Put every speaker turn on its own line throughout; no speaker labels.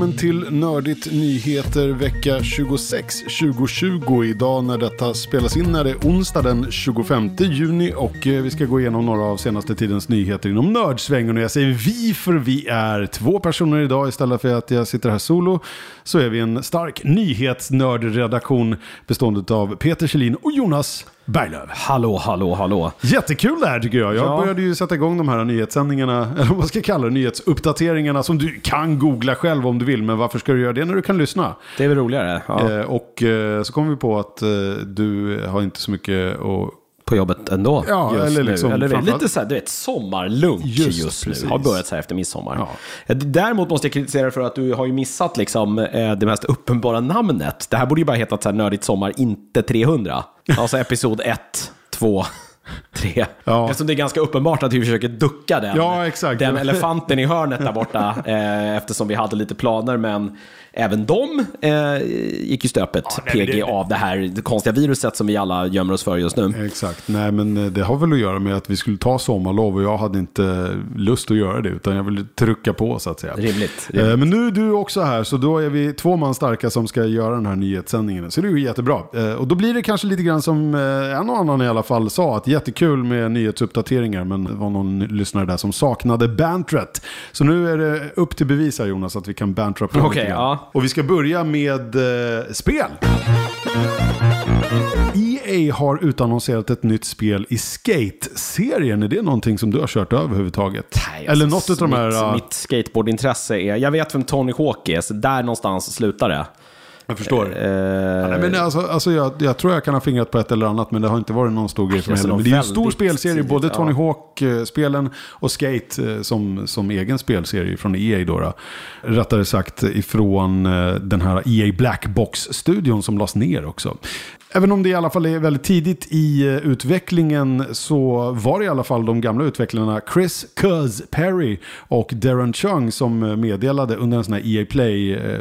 German till Nördigt Nyheter vecka 26 2020. Idag när detta spelas in är det onsdag den 25 juni och eh, vi ska gå igenom några av senaste tidens nyheter inom nördsvängen. Och jag säger vi för vi är två personer idag istället för att jag sitter här solo. Så är vi en stark nyhetsnördredaktion bestående av Peter Kjellin och Jonas Berglöf.
Hallå, hallå, hallå.
Jättekul det här tycker jag. Jag
Ja.
började ju sätta igång de här nyhetssändningarna, eller vad man ska kalla det, nyhetsuppdateringarna som du kan googla själv om du vill. Men varför ska du göra det när du kan lyssna?
Det är väl roligare? Ja.
Eh, och eh, så kom vi på att eh, du har inte så mycket att...
På jobbet ändå.
Ja,
just
eller liksom
nu. Eller lite så här, du vet, sommarlunch
Just
just,
precis.
nu. Har börjat så här efter midsommar.
Ja.
Däremot måste jag kritisera för att du har ju missat liksom, det mest uppenbara namnet. Det här borde ju bara heta så här, Nördigt Sommar, inte 300. Alltså episod 1, 2, 3.
Ja.
Eftersom det är ganska uppenbart att vi försöker ducka den,
Ja,
den elefanten i hörnet där borta. Eh, eftersom vi hade lite planer, men även de eh, gick ju stöpet,
nej, men
PG,
det-
av det här det konstiga viruset som vi alla gömmer oss för just nu.
Exakt, nej men eh, det har väl att göra med att vi skulle ta sommarlov och jag hade inte lust att göra det utan jag ville trycka på så att säga.
Rimligt.
Eh, Men nu är du också här, så då är vi två man starka som ska göra den här nyhetssändningen. Så det är ju jättebra. Eh, Och då blir det kanske lite grann som eh, en och annan i alla fall sa, att jättekul med nyhetsuppdateringar, men det var någon lyssnare där som saknade bantret. Så nu är det upp till bevis här Jonas, att vi kan bantra på
Okej,
lite grann.
ja.
Och vi ska börja med eh, spel. EA har utannonserat ett nytt spel i Skate-serien. Är det någonting som du har kört överhuvudtaget?
Nej,
Eller
alltså,
något av de här...
mitt,
ja,
mitt skateboardintresse är, jag vet vem Tony Hawk är, så där någonstans slutar det.
Jag förstår.
Eh,
Ja, nej, men alltså, alltså jag, jag tror jag kan ha fingrat på ett eller annat, men det har inte varit någon stor grej för mig
Alltså,
heller. Men
de
det är en stor spelserie,
tidigt,
både
ja.
Tony Hawk-spelen och Skate eh, som, som egen spelserie från EA. Då, då. Rättare sagt ifrån eh, den här EA Blackbox-studion som lades ner också. Även om det i alla fall är väldigt tidigt i eh, utvecklingen så var det i alla fall de gamla utvecklarna Chris Cuz Perry och Darren Chung som eh, meddelade under en sån här EA Play, eh,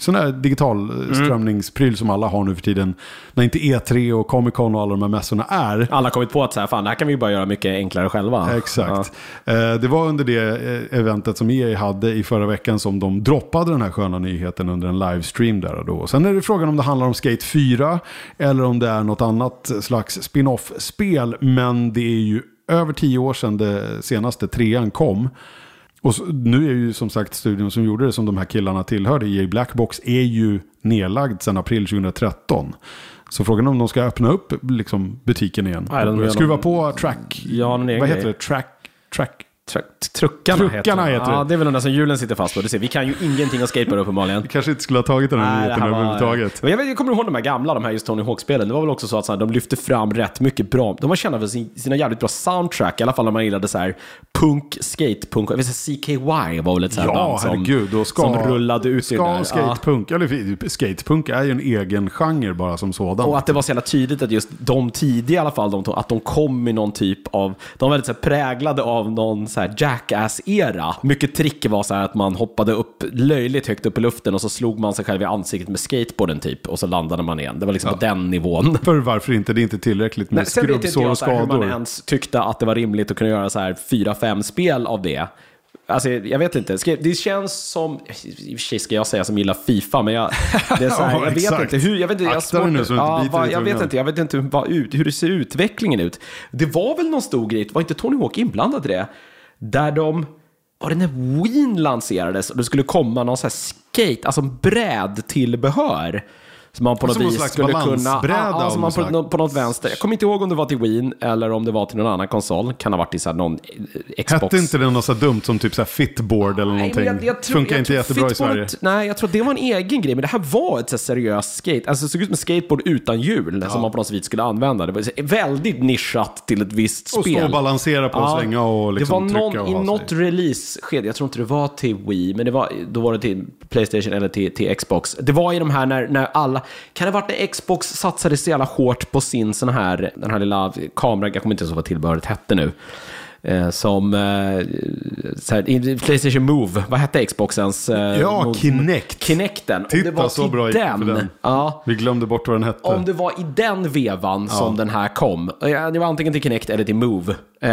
sån här digital
Mm.
strömningspryl som alla har nu för tiden. När inte E3 och Comic Con och alla de här mässorna är.
alla har kommit på att så här, fan, det här kan vi bara göra mycket enklare själva.
Exakt. Eh, Det var under det eventet som EA hade i förra veckan som de droppade den här sköna nyheten under en livestream där och då. Sen är det frågan om det handlar om Skate 4 eller om det är något annat slags spin-off-spel. Men det är ju över tio år sedan det senaste trean kom. Och så, nu är ju som sagt studion som gjorde det som de här killarna tillhörde, EA Blackbox, är ju nedlagd sedan april 2013. Så frågan är om de ska öppna upp liksom, butiken igen.
Nej, de
skruva
någon-
på track...
Ja,
vad heter
grej.
det? Track... track
Tr- Truckarna,
Truckarna
heter,
heter
det. Ja,
det.
är väl de där som hjulen sitter fast på. Du ser, vi kan ju ingenting om skateboard uppenbarligen.
Vi kanske inte skulle ha tagit den här nyheten överhuvudtaget.
Men jag, vet, jag kommer ihåg de här gamla, de här just Tony Hawk-spelen. Det var väl också så att så här, de lyfte fram rätt mycket bra. De var kända för sin, sina jävligt bra soundtrack. I alla fall när man gillade så här punk, skate, punk. Jag vet CKY var väl ett sånt här
Ja,
band som,
herregud. Och ska,
som rullade ut i det
ska
där. Ja.
skatepunk, eller skatepunk är ju en egen genre bara som sådan.
Och att det var så jävla tydligt att just de tidiga i alla fall, de, att de kom i någon typ av, de var väldigt så här präglade av någon så här jackass-era. Mycket trick var så här att man hoppade upp löjligt högt upp i luften och så slog man sig själv i ansiktet med skateboarden typ och så landade man igen. Det var liksom på den nivån.
För varför inte? Det är inte tillräckligt med
Nej, sen vet inte
skrubbsår
jag
och
hur man
skador.
ens tyckte att det var rimligt att kunna göra så här fyra, fem spel av det. Alltså, jag vet inte. Det känns som... I och för sig ska jag säga som gillar Fifa, men jag... Det är så här,
Ja,
jag vet inte hur... Jag vet inte, jag
Akta
svårt
nu så inte
ja,
biter
vad-
i
Jag vet inte, jag vet inte ut, hur det ser utvecklingen ut. Det var väl någon stor grej, var inte Tony Hawk inblandad i det? Där de... Var det när Wien lanserades och det skulle komma någon sån här skate, alltså brädtillbehör? Som man på något
Som
vis
slags
skulle kunna... Ja, som man på, på något vänster. Jag kommer inte ihåg om det var till Wien eller om det var till någon annan konsol. Kan ha varit i så här någon eh, Xbox.
Hette inte det något så dumt som typ så här fitboard eller
Nej,
någonting?
men jag- jag tror-
Funkar
jag
inte jättebra i Sverige.
Nej, jag tror att det var en egen grej, men det här var ett så här seriöst skate. Alltså det såg ut som en skateboard utan hjul som man på något vis skulle använda. Det var väldigt nischat till ett visst
Och
spel.
stå och balansera på och
Ja,
svänga och liksom
det var någon,
och
i något release-skede, jag tror inte det var till Wii, men det var, då var det till Playstation eller till, till Xbox. Det var i de här när, när alla, kan det ha varit när Xbox satsade så jävla hårt på sin sån här, den här lilla kameran, jag kommer inte ens ihåg vad tillbehöret hette nu. Eh, som eh, så här, Playstation Move, vad hette Xboxens? Eh,
Ja,
move-
Kinect.
Kinecten. Om
Titta,
det var
så bra gick det för
den.
den.
Ja,
Vi glömde bort vad den hette.
om det var i den vevan som den här kom, det var antingen till Kinect eller till Move, eh,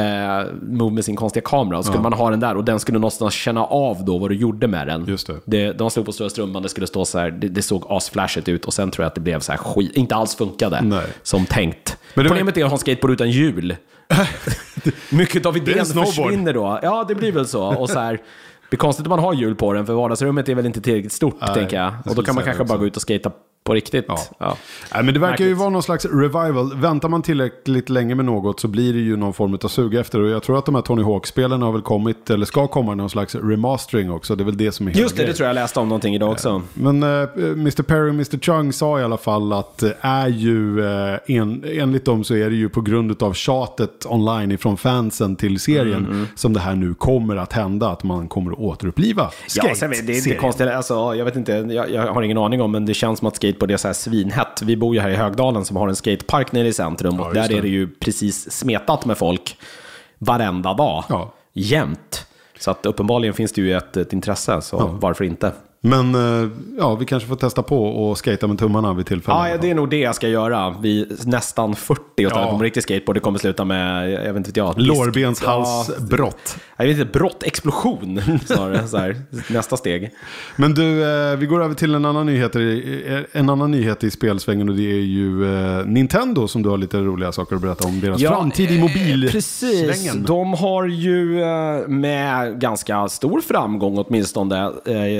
Move med sin konstiga kamera, och skulle man ha den där och den skulle någonstans känna av då vad du gjorde med den.
Just det.
det de slog på stora strumman, det skulle stå så här, det, det såg asflashigt ut och sen tror jag att det blev så här skit, inte alls funkade
Nej.
som tänkt.
Men det var-
Problemet är att ha en skateboard utan hjul. Mycket av idén försvinner då. Ja, det blir väl så. Och så här, det är konstigt om man har hjul på den, för vardagsrummet är väl inte tillräckligt stort,
Nej,
tänker jag. Och då kan man kanske
det
bara
också.
gå ut och skata på riktigt.
Ja.
Ja.
Nej, men det verkar ju
Märkligt.
vara någon slags revival. Väntar man tillräckligt länge med något så blir det ju någon form av sug efter. Och jag tror att de här Tony Hawk-spelen har väl kommit, eller ska komma någon slags remastering också. Det är väl det som är
Just det, det
grejen.
tror jag läste om någonting idag också.
Men eh, Mr. Perry och Mr. Chung sa i alla fall att det är ju, eh, en, enligt dem så är det ju på grund av tjatet online ifrån fansen till serien
Mm,
som det här nu kommer att hända. Att man kommer att återuppliva
Ja, sen, vet- det är inte
serien.
konstigt, alltså, jag vet inte, jag, jag har ingen aning om, men det känns som att skateboard är så här svinhett. Vi bor ju här i Högdalen som har en skatepark nere i centrum och
Ja,
där
just det.
är det ju precis smetat med folk varenda dag.
Ja.
Jämt. Så att uppenbarligen finns det ju ett, ett intresse, så varför inte?
Men eh, ja, vi kanske får testa på och skata med tummarna vid tillfälle.
Ja, det är nog det jag ska göra. Vid nästan 40 och ställa
Ja.
på en riktig skateboard. Det kommer sluta med, jag vet inte jag.
Lårbenshalsbrott.
Ja, jag vet inte, brott, explosion snarare. Så här, nästa steg.
Men du, eh, vi går över till en annan nyhet, eh, en annan nyhet i spelsvängen och det är ju Nintendo som du har lite roliga saker att berätta om. Deras framtid i mobilsvängen.
Precis, de har ju med ganska stor framgång åtminstone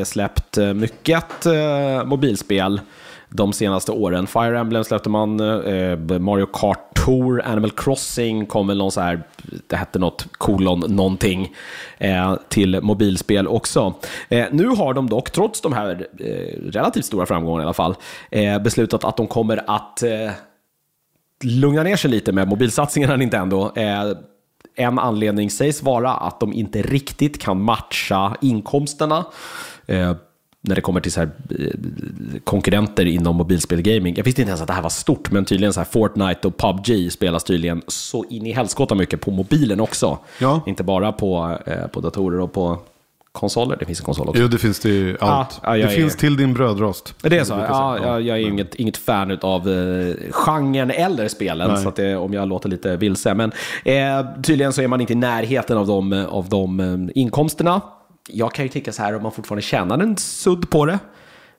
släppt jättemycket eh, mycket eh, mobilspel de senaste åren. Fire Emblem släppte man, eh, Mario Kart Tour, Animal Crossing kom väl någon så här, det hette något kolon någonting, till mobilspel också. Nu har de dock, trots de här relativt stora framgångarna i alla fall, beslutat att de kommer att lugna ner sig lite med mobilsatsningarna Nintendo. Eh, en anledning sägs vara att de inte riktigt kan matcha inkomsterna när det kommer till så här, eh, konkurrenter inom mobilspelgaming. Jag visste inte ens att det här var stort, men tydligen så här Fortnite och PubG spelas tydligen så in i helskotta mycket på mobilen också.
Ja.
Inte bara på, eh, på datorer och på konsoler. Det finns en konsol också.
Jo, det finns det ju allt.
ja, jag
det
är-
finns till din brödrost.
Det är så? Ja,
säga.
jag, jag är ju inget, inget fan av eh, genren eller spelen,
Nej.
så att det, om jag låter lite vilse. Men eh, tydligen så är man inte i närheten av de, av de eh, inkomsterna. Jag kan ju tycka så här, om man fortfarande tjänar en sudd på det,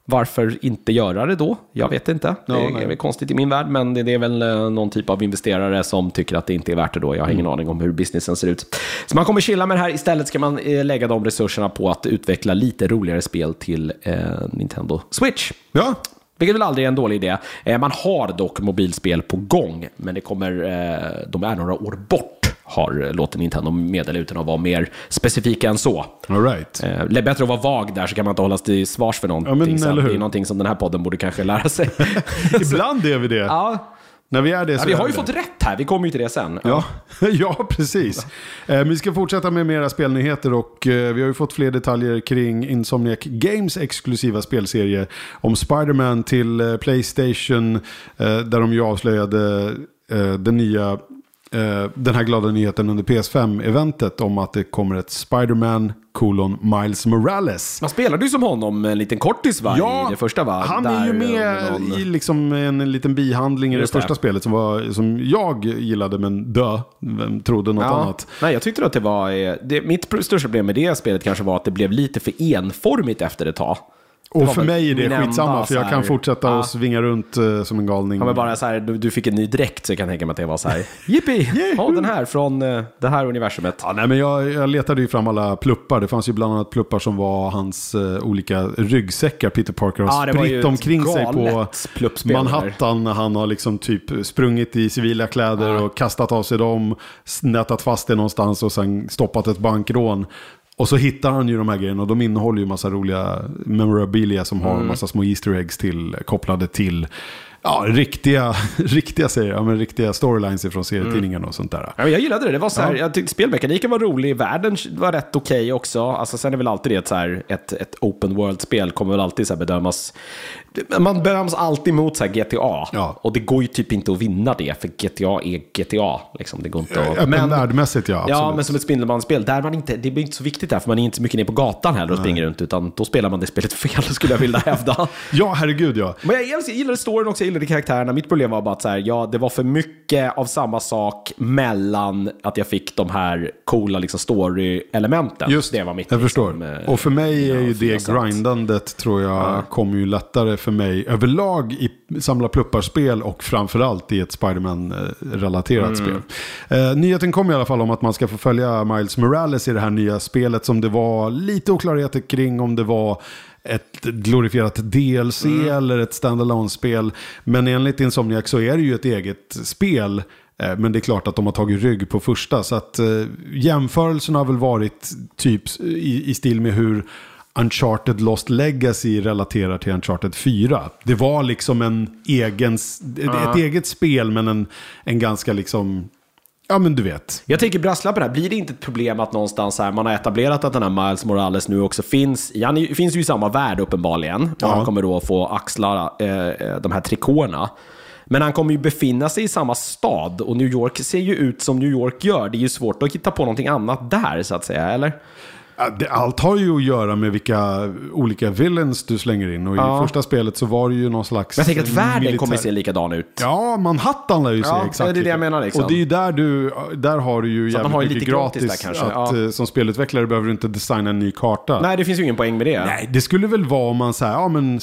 varför inte göra det då? Jag vet inte. Det
nej.
är väl konstigt i min värld, men det, är väl eh, någon typ av investerare som tycker att det inte är värt det då. Jag har
Mm.
ingen aning om hur businessen ser ut. Så man kommer chilla med det här. Istället ska man eh, lägga de resurserna på att utveckla lite roligare spel till eh, Nintendo Switch.
Ja,
Vilket väl aldrig är en dålig idé. Eh, man har dock mobilspel på gång, men det kommer, eh, de är några år bort, har låter Nintendo meddela utan att vara mer specifika än så.
all right.
Eh, det är bättre att vara vag där så kan man inte hållas till svars för någonting.
Ja, men hur?
Det är någonting som den här podden borde kanske lära sig.
Ibland är vi det.
ja,
När vi är det så
ja, vi har ju
det.
fått rätt här, vi kommer ju till det sen.
Ja, ja precis. Eh, vi ska fortsätta med mera spelnyheter och eh, vi har ju fått fler detaljer kring Insomniac Games exklusiva spelserie om Spider-Man till eh, Playstation eh, där de ju avslöjade eh, den nya eh, den här glada nyheten under PS5-eventet om att det kommer ett Spider-Man kolon Miles Morales.
Man spelade ju som honom en liten kortis va? i det första va?
han är ju med
någon-
i liksom en liten bihandling i det
Just det.
första spelet som, var, som jag gillade men dö, vem trodde något annat.
Nej, jag tyckte att det var... eh, Det, mitt största problem med det spelet kanske var att det blev lite för enformigt efter ett tag.
Och för mig är det skitsamma för jag kan fortsätta
Ja.
och svinga runt eh, som en galning.
Han var bara så här, du, du fick en ny dräkt så jag kan tänka mig att det var så här, jippi, ja den här från eh, det här universumet.
Ja, nej, men jag, jag letade ju fram alla pluppar. Det fanns ju bland annat pluppar som var hans eh, olika ryggsäckar Peter Parker har
Ja, det var ju
spritt
ett
omkring sig på
galet pluppspel där.
Manhattan. när Han har liksom typ sprungit i civila kläder och kastat av sig dem, nätat fast det någonstans och sen stoppat ett bankrån. Och så hittar han ju de här grejerna och de innehåller ju massa roliga memorabilia som
Mm.
har massa små Easter eggs till, kopplade till ja, riktiga, riktiga, säger jag, men riktiga storylines från serietidningen och sånt där.
Ja, jag gillade det. det var så här, Jag tyckte spelmekaniken var rolig, världen var rätt okej också. Alltså, sen är väl alltid det så här, ett, ett open world-spel kommer väl alltid så bedömas Man beröms alltid mot så GTA.
Ja.
Och det går ju typ inte att vinna det, för GTA är GTA. Liksom. Det går inte att...
Öppen världmässigt ja, absolut.
Ja, men som ett Spindelmansspel, där man inte, det blir inte så viktigt där, för man är inte så mycket ner på gatan heller och springer runt, utan då spelar man det spelet fel, skulle jag vilja hävda.
Ja, herregud ja.
Men jag, jag gillade storyn också, jag gillade karaktärerna. Mitt problem var bara att så här, ja, det var för mycket av samma sak mellan att jag fick de här coola liksom, story-elementen.
Just
det var mitt.
Jag
liksom,
förstår.
eh,
Och för mig är
ja,
ju det grindandet tror jag kommer ju lättare för mig överlag i samla pluppar-spel och framförallt i ett Spiderman-relaterat spel. Eh, nyheten kom i alla fall om att man ska få följa Miles Morales i det här nya spelet som det var lite oklarheter kring om det var ett glorifierat DLC eller ett standalone spel Men enligt Insomniac så är det ju ett eget spel. Eh, Men det är klart att de har tagit rygg på första. Så att eh, jämförelsen har väl varit typ i, i stil med hur Uncharted Lost Legacy relaterar till Uncharted 4. Det var liksom en egen, ett eget spel men en, en ganska liksom, ja men du vet.
Jag tänker brasklappen här, blir det inte ett problem att någonstans här, man har etablerat att den här Miles Morales nu också finns, han är- finns ju i samma värld uppenbarligen, och
Ja.
han kommer då få axla eh, eh, de här trikåerna. Men han kommer ju befinna sig i samma stad och New York ser ju ut som New York gör. Det är ju svårt att hitta på någonting annat där så att säga, eller?
Allt har ju att göra med vilka olika villains du slänger in. Och
Ja.
i första spelet så var det ju någon slags...
Men jag tänker att världen
militär-
kommer se likadan ut.
Ja, Manhattan lär ju se
Ja,
exakt
det är det jag menar, liksom.
Och det är ju där du, där har du ju
Så
jävligt mycket
lite gratis
gratis.
där kanske,
att,
ja.
eh, Som spelutvecklare behöver du inte designa en ny karta.
Nej, det finns ju ingen poäng med det.
Nej, det skulle väl vara om man säger, ja men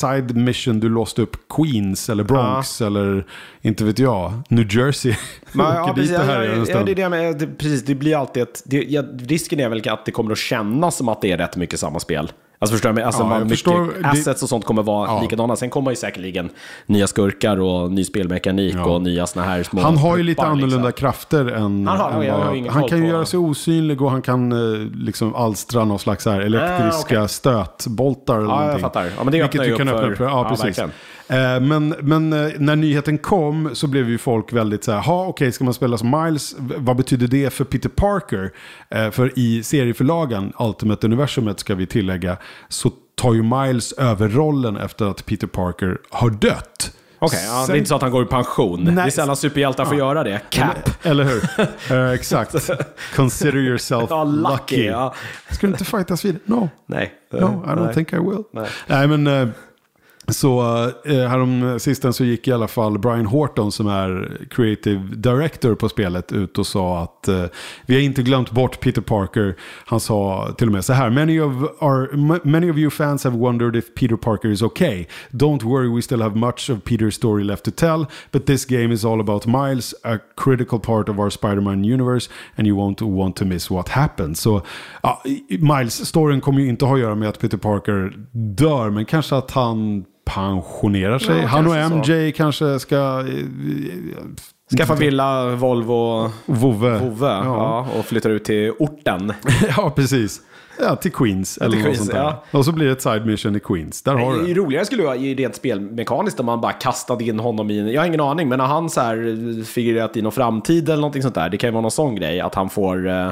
side mission, du låste upp Queens eller Bronx eller inte vet jag, New Jersey.
Men, ja, precis, ja,
härjar en
ja,
stund.
det det med, det, precis, det blir alltid ett... Det, ja, risken är väl att det kommer att kännas som att det är rätt mycket samma spel. Alltså förstår du? Alltså
Ja,
man,
förstår. Det-
assets och sånt kommer vara
Ja.
likadana. Sen kommer ju säkerligen nya skurkar och ny spelmekanik
Ja.
och nya såna här små...
Han har ju lite
pluppar, liksom.
annorlunda krafter än...
Han har-
än vad- han kan ju göra sig osynlig och han kan eh, liksom alstra någon slags här elektriska
Ah, okej.
stötboltar eller
Ja, jag fattar. Ja, men det öppnar
ju
upp
öppna
för-
ja, precis.
verkligen.
Eh, Men, men eh, när nyheten kom så blev ju folk väldigt så här, ha okej, ska man spela som Miles? Vad betyder det för Peter Parker? Eh, För i serieförlagen, Ultimate Universumet ska vi tillägga, så tar ju Miles över rollen efter att Peter Parker har dött.
Okej, ja, det är inte så att han går i pension.
Nej.
Det är sällan superhjältar får göra det. Cap.
Eller hur? Eh, exakt. Consider yourself
Ja, lucky.
lucky.
Ja.
Ska du inte fightas vid? No.
Nej.
No, I don't
Nej.
think I will.
Nej.
Nej, men eh, så eh, härom sisten så gick i alla fall Brian Horton som är creative director på spelet ut och sa att eh, vi har inte glömt bort Peter Parker. Han sa till och med så här. Many of, our, many of you fans have wondered if Peter Parker is okay. Don't worry, we still have much of Peter's story left to tell. But this game is all about Miles, a critical part of our Spider-Man universe. And you won't want to miss what happens. Så ja, Miles-storyn kommer ju inte ha att göra med att Peter Parker dör. Men kanske att han pensionerar sig.
Ja,
han och MJ kanske ska... eh,
Skaffa villa, Volvo,
Vove.
Vove
Ja.
ja, och flyttar ut till orten.
ja, precis. Ja, till Queens. eller något
Queens,
sånt där.
ja.
Och så blir det ett side mission i Queens. Där har du
Det
det.
roligare skulle vara i rent spelmekaniskt om man bara kastade in honom i, en- jag har ingen aning, men när han så här figurerat i någon framtid eller någonting sånt där, det kan ju vara någon sån grej, att han får, eh,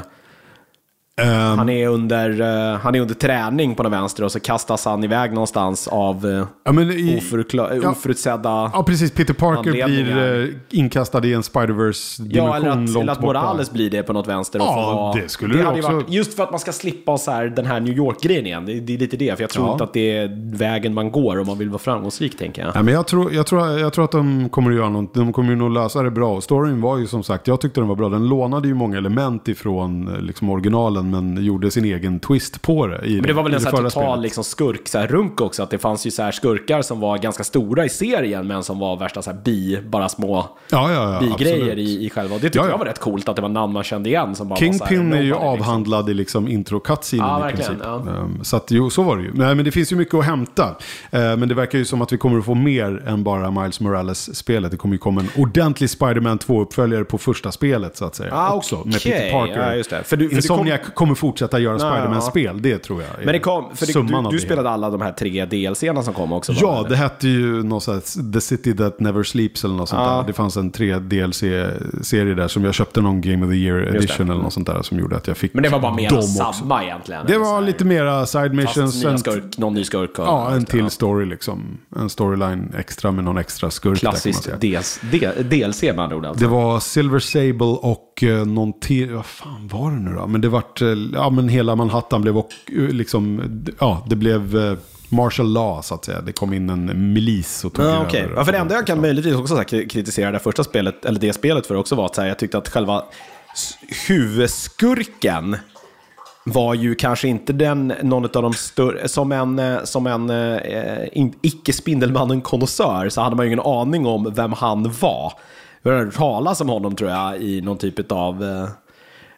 han, är under, eh, han är under träning på den vänster och så kastas han iväg någonstans av eh,
ja, i,
oförkla-
ja.
oförutsedda...
Ja, precis. Peter Parker blir eh, inkastad i en Spider-Verse-dimension
Ja, eller att,
långt
eller att
borta.
Morales blir det på något vänster. Och
Ja, det skulle det
ju
också-
Varit, just för att man ska slippa så här, den här New York-grejen igen. Det, det är lite det, för jag tror
Ja.
inte att det är vägen man går om man vill vara framgångsrik, tänker jag.
Ja, men jag, tror, jag, tror, jag tror att de kommer att göra något. De kommer nog lösa det bra. Och storyn var ju som sagt, jag tyckte den var bra. Den lånade ju många element ifrån liksom, originalen men gjorde sin egen twist på det. I
Men det var väl en så här total liksom, skurk, så här, runk också. Att det fanns ju så här skurkar som var ganska stora i serien, men som var värsta så här, bi, bara små
Ja, ja, ja.
bi-grejer i, i själva. Och det tyckte
Ja, ja.
jag var rätt coolt, att det var namn man kände igen. Som bara var
Kingpin
här,
är ju
nobody, liksom.
avhandlad i liksom intro cutscenen
Ja,
i princip. Ehm, Så att jo, så var det ju. Nej, men det finns ju mycket att hämta. Ehm, Men det verkar ju som att vi kommer att få mer än bara Miles Morales-spelet. Det kommer ju komma en ordentlig Spider-Man 2-uppföljare på första spelet så att säga.
Ah,
också, med
okej.
Peter Parker.
Ja, just det. För du- för
Insomniac kommer fortsätta göra Spiderman-spel. Det tror jag
Men det kom, för det, du, du spelade alla de här tre DLC-erna som kom också?
Ja, det hette ju något sånt The City That Never Sleeps eller något sånt där. Det fanns en tre DLC-serie där som jag köpte någon Game of the Year edition eller något sånt där som gjorde att jag fick
Men det var bara mer samma egentligen?
Det var lite mera side missions.
Fast skurk, någon ny skurk?
Ja, en till story liksom. En storyline extra med någon extra skurk.
Klassiskt DLC med andra ord alltså.
Det var Silver Sable och eh, någon till, vad fan var det nu då? Men det vart, eh, ja men hela Manhattan blev och, eh, liksom, ja det blev martial law så att säga. Det kom in en milis och tog
Ja,
över.
okej. ja, för det enda jag kan möjligtvis också så kritisera det första spelet, eller det spelet för också var att så här, jag tyckte att själva huvudskurken var ju kanske inte den, någon av de större, som en, som en eh, in- icke-Spindelmannen-konnässör så hade man ju ingen aning om vem han var. Jag har hört talas om honom tror jag i någon typ av eh,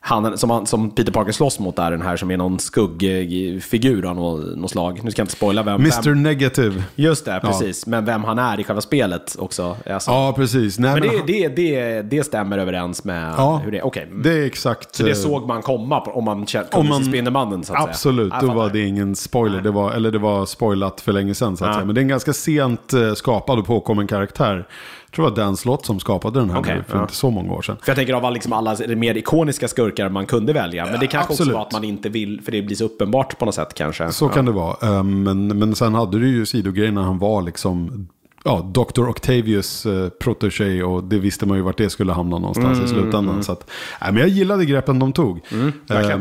han som, han, som Peter Parker slåss mot där, den här som är någon skuggfigur av något, något slag. Nu ska jag inte spoila vem.
Mr
vem
Negative.
just det, precis. Men vem han är i själva spelet också. Alltså.
Ja, precis. Nej,
Men
men
det,
han-
det, det, det stämmer överens med
Ja,
hur det är. Okej.
det är exakt.
Så det
eh,
såg man komma på, om man kände,
Om
kunde
man-
Spindelmannen så att
Absolut,
säga.
då var det ingen spoiler. Det var, eller det var spoilat för länge sedan så att
Ja.
säga. Men det är en ganska sent eh, skapad och påkommen karaktär. Tror det var Dan Slott som skapade den här nu för
ja.
inte så många år sedan.
För jag tänker av liksom alla mer ikoniska skurkar man kunde välja. Men det kanske
absolut.
också var att man inte vill, för det blir så uppenbart på något sätt kanske.
Så kan det vara. Eh, Men, men sen hade du ju sidogrejer när han var liksom ja, Dr. Octavius eh, protégé och det visste man ju vart det skulle hamna någonstans
Mm,
i slutändan. Så att, men jag gillade greppen de tog. Eh,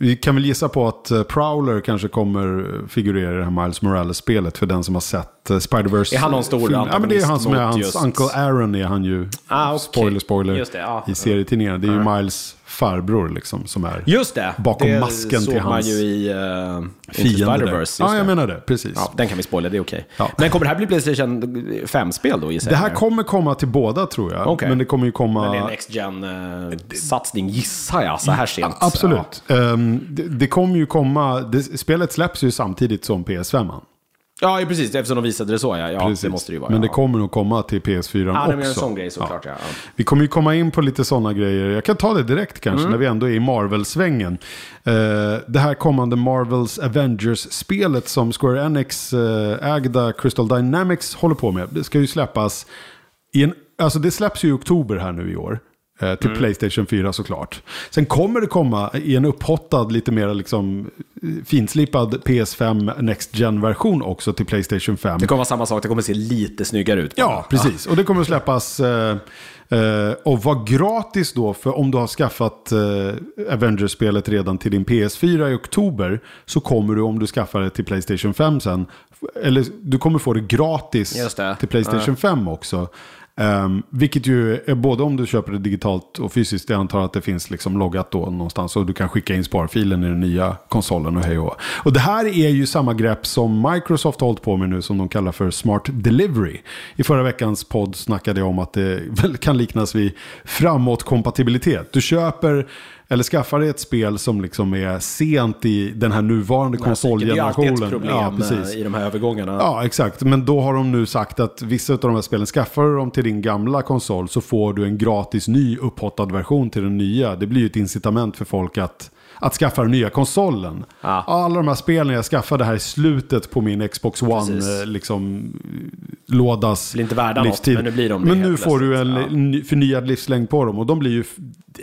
vi kan väl gissa på att eh, Prowler kanske kommer figurera i det här Miles Morales-spelet för den som har sett uh, Spider-Verse.
Är han någon stor.
Ja, men det är han som är hans
just-
Uncle Aaron är han ju.
Ah, okej.
Spoiler, spoiler.
Det, ja.
I serietidningarna. Det är ju Miles farbror liksom som är
Just det!
Bakom
det
masken
såg
till
man
hans
ju i uh, Into
fiende. där.
Spider-Verse. just
Ja, jag
det.
menar det. Precis.
Ja, den kan vi spoila, det är okej.
Ja.
Men kommer det här bli Playstation 5-spel då gissar
Det här kommer komma till båda tror jag.
Okej.
Men det kommer ju komma...
Men det är en Next Gen-satsning gissar jag, så här sent.
Absolut. Ehm, det, det kommer ju komma... Det, spelet släpps ju samtidigt som PS5.
Ja, ja, precis. Eftersom de visade det så, ja. ja
Precis.
det måste det ju vara.
Men
ja.
det kommer nog komma till PS4
Ja,
också.
det är en sån grej såklart, ja. ja.
Vi kommer ju komma in på lite sådana grejer. Jag kan ta det direkt kanske
Mm.
när vi ändå är i Marvel-svängen. Eh, det här kommande Marvels Avengers-spelet som Square Enix eh, ägda Crystal Dynamics håller på med. Det ska ju släppas i en... Alltså det släpps ju i oktober här nu i år. Eh, Till
Mm.
Playstation 4 såklart. Sen kommer det komma i en upphottad, lite mer liksom eh, finslipad PS5 Next Gen-version också till Playstation 5.
Det kommer vara samma sak, det kommer se lite snyggare ut.
Ja, precis. Och det kommer släppas eh, eh, och vara gratis då. För om du har skaffat eh, Avengers-spelet redan till din PS4 i oktober så kommer du om du skaffar det till Playstation 5 sen. Eller du kommer få det gratis
det.
till Playstation 5 också. Um, vilket ju är både om du köper det digitalt och fysiskt. Jag antar att det finns liksom loggat då någonstans. Och du kan skicka in sparfilen i den nya konsolen och hej och hå. Och det här är ju samma grepp som Microsoft har hållit på med nu. Som de kallar för Smart Delivery. I förra veckans podd snackade jag om att det väl kan liknas vid framåtkompatibilitet. Du köper eller skaffar dig ett spel som liksom är sent i den här nuvarande
Det är alltid
konsolgenerationen.
ett problem
Ja, precis.
eh, i de här övergångarna.
Ja, exakt. Men då har de nu sagt att vissa av de här spelen, skaffar du dem till din gamla konsol så får du en gratis ny upphottad version till den nya. Det blir ju ett incitament för folk att, att skaffa den nya konsolen.
Ja.
Alla de här spelen jag skaffade här i slutet på min Xbox One,
Precis.
eh, liksom lådas
Blir inte värda något, men nu blir de
Men nu får du en.
Ja.
ny- förnyad livslängd på dem och de blir ju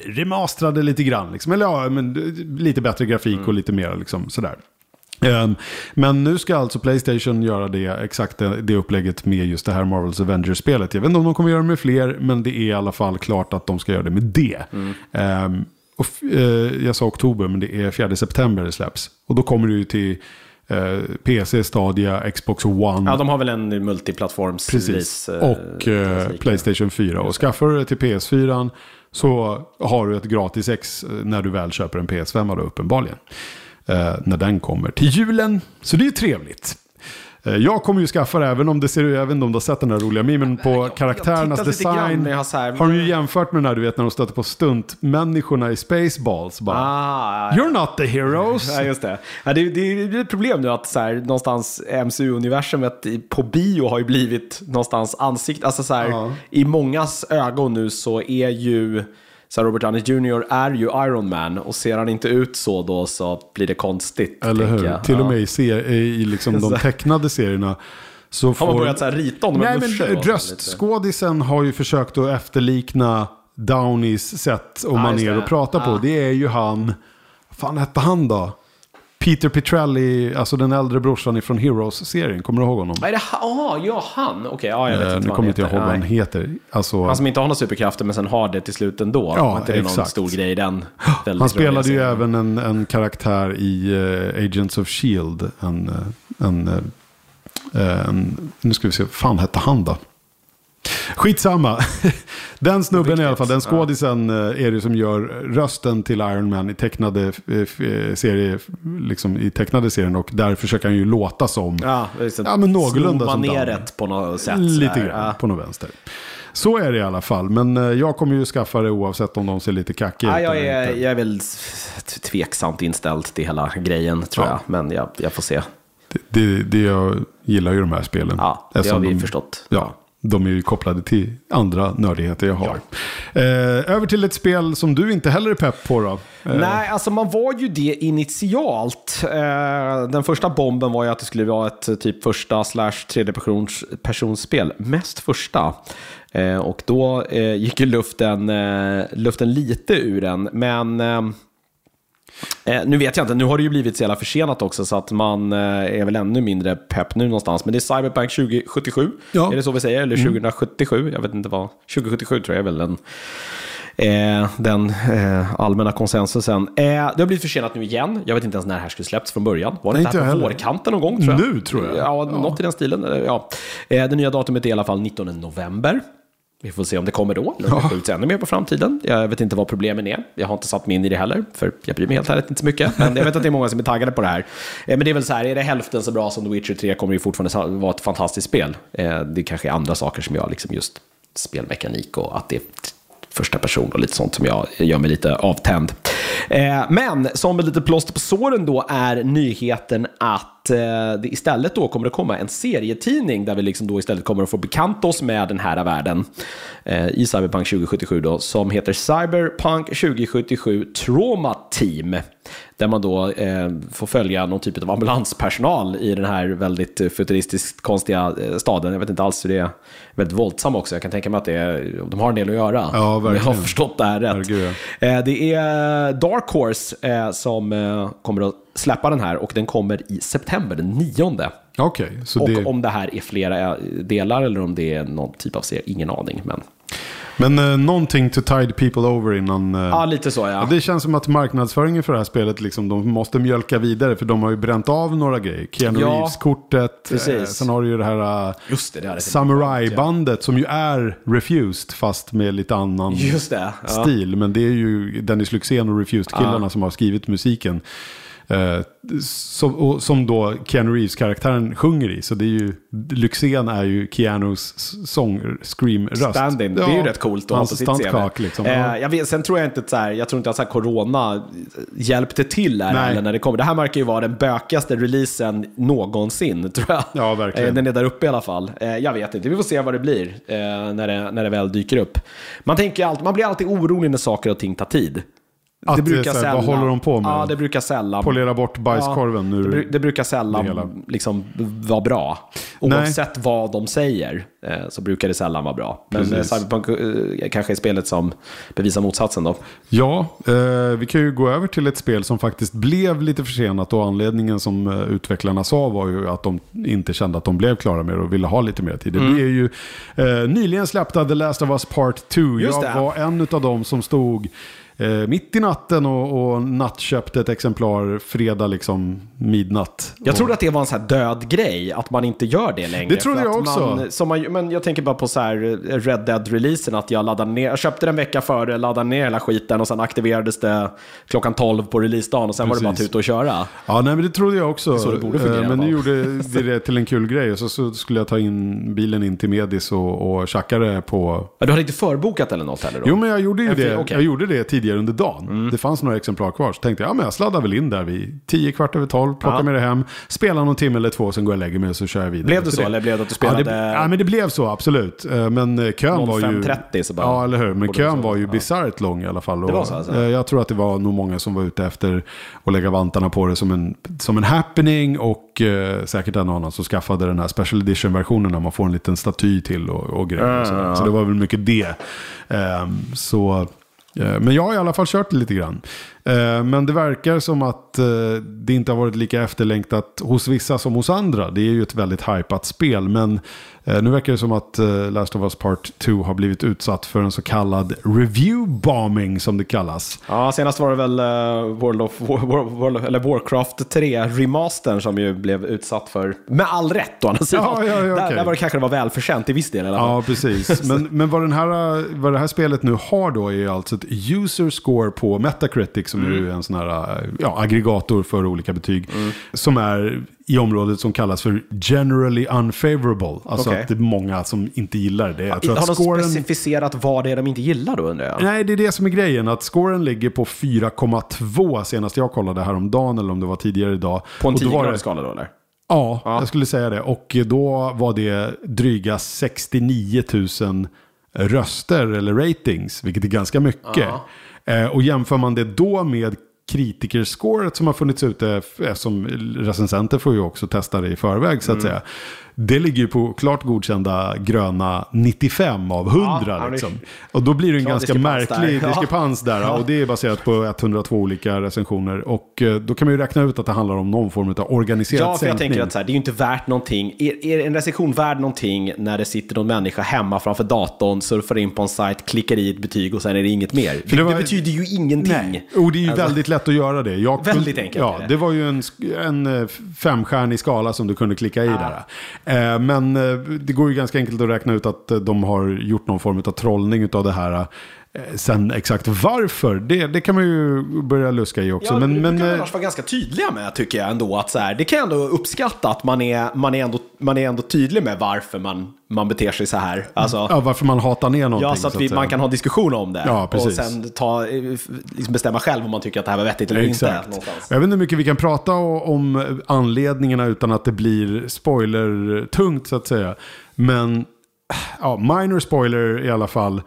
remasterade lite grann. Liksom. Eller ja, men lite bättre grafik
Mm.
och lite mer liksom, sådär. Ehm, men nu ska alltså Playstation göra det exakt det, det upplägget med just det här Marvels Avengers-spelet. Jag vet inte om de kommer göra det med fler, men det är i alla fall klart att de ska göra det med det.
Mm.
Och, eh, jag sa oktober, men det är 4 september det släpps. Och då kommer ju till eh, PC, Stadia, Xbox One.
Ja, de har väl en multiplattforms
Precis.
release, eh,
Och eh. Playstation 4. Och skaffar du det till PS4 så har du ett gratis ex eh, när du väl köper en PS5 då uppenbarligen. Eh, när den kommer till julen. Så det är ju trevligt. Eh, jag kommer ju skaffa det även om det ser jag vet inte om du har sett den där roliga memen på karaktärernas
tittat lite grann,
design.
jag har här-
Har de ju jämfört med när du vet när de stöter på stuntmänniskorna i Spaceballs. Bara,
Ah, ja,
You're not the heroes.
Ja, just det. Ja, det, det, det är ett problem nu att så här, någonstans MCU-universumet på bio har ju blivit någonstans ansikt. Alltså så här,
Ja.
i mångas ögon nu så är ju så Robert Downey Jr. är ju Iron Man och ser han inte ut så då så blir det konstigt.
Eller hur?
jag.
Till och med i, ser, i liksom de tecknade serierna så
Har
får...
man börjat så rita honom
Nej, men röstskådisen har ju försökt att efterlikna Downeys sätt och
just det.
att prata på. Det är ju han, fan hette han då? Peter Petrelli, alltså den äldre brorsan ifrån Heroes-serien. Kommer du ihåg honom?
Vad är det? ha- Ja, ja, han. Okej, ja, jag vet
Eh,
inte
nu kommer inte jag ihåg vad han heter. Alltså,
Han som inte har några superkrafter men sen har det till slut ändå.
Ja,
Var inte det någon
exakt.
stor grej i den?
han spelade ju även en, en karaktär i eh, Agents of Shield. En, eh, en, eh, en, nu ska vi se, vad fan hette han då? Skitsamma. Den snubben i alla fall, den skådisen eh, är det som gör rösten till Iron Man i tecknade eh, eh, serie, liksom i tecknade serien och där försöker han ju låta som
Ja,
Ja, men någorlunda som
maneret på något sätt.
lite grann
Ja.
på något vänster. Så är det i alla fall, men jag kommer ju skaffa det oavsett om de ser lite kackiga
Ja,
ut
jag, är, jag är väl tveksamt inställd till hela grejen tror
Ja.
jag. Men jag, jag får se.
Det, det, det jag gillar ju de här spelen.
Ja, det har vi
de,
förstått.
Ja, de är ju kopplade till andra nördigheter jag har. Eh, över till ett spel som du inte heller är pepp på då. Eh,
Nej, alltså man var ju det initialt. Eh, den första bomben var ju att det skulle vara ett eh, typ första slash tredje persons, personsspel. Mest första. Eh, och då eh, gick ju luften, luften lite ur den. Men eh, nu vet jag inte, nu har det ju blivit så jävla försenat också så att man eh, är väl ännu mindre pepp nu någonstans. Men det är Cyberpunk 2077,
Ja.
är det så vi säger? Eller 2077, jag vet inte vad. 2077 tror jag är väl den eh, den eh, allmänna konsensusen. Eh, det har blivit försenat nu igen. Jag vet inte ens när det här skulle släppts från början. Var det
Nej,
inte här på vårkanten någon gång? Tror jag?
Nu, tror jag.
Ja, något i den stilen. Ja. Eh, det nya datumet är i alla fall 19 november. Vi får se om det kommer då, eller om det skjuts ännu mer på framtiden. Jag vet inte vad problemen är. Jag har inte satt mig in i det heller, för jag bryr mig helt ärligt inte så mycket. Men jag vet att det är många som är taggade på det här. Eh, Men det är väl så här, är det hälften så bra som The Witcher 3 kommer det ju fortfarande vara ett fantastiskt spel. Eh, Det kanske är andra saker som jag, liksom just spelmekanik och att det första person och lite sånt som jag gör mig lite avtänd. Eh, men som ett lite plåster på såren då är nyheten att eh, det istället då kommer att komma en serietidning där vi liksom då istället kommer att få bekanta oss med den här världen eh, i Cyberpunk 2077 då som heter Cyberpunk 2077 Trauma Team. Där man då eh, får följa någon typ av ambulanspersonal i den här väldigt eh, futuristiskt konstiga eh, staden. Jag vet inte alls hur det är. Väldigt våldsam också. Jag kan tänka mig att det är, de har en del att göra.
Ja,
Om Jag har
verkligen.
förstått det här rätt. Eh, Det är Dark Horse eh, som eh, kommer att släppa den här och den kommer i september, den nionde.
Så
Och
det...
om det här är flera eh, delar eller om det är någon typ av serie, ingen aning. Men
Men eh, någonting to tide people over innan... eh,
ja, lite så ja.
Ja, det känns som att marknadsföringen för det här spelet, liksom, de måste mjölka vidare. För de har ju bränt av några grejer. Keanu
Ja,
Reeves-kortet.
precis.
Eh, sen har du ju det här eh, Samurai-bandet som ju är Refused fast med lite annan
det. Ja.
stil. Men det är ju Dennis Lyxzén och Refused-killarna som har skrivit musiken. Eh, som, som då Keanu Reeves-karaktären sjunger i. Så det är ju, Lyxzén är ju Keanus sång, scream-röst.
Stand-in. det är ju rätt coolt att ha på
hans
sitt CV.
stuntkak liksom.
Eh, jag vet, sen tror jag inte att så här, jag tror inte att så här, corona hjälpte till här när det kommer. Det här verkar ju vara den bökigaste releasen någonsin, tror jag.
Ja, verkligen.
Eh, den är där uppe i alla fall. Eh, jag vet inte, vi får se vad det blir eh, när, det, när det väl dyker upp. Man, tänker alltid, man blir alltid orolig när saker och ting tar tid.
Att det är så här, vad håller de på med?
Ja, det brukar sällan.
Polera bort bajskorven
Ja,
ur...
det, bru- det brukar
det
sällan liksom vara bra.
Nej.
Oavsett vad de säger eh, så brukar det sällan vara bra. Men eh,
Precis.
Cyberpunk eh, kanske är spelet som bevisar motsatsen då.
Ja, vi kan ju gå över till ett spel som faktiskt blev lite försenat och anledningen som utvecklarna sa var ju att de inte kände att de blev klara med det och ville ha lite mer tid. Det
Mm.
är ju nyligen släppta The Last of Us Part 2.
Just
Jag
det.
var en av dem som stod eh, mitt i natten och, och nattköpte ett exemplar fredag liksom midnatt.
Jag trodde att det var en sån här död grej, att man inte gör det längre.
Det trodde jag också.
Man, som man, men jag tänker bara på så här eh, Red Dead-releasen, att jag laddade ner, jag köpte den en vecka före, laddade ner hela skiten och sen aktiverades det klockan 12 på releasedagen och sen var det bara att
Precis.
tuta och köra.
Ja, nej, men det trodde jag också.
så det borde fungera
Eh, Men
i
nu gjorde vi det till en kul grej. Och så, så skulle jag ta in bilen in till Medis och, och tjacka det på
Ja, Du hade inte förbokat eller något heller då?
Jo, men jag gjorde ju det.
okej.
Jag gjorde det tidigare tidigare under dagen.
Mm.
Det fanns några exemplar kvar. Så tänkte jag, ja men jag sladdar väl in där vid tio kvart över tolv, plockar
Ja.
med det hem, spelar någon timme eller två, sen går jag och lägger mig och så kör jag vidare.
Blev det så, eller blev det att du spelade-
Ja, det, ja men det blev så, absolut. Eh, Men eh, kön var ju...
05.30 så bara-
Ja, eller hur. Men
det
kön
så.
var ju
Ja.
bisarrt lång i alla fall.
Det var
Och,
så, alltså?
eh, Jag tror att det var nog många som var ute efter att lägga vantarna på det som en, som en happening och eh, säkert en och annan som skaffade den här special edition-versionen när man får en liten staty till och, och grejer. och sådär. Så det var väl mycket det. Ehm, så, eh, Eh, men jag har i alla fall kört det lite grann. Eh, men det verkar som att eh, det inte har varit lika efterlängtat hos vissa som hos andra. Det är ju ett väldigt hypat spel. Men eh, nu verkar det som att Last of Us Part 2 har blivit utsatt för en så kallad review bombing som det kallas.
Ja, senast var det väl World of, War, War, War, eller Warcraft 3 remastern som ju blev utsatt för, med all rätt å andra sidan.
Ja, ja, ja,
där,
okej.
där var det kanske det var välförtjänt i viss del fall.
Ja, precis. Men, men vad, den här, vad det här spelet nu har då är alltså ett user score på Metacritic som är
Mm.
ju en sån här ja, aggregator för olika betyg. Som är i området som kallas för generally unfavorable. Alltså
Okej.
att det är många som inte gillar det. Jag tror
Har
att
de
scoren...
specificerat vad det är de inte gillar då undrar jag?
Nej, det är det som är grejen. Att scoren ligger på 4,2 senast jag kollade häromdagen eller om det var tidigare idag.
På en
Och då var
10-gradig
det-
skala då eller?
Ja, jag skulle säga det. Och då var det dryga 69 000 röster eller ratings, vilket är ganska mycket. Eh, och jämför man det då med kritikerscoret som har funnits ute, eftersom recensenter får ju också testa det i förväg så att
Mm.
säga. Det ligger ju på klart godkända gröna 95 av 100
Ja, ja, det-
liksom. Och då blir det en ganska
där.
märklig
Ja.
diskrepans där.
Ja.
Och det är baserat på 102 olika recensioner. Och eh, då kan man ju räkna ut att det handlar om någon form av organiserad
Ja, för jag
sänkning.
tänker att så här, det är ju inte värt någonting. Är, är en recension värd någonting när det sitter någon människa hemma framför datorn, surfar in på en sajt, klickar i ett betyg och sen är det inget mer? Det,
det var-
betyder ju ingenting.
Nej, och det är ju
Alltså-
väldigt lätt att göra det. Jag
Väldigt enkelt
Ja,
det.
det var ju en, en eh, femstjärnig skala som du kunde klicka i där. Eh, men eh, det går ju ganska enkelt att räkna ut att eh, de har gjort någon form av trollning av det här. Eh, Sen exakt varför, det, det kan man ju börja luska i också.
Ja,
men, men,
brukar
eh,
annars vara ganska tydliga med tycker jag ändå. Att så här, det kan jag ändå uppskatta att man är, man är, ändå, man är ändå tydlig med varför man, man beter sig så här. Alltså,
ja, varför man hatar ner någonting.
Ja, så att, vi,
säga.
man kan ha diskussion om det.
Ja,
och
precis.
sen ta, eh, liksom bestämma själv om man tycker att det här var vettigt eller inte.
Exakt.
Någonstans.
Jag vet inte hur mycket vi kan prata om anledningarna utan att det blir spoiler-tungt så att säga. Men ja, minor spoiler i alla fall.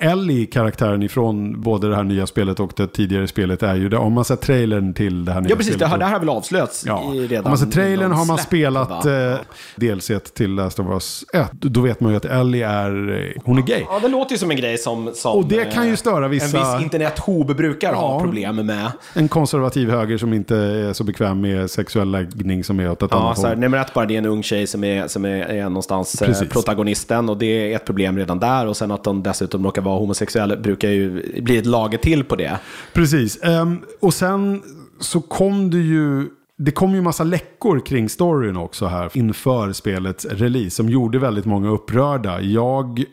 Ellie, karaktären ifrån både det här nya spelet och det tidigare spelet är ju det. Om man sett trailern till det här nya
Ja, precis. Det
spelet.
här, det här har väl avslöjats
Ja,
redan
om man ser trailern har man
släpp,
spelat eh, DLC till Last of Us 1. Då vet man ju att Ellie är, eh, hon är gay.
Ja, det låter ju som en grej som, som
Och det kan ju störa vissa-
en viss internethob brukar ha
Ja.
problem med.
En konservativ höger som inte är så bekväm med sexuell läggning som är åt ett
Ja,
annat
så här,
håll.
nummer ett bara, det är en ung tjej som är, som är, är någonstans eh,
Precis.
protagonisten och det är ett problem redan där. Och sen att de dessutom råkar vara homosexuell brukar ju bli ett lager till på det.
Precis. Ehm, och sen så kom det ju... Det kom ju massa läckor kring storyn också här inför spelets release som gjorde väldigt många upprörda. Jag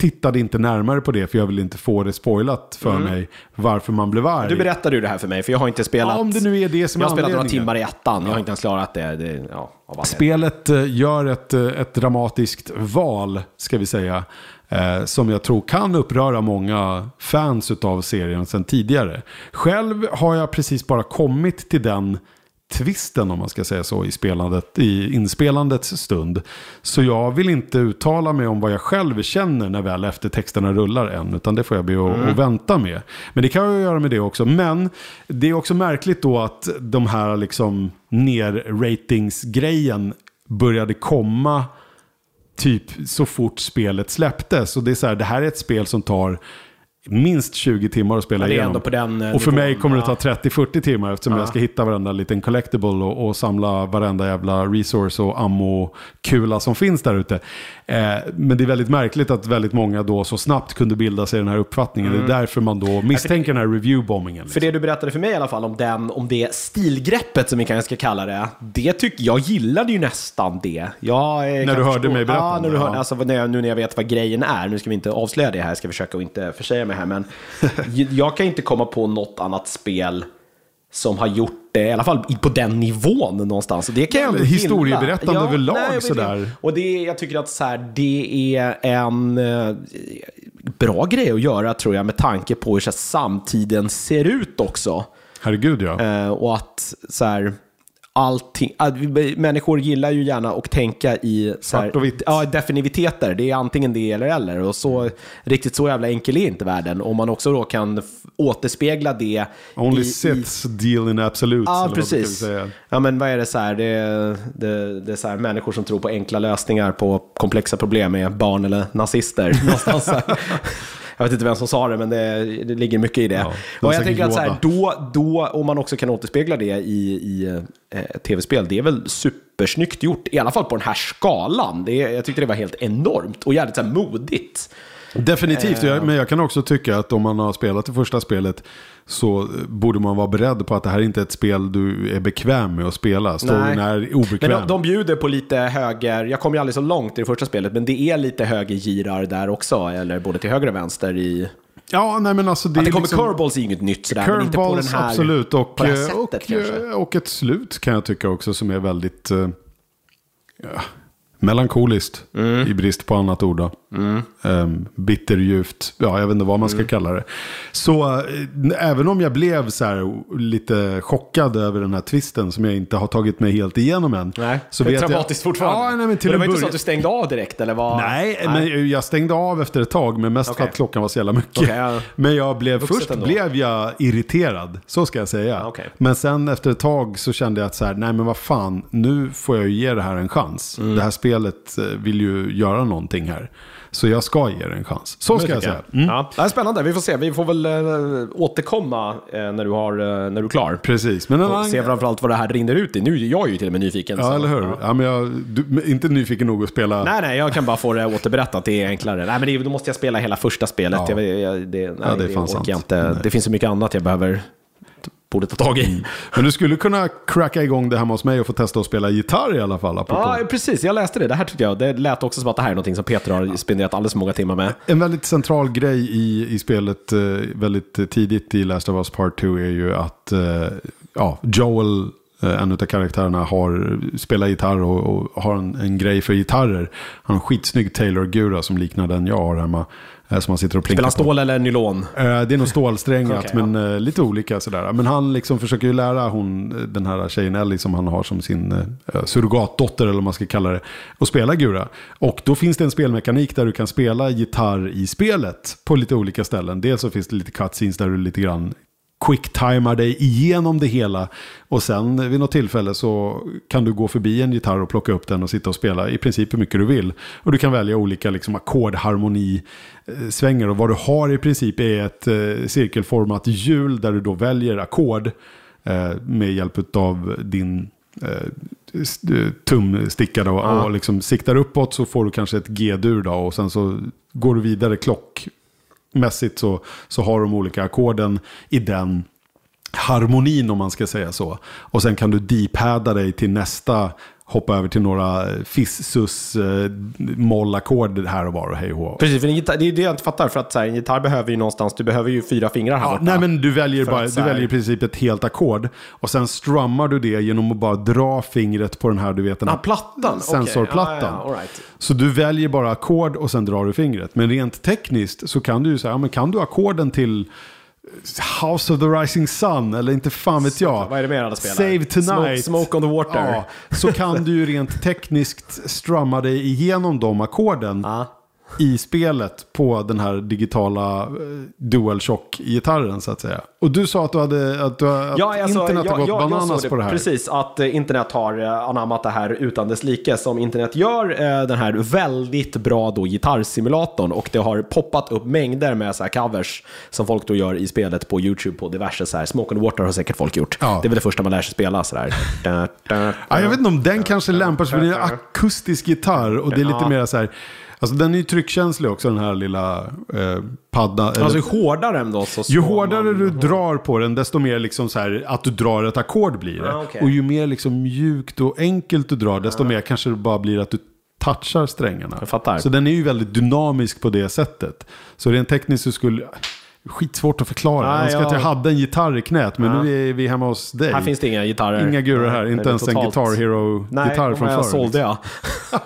tittade inte närmare på det för jag ville inte få det spoilat för mig varför man blev arg.
Mm. Du berättade ju det här för mig, för jag har inte spelat...
Ja, om det nu är det som
jag har spelat några timmar i ettan, jag har inte ens klarat det. det ja.
Spelet eh, gör ett, eh, ett dramatiskt val, ska vi säga. Eh, som jag tror kan uppröra många fans av serien sedan tidigare. Själv har jag precis bara kommit till den twisten om man ska säga så i, spelandet, i inspelandets stund. Så jag vill inte uttala mig om vad jag själv känner när väl eftertexterna rullar än. Utan det får jag be att att vänta med. Men det kan jag göra med det också. Men det är också märkligt då att de här liksom ner-ratings-grejen började komma typ så fort spelet släpptes. Och det är så här, det här är ett spel som tar minst 20 timmar att spela
Ja,
igenom.
den, eh,
och för
nivån,
mig kommer det ta
ja.
30-40 timmar eftersom jag ska hitta varenda liten collectible och, och samla varenda jävla resource och ammo-kula som finns där ute. Eh, men det är väldigt märkligt att väldigt många då så snabbt kunde bilda sig den här uppfattningen. Det är därför man då misstänker den här review-bombingen.
Mm. För det du berättade för mig i alla fall om, den, om det stilgreppet som vi kanske ska kalla det. Det tycker jag gillade ju nästan det. Jag, eh, kan
du hörde
förstå-
mig berätta
Ja, när du hör,
ja.
alltså, när jag, nu när jag vet vad grejen är. Nu ska vi inte avslöja det här, ska försöka att inte försäga mig här. Men jag kan inte komma på något annat spel som har gjort det, i alla fall på den nivån någonstans. Det kan jag
Historieberättande
gilla.
överlag
nej,
sådär.
Och det, jag tycker att så här, det är en... eh, bra grej att göra tror jag med tanke på hur så här, samtiden ser ut också.
Herregud ja.
Eh, och att så här, allting, människor gillar ju gärna att tänka i så här,
Svart och vitt.
Ja, definiviteter. Det är antingen det eller eller. Och så, riktigt så jävla enkel är inte världen. Om man också då kan återspegla det
Only
i, i
sits deal in absolutes.
Ja, precis. Ja, men vad är det så här? Det är, det, det är så här människor som tror på enkla lösningar på komplexa problem med barn eller nazister. Någonstans. Jag vet inte vem som sa det, men det, det ligger mycket i det.
Ja, det
och jag tänker att så här, då, då, om man också kan återspegla det i, i eh, tv-spel, det är väl supersnyggt gjort. I alla fall på den här skalan. Det, jag tyckte det var helt enormt och jävligt så här, modigt.
Definitivt,
Eh.
men jag kan också tycka att om man har spelat det första spelet så borde man vara beredd på att det här är inte är ett spel du är bekväm med att spela. Storyn är obekväm.
Men de, de bjuder på lite höger, jag kom ju aldrig så långt i det första spelet, men det är lite högergirar där också, eller både till höger och vänster i...
Ja, nej men alltså det
Att det kommer
liksom...
curveballs är inget nytt sådär, men inte på den här...
absolut. Och,
på det här
eh,
sättet
och,
kanske.
eh, och ett slut kan jag tycka också som är väldigt eh, ja, melankoliskt.
Mm.
I brist på annat ord. Då. Um, bitterljuvt. Ja, jag vet inte vad man ska
Mm.
kalla det. Så eh, även om jag blev så här lite chockad över den här twisten som jag inte har tagit mig helt igenom än.
Nej,
så
det är
vet jag-
traumatiskt fortfarande.
Ja, nej, men till
det
en
var inte så att du stängde av direkt, eller vad?
Nej, men jag stängde av efter ett tag, men mest
Okej.
för att klockan var så jävla mycket.
Okej, ja.
Men jag blev,
Vuxet
först
ändå.
blev jag irriterad, så ska jag säga.
okej.
Men sen efter ett tag så kände jag att så här, nej men vad fan, nu får jag ju ge det här en chans.
Mm.
Det här spelet eh, vill ju göra någonting här. Så jag ska ge det en chans. Så ska jag säga. Mm.
Ja, det är spännande. Vi får se. Vi får väl äh, återkomma eh, när, du har, eh, när du är klar.
Precis, men en
Och se framförallt vad det här rinner ut i. Nu är jag ju till och med nyfiken.
Ja,
så-
eller hur?
Ja.
Ja. men jag, du, inte nyfiken nog att spela.
Nej, nej, jag kan bara få det återberättat. Det är enklare. Nej, men det, då måste jag spela hela första spelet.
Ja.
Jag, jag, det, nej,
Ja, det är fan
orkar jag inte.
Nej.
Det finns så mycket annat jag behöver borde ta tag i.
Men du skulle kunna cracka igång det hemma hos mig och få testa att spela gitarr i alla fall. apropå.
Ja, precis. Jag läste det. Det här tyckte jag. Det lät också som att det här är någonting som Peter har spenderat alldeles för många timmar med.
En väldigt central grej i, i spelet eh, väldigt tidigt i Last of Us Part 2 är ju att eh, ja, Joel, eh, en av karaktärerna, har, spelar gitarr och, och har en, en grej för gitarrer. Han har en skitsnygg Taylor-gura som liknar den jag har hemma. Eh, Som han sitter och plinkar
Spelar
på.
stål eller nylon?
Eh, Det är nog stålsträngat,
ja.
men eh, lite olika sådär. Men han liksom försöker ju lära hon, den här tjejen Ellie som han har som sin surrogatdotter, eller vad man ska kalla det, att spela gura. Och då finns det en spelmekanik där du kan spela gitarr i spelet på lite olika ställen. Dels så finns det lite cutscenes där du lite grann quicktimar dig igenom det hela. Och sen vid något tillfälle så kan du gå förbi en gitarr och plocka upp den och sitta och spela i princip hur mycket du vill. Och du kan välja olika liksom, ackordharmoni-svängar. Och vad du har i princip är ett eh, cirkelformat hjul där du då väljer ackord eh, med hjälp av din eh, tumsticka då, och liksom siktar uppåt så får du kanske ett G-dur då och sen så går du vidare Mässigt så, så har de olika ackorden i den harmonin om man ska säga så. Och sen kan du deepada dig till nästa, hoppa över till några fiss-sus eh, mollackord här och var och hej och.
Precis, för gitarr, det är det jag inte fattar. För att så här, en gitarr behöver ju någonstans, du behöver ju fyra fingrar här
Ja,
borta.
nej men du väljer, bara,
att
du väljer i princip ett helt ackord. Och sen strummar du det genom att bara dra fingret på den här, du vet den här
Ah, plattan?
Sensorplattan.
Ja, ja, all right.
Så du väljer bara ackord och sen drar du fingret. Men rent tekniskt så kan du ju säga, ja, men kan du ackorden till House of the Rising Sun eller inte fan vet jag.
Vad är det mer alla spelar?
Save Tonight.
Smoke, smoke on the water.
Ja, så kan du ju rent tekniskt strumma dig igenom de ackorden
Ja.
I spelet på den här digitala eh, DualShock-gitarren så att säga. Och du sa att, du hade, att, du, att
Ja, alltså,
internet har gått
jag
bananas
det,
på det här.
Precis, att eh, internet har eh, anammat det här utan dess like som internet gör. Den här väldigt bra då gitarrsimulatorn och det har poppat upp mängder med så här covers som folk då gör i spelet på YouTube på diverse så här. Smoke the Water har säkert folk gjort.
Ja.
Det är väl det första man lär sig spela så där.
Ja, jag vet inte om den kanske lämpar sig för det är akustisk gitarr och det är lite
Ja.
mer så här. Alltså den är ju tryckkänslig också den här lilla eh, paddan.
Alltså ju hårdare ändå så
ju hårdare
man-
du drar på den desto mer liksom så här att du drar ett ackord blir det.
Ah, okej.
Och ju mer liksom mjukt och enkelt du drar desto mer kanske det bara blir att du touchar strängarna.
Jag fattar.
Så den är ju väldigt dynamisk på det sättet. Så rent tekniskt så skulle... Skitsvårt att förklara.
Nej,
jag önskar att jag
ja.
hade en gitarr i knät, men
Ja.
nu är vi hemma hos dig.
Här finns det inga gitarrer.
Inga gurer här,
Nej,
inte ens en
totalt-
Guitar
Nej,
Hero-gitarr
de
från
här
förr.
sålde jag.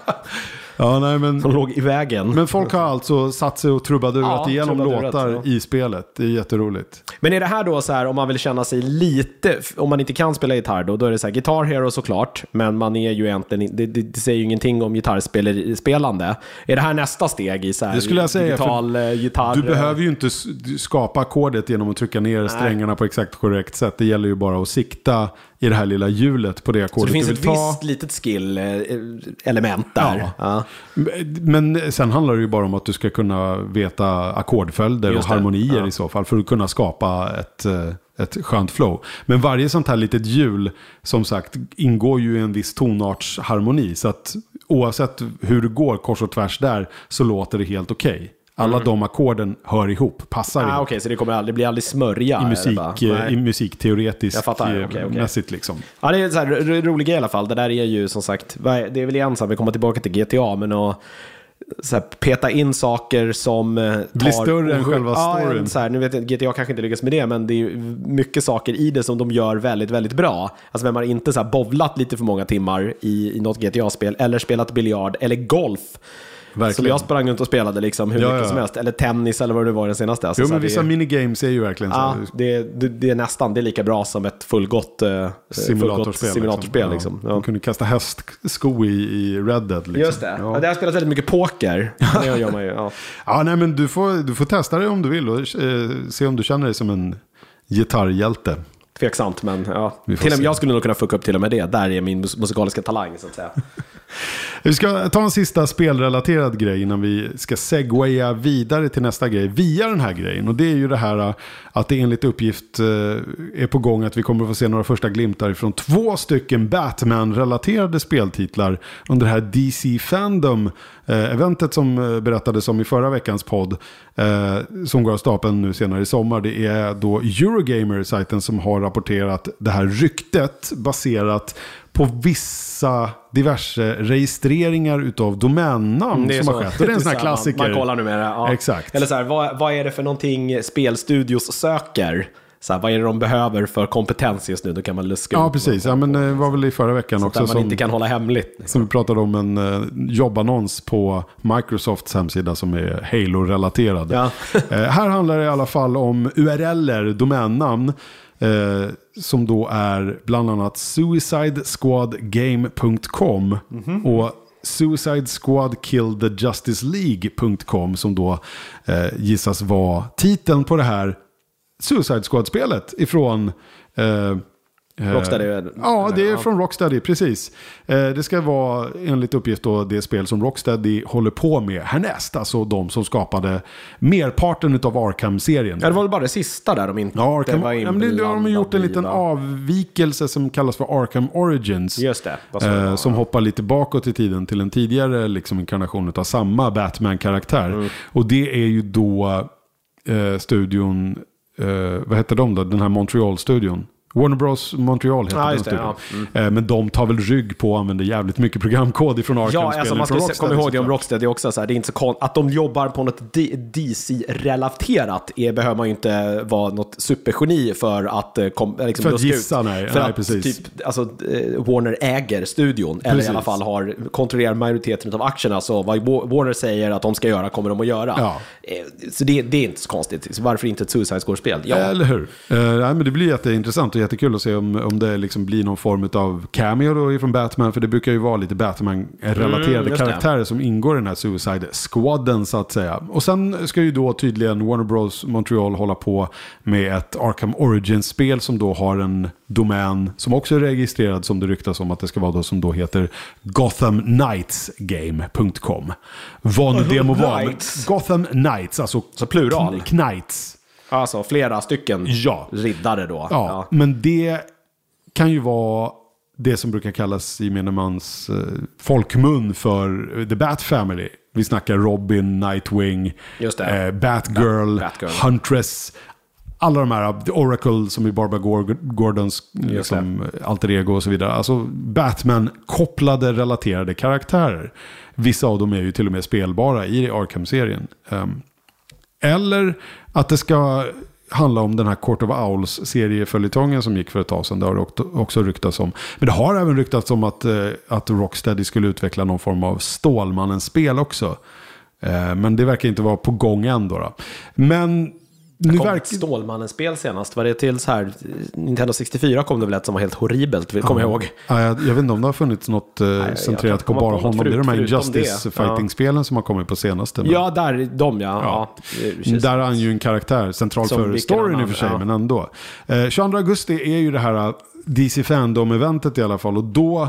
Ja, nej, men,
som låg i vägen.
men folk har alltså satt sig och trubbadurat
Ja,
igenom låtar
ja.
i spelet. Det är jätteroligt.
Men är det här då så här, om man vill känna sig lite, om man inte kan spela gitarr då, då är det så här Guitar Hero såklart, men man är ju egentligen, det, det, det säger ju ingenting om gitarrspelande. Är det här nästa steg i så här
Det skulle jag säga,
digital eh, gitarr?
Du behöver ju inte skapa ackordet genom att trycka ner strängarna på exakt korrekt sätt. Det gäller ju bara att sikta i det här lilla hjulet på det
Så
ackordet
det finns
du
ett
vill ta.
visst litet skill-element där.
Ja.
Ja.
Men sen handlar det ju bara om att du ska kunna veta ackordföljder och
det,
harmonier
ja.
i så fall för att kunna skapa ett, eh, ett skönt flow. Men varje sånt här litet hjul, som sagt, ingår ju i en viss tonartsharmoni. Så att oavsett hur det går kors och tvärs där så låter det helt okej. Alla de ackorden hör ihop, passar
Mm. Ah,
ihop.
Okej, så det, kommer aldrig, det blir aldrig smörja?
I, musik, eh. I musikteoretiskt
okej, okej.
mässigt liksom.
Ja, det är så här ro- rolig i alla fall. Det där är ju som sagt, det är väl igen så här, vi kommer tillbaka till GTA, men att så här, peta in saker som eh, tar...
Blir större än själva
ja,
storyn.
en Så här, nu vet jag, GTA kanske inte lyckas med det, men det är mycket saker i det som de gör väldigt, väldigt bra. Alltså vem har inte så här bovlat lite för många timmar i, i något GTA-spel, eller spelat biljard, eller golf. Som
Verkligen.
jag sprang runt och spelade liksom hur
Ja,
mycket
ja.
som helst. Eller tennis eller vad det var den senaste. Alltså,
Jo, men vissa
det,
minigames är ju verkligen så.
ja, det, det, det är nästan det är lika bra som ett fullgott, eh,
Simulatorspel.
fullgott simulatorspel. Liksom.
Ja. De kunde kasta hästsko i, i Red Dead. Liksom.
Just det. Ja.
Ja.
det har spelat väldigt mycket poker. Det gör man ju. Ja.
Nej, men du får, du får testa det om du vill och eh, se om du känner dig som en gitarrhjälte.
Tveksamt, men ja. Till och med, jag skulle nog kunna fucka upp till och med det. Där är min mus- musikaliska talang, så att säga.
Vi ska ta en sista spelrelaterad grej innan vi ska segwaya vidare till nästa grej via den här grejen. Och det är ju det här äh, att det enligt uppgift äh, är på gång att vi kommer att få se några första glimtar från två stycken Batman-relaterade speltitlar under det här DC Fandom eventet som eh, berättades om i förra veckans podd. Eh, som går av stapeln nu senare i sommar. Det är då Eurogamer-sajten som har rapporterat det här ryktet baserat på vissa diverse registreringar utav domännamn
är
som
så.
har skett. Och det är en sån här
Så man-
klassiker.
Man kollar numera. Ja.
Exakt.
Eller så här, vad, vad är det för någonting spelstudios söker? Så här, vad är det de behöver för kompetens just nu? Då kan man luska
Ja,
ut
precis. Ja, men det var väl i förra veckan
Där
också
man
som,
inte kan hålla hemligt.
som vi pratade om en eh, jobbannons på Microsofts hemsida som är Halo-relaterad.
Ja.
eh, här handlar det i alla fall om URLer, domännamn. Eh, som då är bland annat suicidesquadgame.com
Mhm.
och Suicide Squad Kill the Justice League.com som då eh, gissas vara titeln på det här Suicide Squad-spelet ifrån eh, Eh,
Rocksteady är-
Ja, det är
ja.
från Rocksteady, precis. Eh, Det ska vara enligt uppgift då det spel som Rocksteady håller på med härnäst. Alltså de som skapade merparten av Arkham-serien.
Ja, det var väl bara det sista där de inte
Ja, Arkham,
var
ja, men det, det har de gjort en
inblandade
liten avvikelse som kallas för Arkham Origins.
Just det.
Eh, som hoppar lite bakåt i tiden till en tidigare liksom, inkarnation av samma Batman-karaktär.
Mm.
Och det är ju då eh, studion, eh, vad heter de då? Den här Montreal-studion. Warner Bros Montreal heter
Ja,
den
det,
studion.
ja.
Eh, men de tar väl rygg på och använder jävligt mycket programkod ifrån
Ja,
Arkham-spelen
alltså man ska
från
se- komma
Rocksteady
ihåg det om. Rocksteady också. Så här, det är inte så kon- att de jobbar på något DC-relaterat är, behöver man ju inte vara något supergeni för att eh, kom, eh, liksom
För att gissa,
ut.
nej.
För
Nej,
att
precis.
Typ, alltså, Warner äger studion, eller
Precis.
i alla fall har kontrollerar majoriteten av aktierna. Så vad Wa- Warner säger att de ska göra kommer de att göra.
Ja.
Så det, det är inte så konstigt. Så varför inte ett Suicide Squad-spel? Ja,
Eller hur? Eh, nej, men det blir jätteintressant jättekul att se om, om det liksom blir någon form av cameo då ifrån Batman. För det brukar ju vara lite Batman-relaterade
Mm,
karaktärer som ingår i den här Suicide Squaden så att säga. Och sen ska ju då tydligen Warner Bros Montreal hålla på med ett Arkham Origins-spel som då har en domän som också är registrerad som det ryktas om att det ska vara då som då heter GothamKnightsGame.com. Vad nu det må vara. Gotham Knights, alltså
Så plural.
kn- Knights.
Alltså flera stycken
Ja.
riddare då.
Ja, men det kan ju vara det som brukar kallas i gemene mans eh, folkmun för The Bat Family. Vi snackar Robin, Nightwing. Eh, Batgirl,
Bat- Batgirl.
Huntress. Alla de här, The Oracle som är Barbara Gor- Gordons liksom, alter ego och så vidare. Alltså Batman-kopplade relaterade karaktärer. Vissa av dem är ju till och med spelbara i Arkham-serien. Ehm, eller att det ska handla om den här Court of Owls serieföljetongen som gick för ett tag sedan. Det har det också- ryktats om. Men det har även ryktats om att, eh, att Rocksteady skulle utveckla någon form av Stålmannen-spel också. Eh, men det verkar inte vara på gång än då. då. Men nu
Kom ett
verkar...
Stålmannen-spel senast. Var det till så här, Nintendo 64 kom det väl ett som var helt horribelt, kommer jag ihåg.
Ja, jag, jag vet inte om det har funnits något eh,
kan
centrerat på bara
på
honom. Det är de här
förut-
Injustice
det. Ja.
fighting-spelen som har kommit på senaste. men-
Ja, där, de ja. ja. det
Där är han ju en karaktär, central
Som
för storyn i och för sig,
ja.
men ändå. Eh, 22 augusti är ju det här eh, DC Fandom-eventet i alla fall. Och då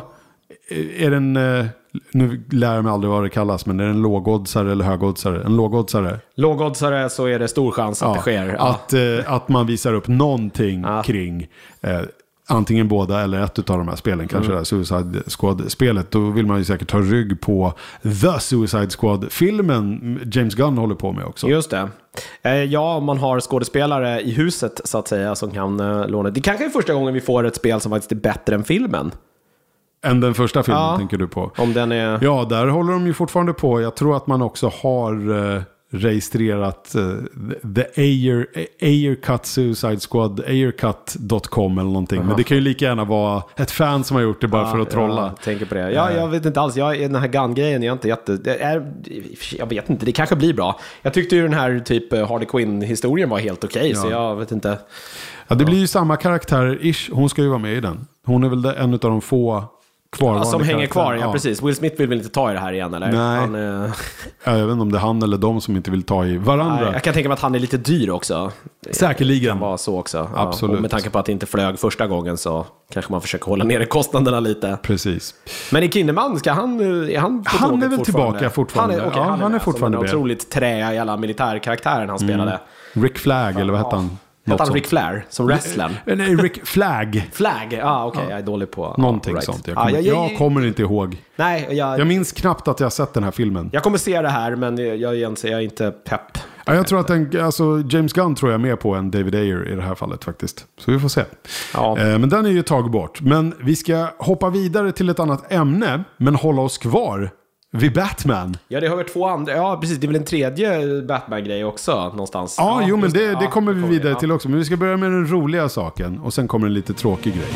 är det en, eh, nu lär jag mig aldrig vad det kallas, men är det en lågoddsare eller högoddsare? En lågoddsare.
Lågoddsare så är det stor chans att det sker. Ja.
Att, eh, att man visar upp någonting
Ja.
kring eh, antingen båda eller ett av de här spelen. Kanske
Mm.
det här Suicide Squad-spelet. Då vill man ju säkert ta rygg på The Suicide Squad-filmen James Gunn håller på med också.
Just det. Eh, Ja, om man har skådespelare i huset så att säga som kan låna. Det kanske är första gången vi får ett spel som faktiskt är bättre än filmen.
Än den första filmen
Ja.
tänker du på.
Om den är...
Ja, där håller de ju fortfarande på. Jag tror att man också har eh, registrerat eh, The Ayer, Ayer Cut Suicide Squad, ayercut.com eller någonting. Men det kan ju lika gärna vara ett fan som har gjort det bara för att trolla.
Jag tänker på det. Ja, jag vet inte alls. Jag, den här Gun-grejen är jag inte jätte... Det är, jag vet inte, det kanske blir bra. Jag tyckte ju den här typ eh, Harley Quinn-historien var helt okej, så jag vet inte.
Ja, det blir ju samma karaktär-ish. Hon ska ju vara med i den. Hon är väl en av de få kvarvarande
Ja, som hänger kvar,
karaktärerna.
ja, precis. Will Smith vill väl inte ta i det här igen, eller?
Nej.
Han, eh,
Ja, jag vet inte om det är han eller de som inte vill ta i varandra.
nej, jag kan tänka mig att han är lite dyr också.
Säkerligen.
kan vara så också. Ja,
Absolut.
och med tanke på att det inte flög första gången så kanske man försöker hålla nere kostnaderna lite.
Precis.
Men i Kinnaman, ska han, är han på
Han är väl tillbaka fortfarande.
Han är,
Ja,
han är,
han är
med,
fortfarande
som
med.
den otroligt träiga jävla militärkaraktären han spelade.
Rick Flag, eller vad hette han?
Hette han. Rick Flair, som wrestlern?
Nej, Rick Flag.
Flag? Ja, ah, okej, jag är dålig på...
Någonting
right.
sånt. Jag
Ja,
kommer,
jag, jag,
jag kommer inte ihåg.
nej, jag,
Jag minns knappt att jag har sett den här filmen.
jag kommer se det här, men jag, är inte pepp.
Ja, jag tror att den, alltså, James Gunn tror jag är med på än David Ayer i det här fallet faktiskt. Så vi får se.
Ja.
Eh, men den är ju ett tag bort. Men vi ska hoppa vidare till ett annat ämne, men hålla oss kvar vid Batman.
Ja, det har väl två andra. Ja, precis. Det är väl en tredje Batman-grej också någonstans.
Ja, jo, men det,
Ja,
det kommer vi vidare
ja.
till också. Men vi ska börja med den roliga saken och sen kommer en lite tråkig grej.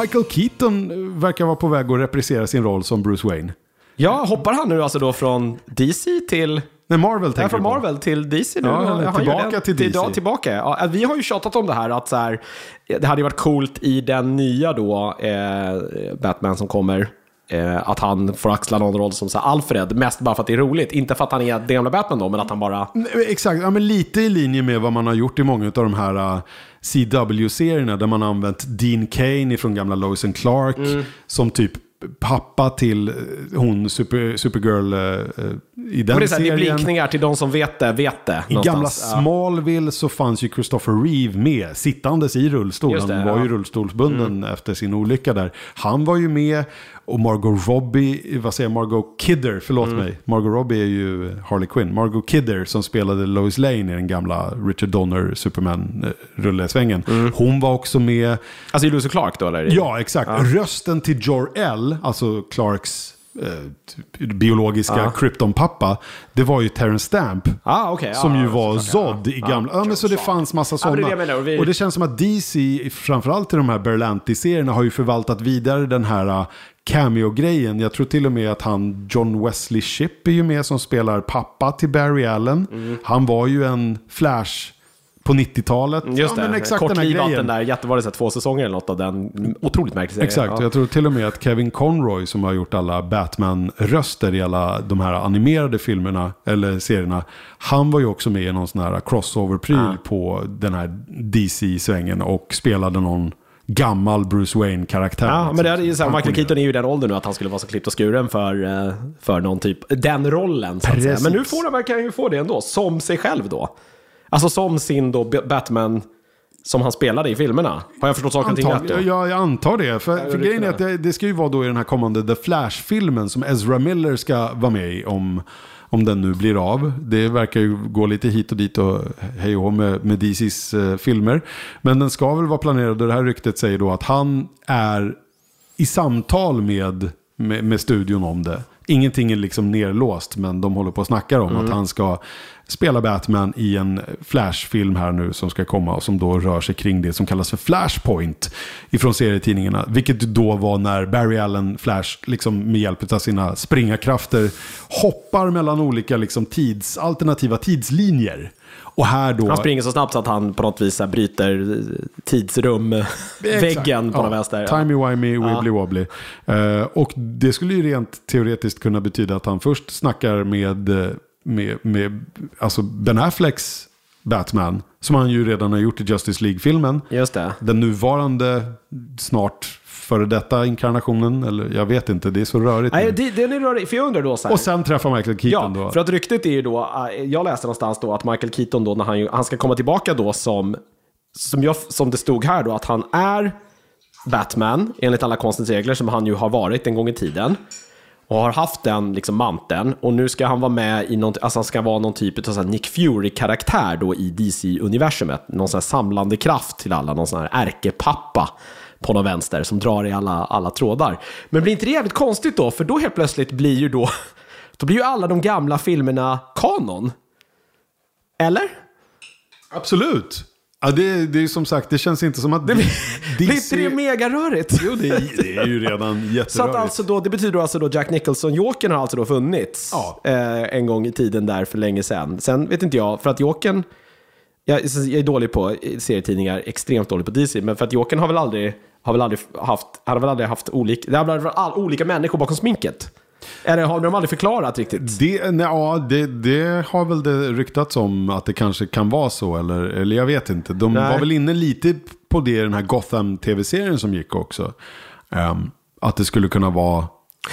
Michael Keaton verkar vara på väg att reprisera sin roll som Bruce Wayne.
Ja, hoppar han nu alltså då från DC till...
Nej, Marvel tänker
från
du på.
Marvel till DC nu.
Ja,
gör
tillbaka till DC.
Ja, tillbaka. Ja, vi har ju tjatat om det här att så här, det hade varit coolt i den nya då, eh, Batman som kommer. Eh, att han får axla någon roll som så Alfred, mest bara för att det är roligt. Inte för att han är den gamla Batman då, men att han bara...
Nej, Exakt, ja, men lite i linje med vad man har gjort i många av de här uh, CW-serierna där man har använt Dean Kane från gamla Lois and Clark
Mm.
som typ pappa till eh, hon Super, Supergirl eh, eh, i den
det, är så här, det är
serien.
blinkningar till de som vet det, vet det.
I gamla
någonstans. Ja.
Smallville så fanns ju Christopher Reeve med, sittandes i rullstol.
Det,
han var
ja. Mm.
ju rullstolsbunden efter sin olycka där. Han var ju med och Margot Robbie, vad säger jag, Margot Kidder, förlåt
Mm.
mig. Margot Robbie är ju Harley Quinn. Margot Kidder som spelade Lois Lane i den gamla Richard Donner Superman-rullesvängen.
Mm.
Hon var också med,
Alltså i Lucy Clark då eller?
ja exakt, rösten till Jor-El, alltså Clarks eh, biologiska Krypton-pappa, det var ju Terrence Stamp.
Ah, okej.
Som
ja,
ju var Zod i gamla... Ja, men så det fanns massa
Ja,
sådana.
det och vi-
Och det känns som att DC, framförallt i de här Berlanti-serierna, har ju förvaltat vidare den här cameo-grejen. Jag tror till och med att han, John Wesley Shipp är ju med som spelar pappa till Barry Allen.
Mm.
Han var ju en Flash på 90-talet.
Just
ja,
det,
exakt
kortlivat den där, jätte, var det så två säsonger eller något av den? Otroligt märklig serie.
Exakt,
Ja.
jag tror till och med att Kevin Conroy som har gjort alla Batman-röster i alla de här animerade filmerna eller serierna. Han var ju också med i någon sån här crossover-pryl på den här DC-svängen och spelade någon gammal Bruce Wayne-karaktär.
Ja, men det är ju så här, Michael
Pensionerad.
Keaton är ju i den åldern nu att han skulle vara så klippt och skuren för, eh, för någon typ, den rollen. Så att säga. Men nu får han, verkar han ju få det ändå, som sig själv då. Alltså som sin då Batman som han spelade i filmerna. Har jag förstått saker och ting rätt
Antar,
då?
ja, jag antar det. För, för grejen är att det, det ska ju vara då i den här kommande The Flash-filmen som Ezra Miller ska vara med i om, om den nu blir av. Det verkar ju gå lite hit och dit och hej och med, med DCs eh, filmer. Men den ska väl vara planerad och det här ryktet säger då att han är i samtal med, med, med studion om det. ingenting är liksom nerlåst, men de håller på att snacka om
Mm.
att han ska spela Batman i en Flash-film här nu som ska komma och som då rör sig kring det som kallas för Flashpoint ifrån serietidningarna. Vilket då var när Barry Allen Flash liksom med hjälp av sina springarkrafter hoppar mellan olika liksom tids, alternativa tidslinjer. Och här då...
Han springer så snabbt så att han på något vis bryter tidsrum-väggen på
Ja,
någon vänster.
Timey-wimey, wibbly-wobbly. Eh, och det skulle ju rent teoretiskt kunna betyda att han först snackar med, eh, med, med alltså Ben Afflecks Batman. Som han ju redan har gjort i Justice League-filmen.
Just det.
Den nuvarande, snart före detta inkarnationen. Eller jag vet inte, det är så rörigt.
Nej, det, den är rörig, för jag undrar då så här.
Och sen träffar Michael Keaton
Ja,
då.
för att ryktet är ju då, eh, jag läste någonstans då att Michael Keaton då, när han, han ska komma tillbaka då som, som, jag, som det stod här då, att han är Batman, enligt alla konstens regler, som han ju har varit en gång i tiden. Och har haft den liksom manteln. Och nu ska han vara med i någon, alltså han ska vara någon typ av så Nick Fury-karaktär då i DC-universumet. Någon sån här samlande kraft till alla, någon sån här ärkepappa på någon vänster som drar i alla, alla trådar. Men blir inte det jävligt konstigt då? För då helt plötsligt blir ju då, då blir ju alla de gamla filmerna kanon. Eller?
Absolut. Ja, det, det är som sagt, det känns inte som att... Det
Blir inte det megarörigt?
Jo, det, är- det är ju redan jätterörigt.
Så att alltså då, det betyder alltså då Jack Nicholson, Jokern har alltså då funnits
Ja.
eh, en gång i tiden där för länge sedan. Sen vet inte jag, för att Jokern, jag, jag är dålig på serietidningar, extremt dålig på DC, men för att Jokern har väl aldrig, har väl aldrig haft, han har väl aldrig haft olika, det har väl all, olika människor bakom sminket. Eller har de aldrig förklarat riktigt?
Det, nej, ja, det, det har väl det ryktats om att det kanske kan vara så. Eller, eller jag vet inte. De
Nej.
var väl inne lite på det i den här Gotham-tv-serien som gick också. Ehm, att det skulle kunna vara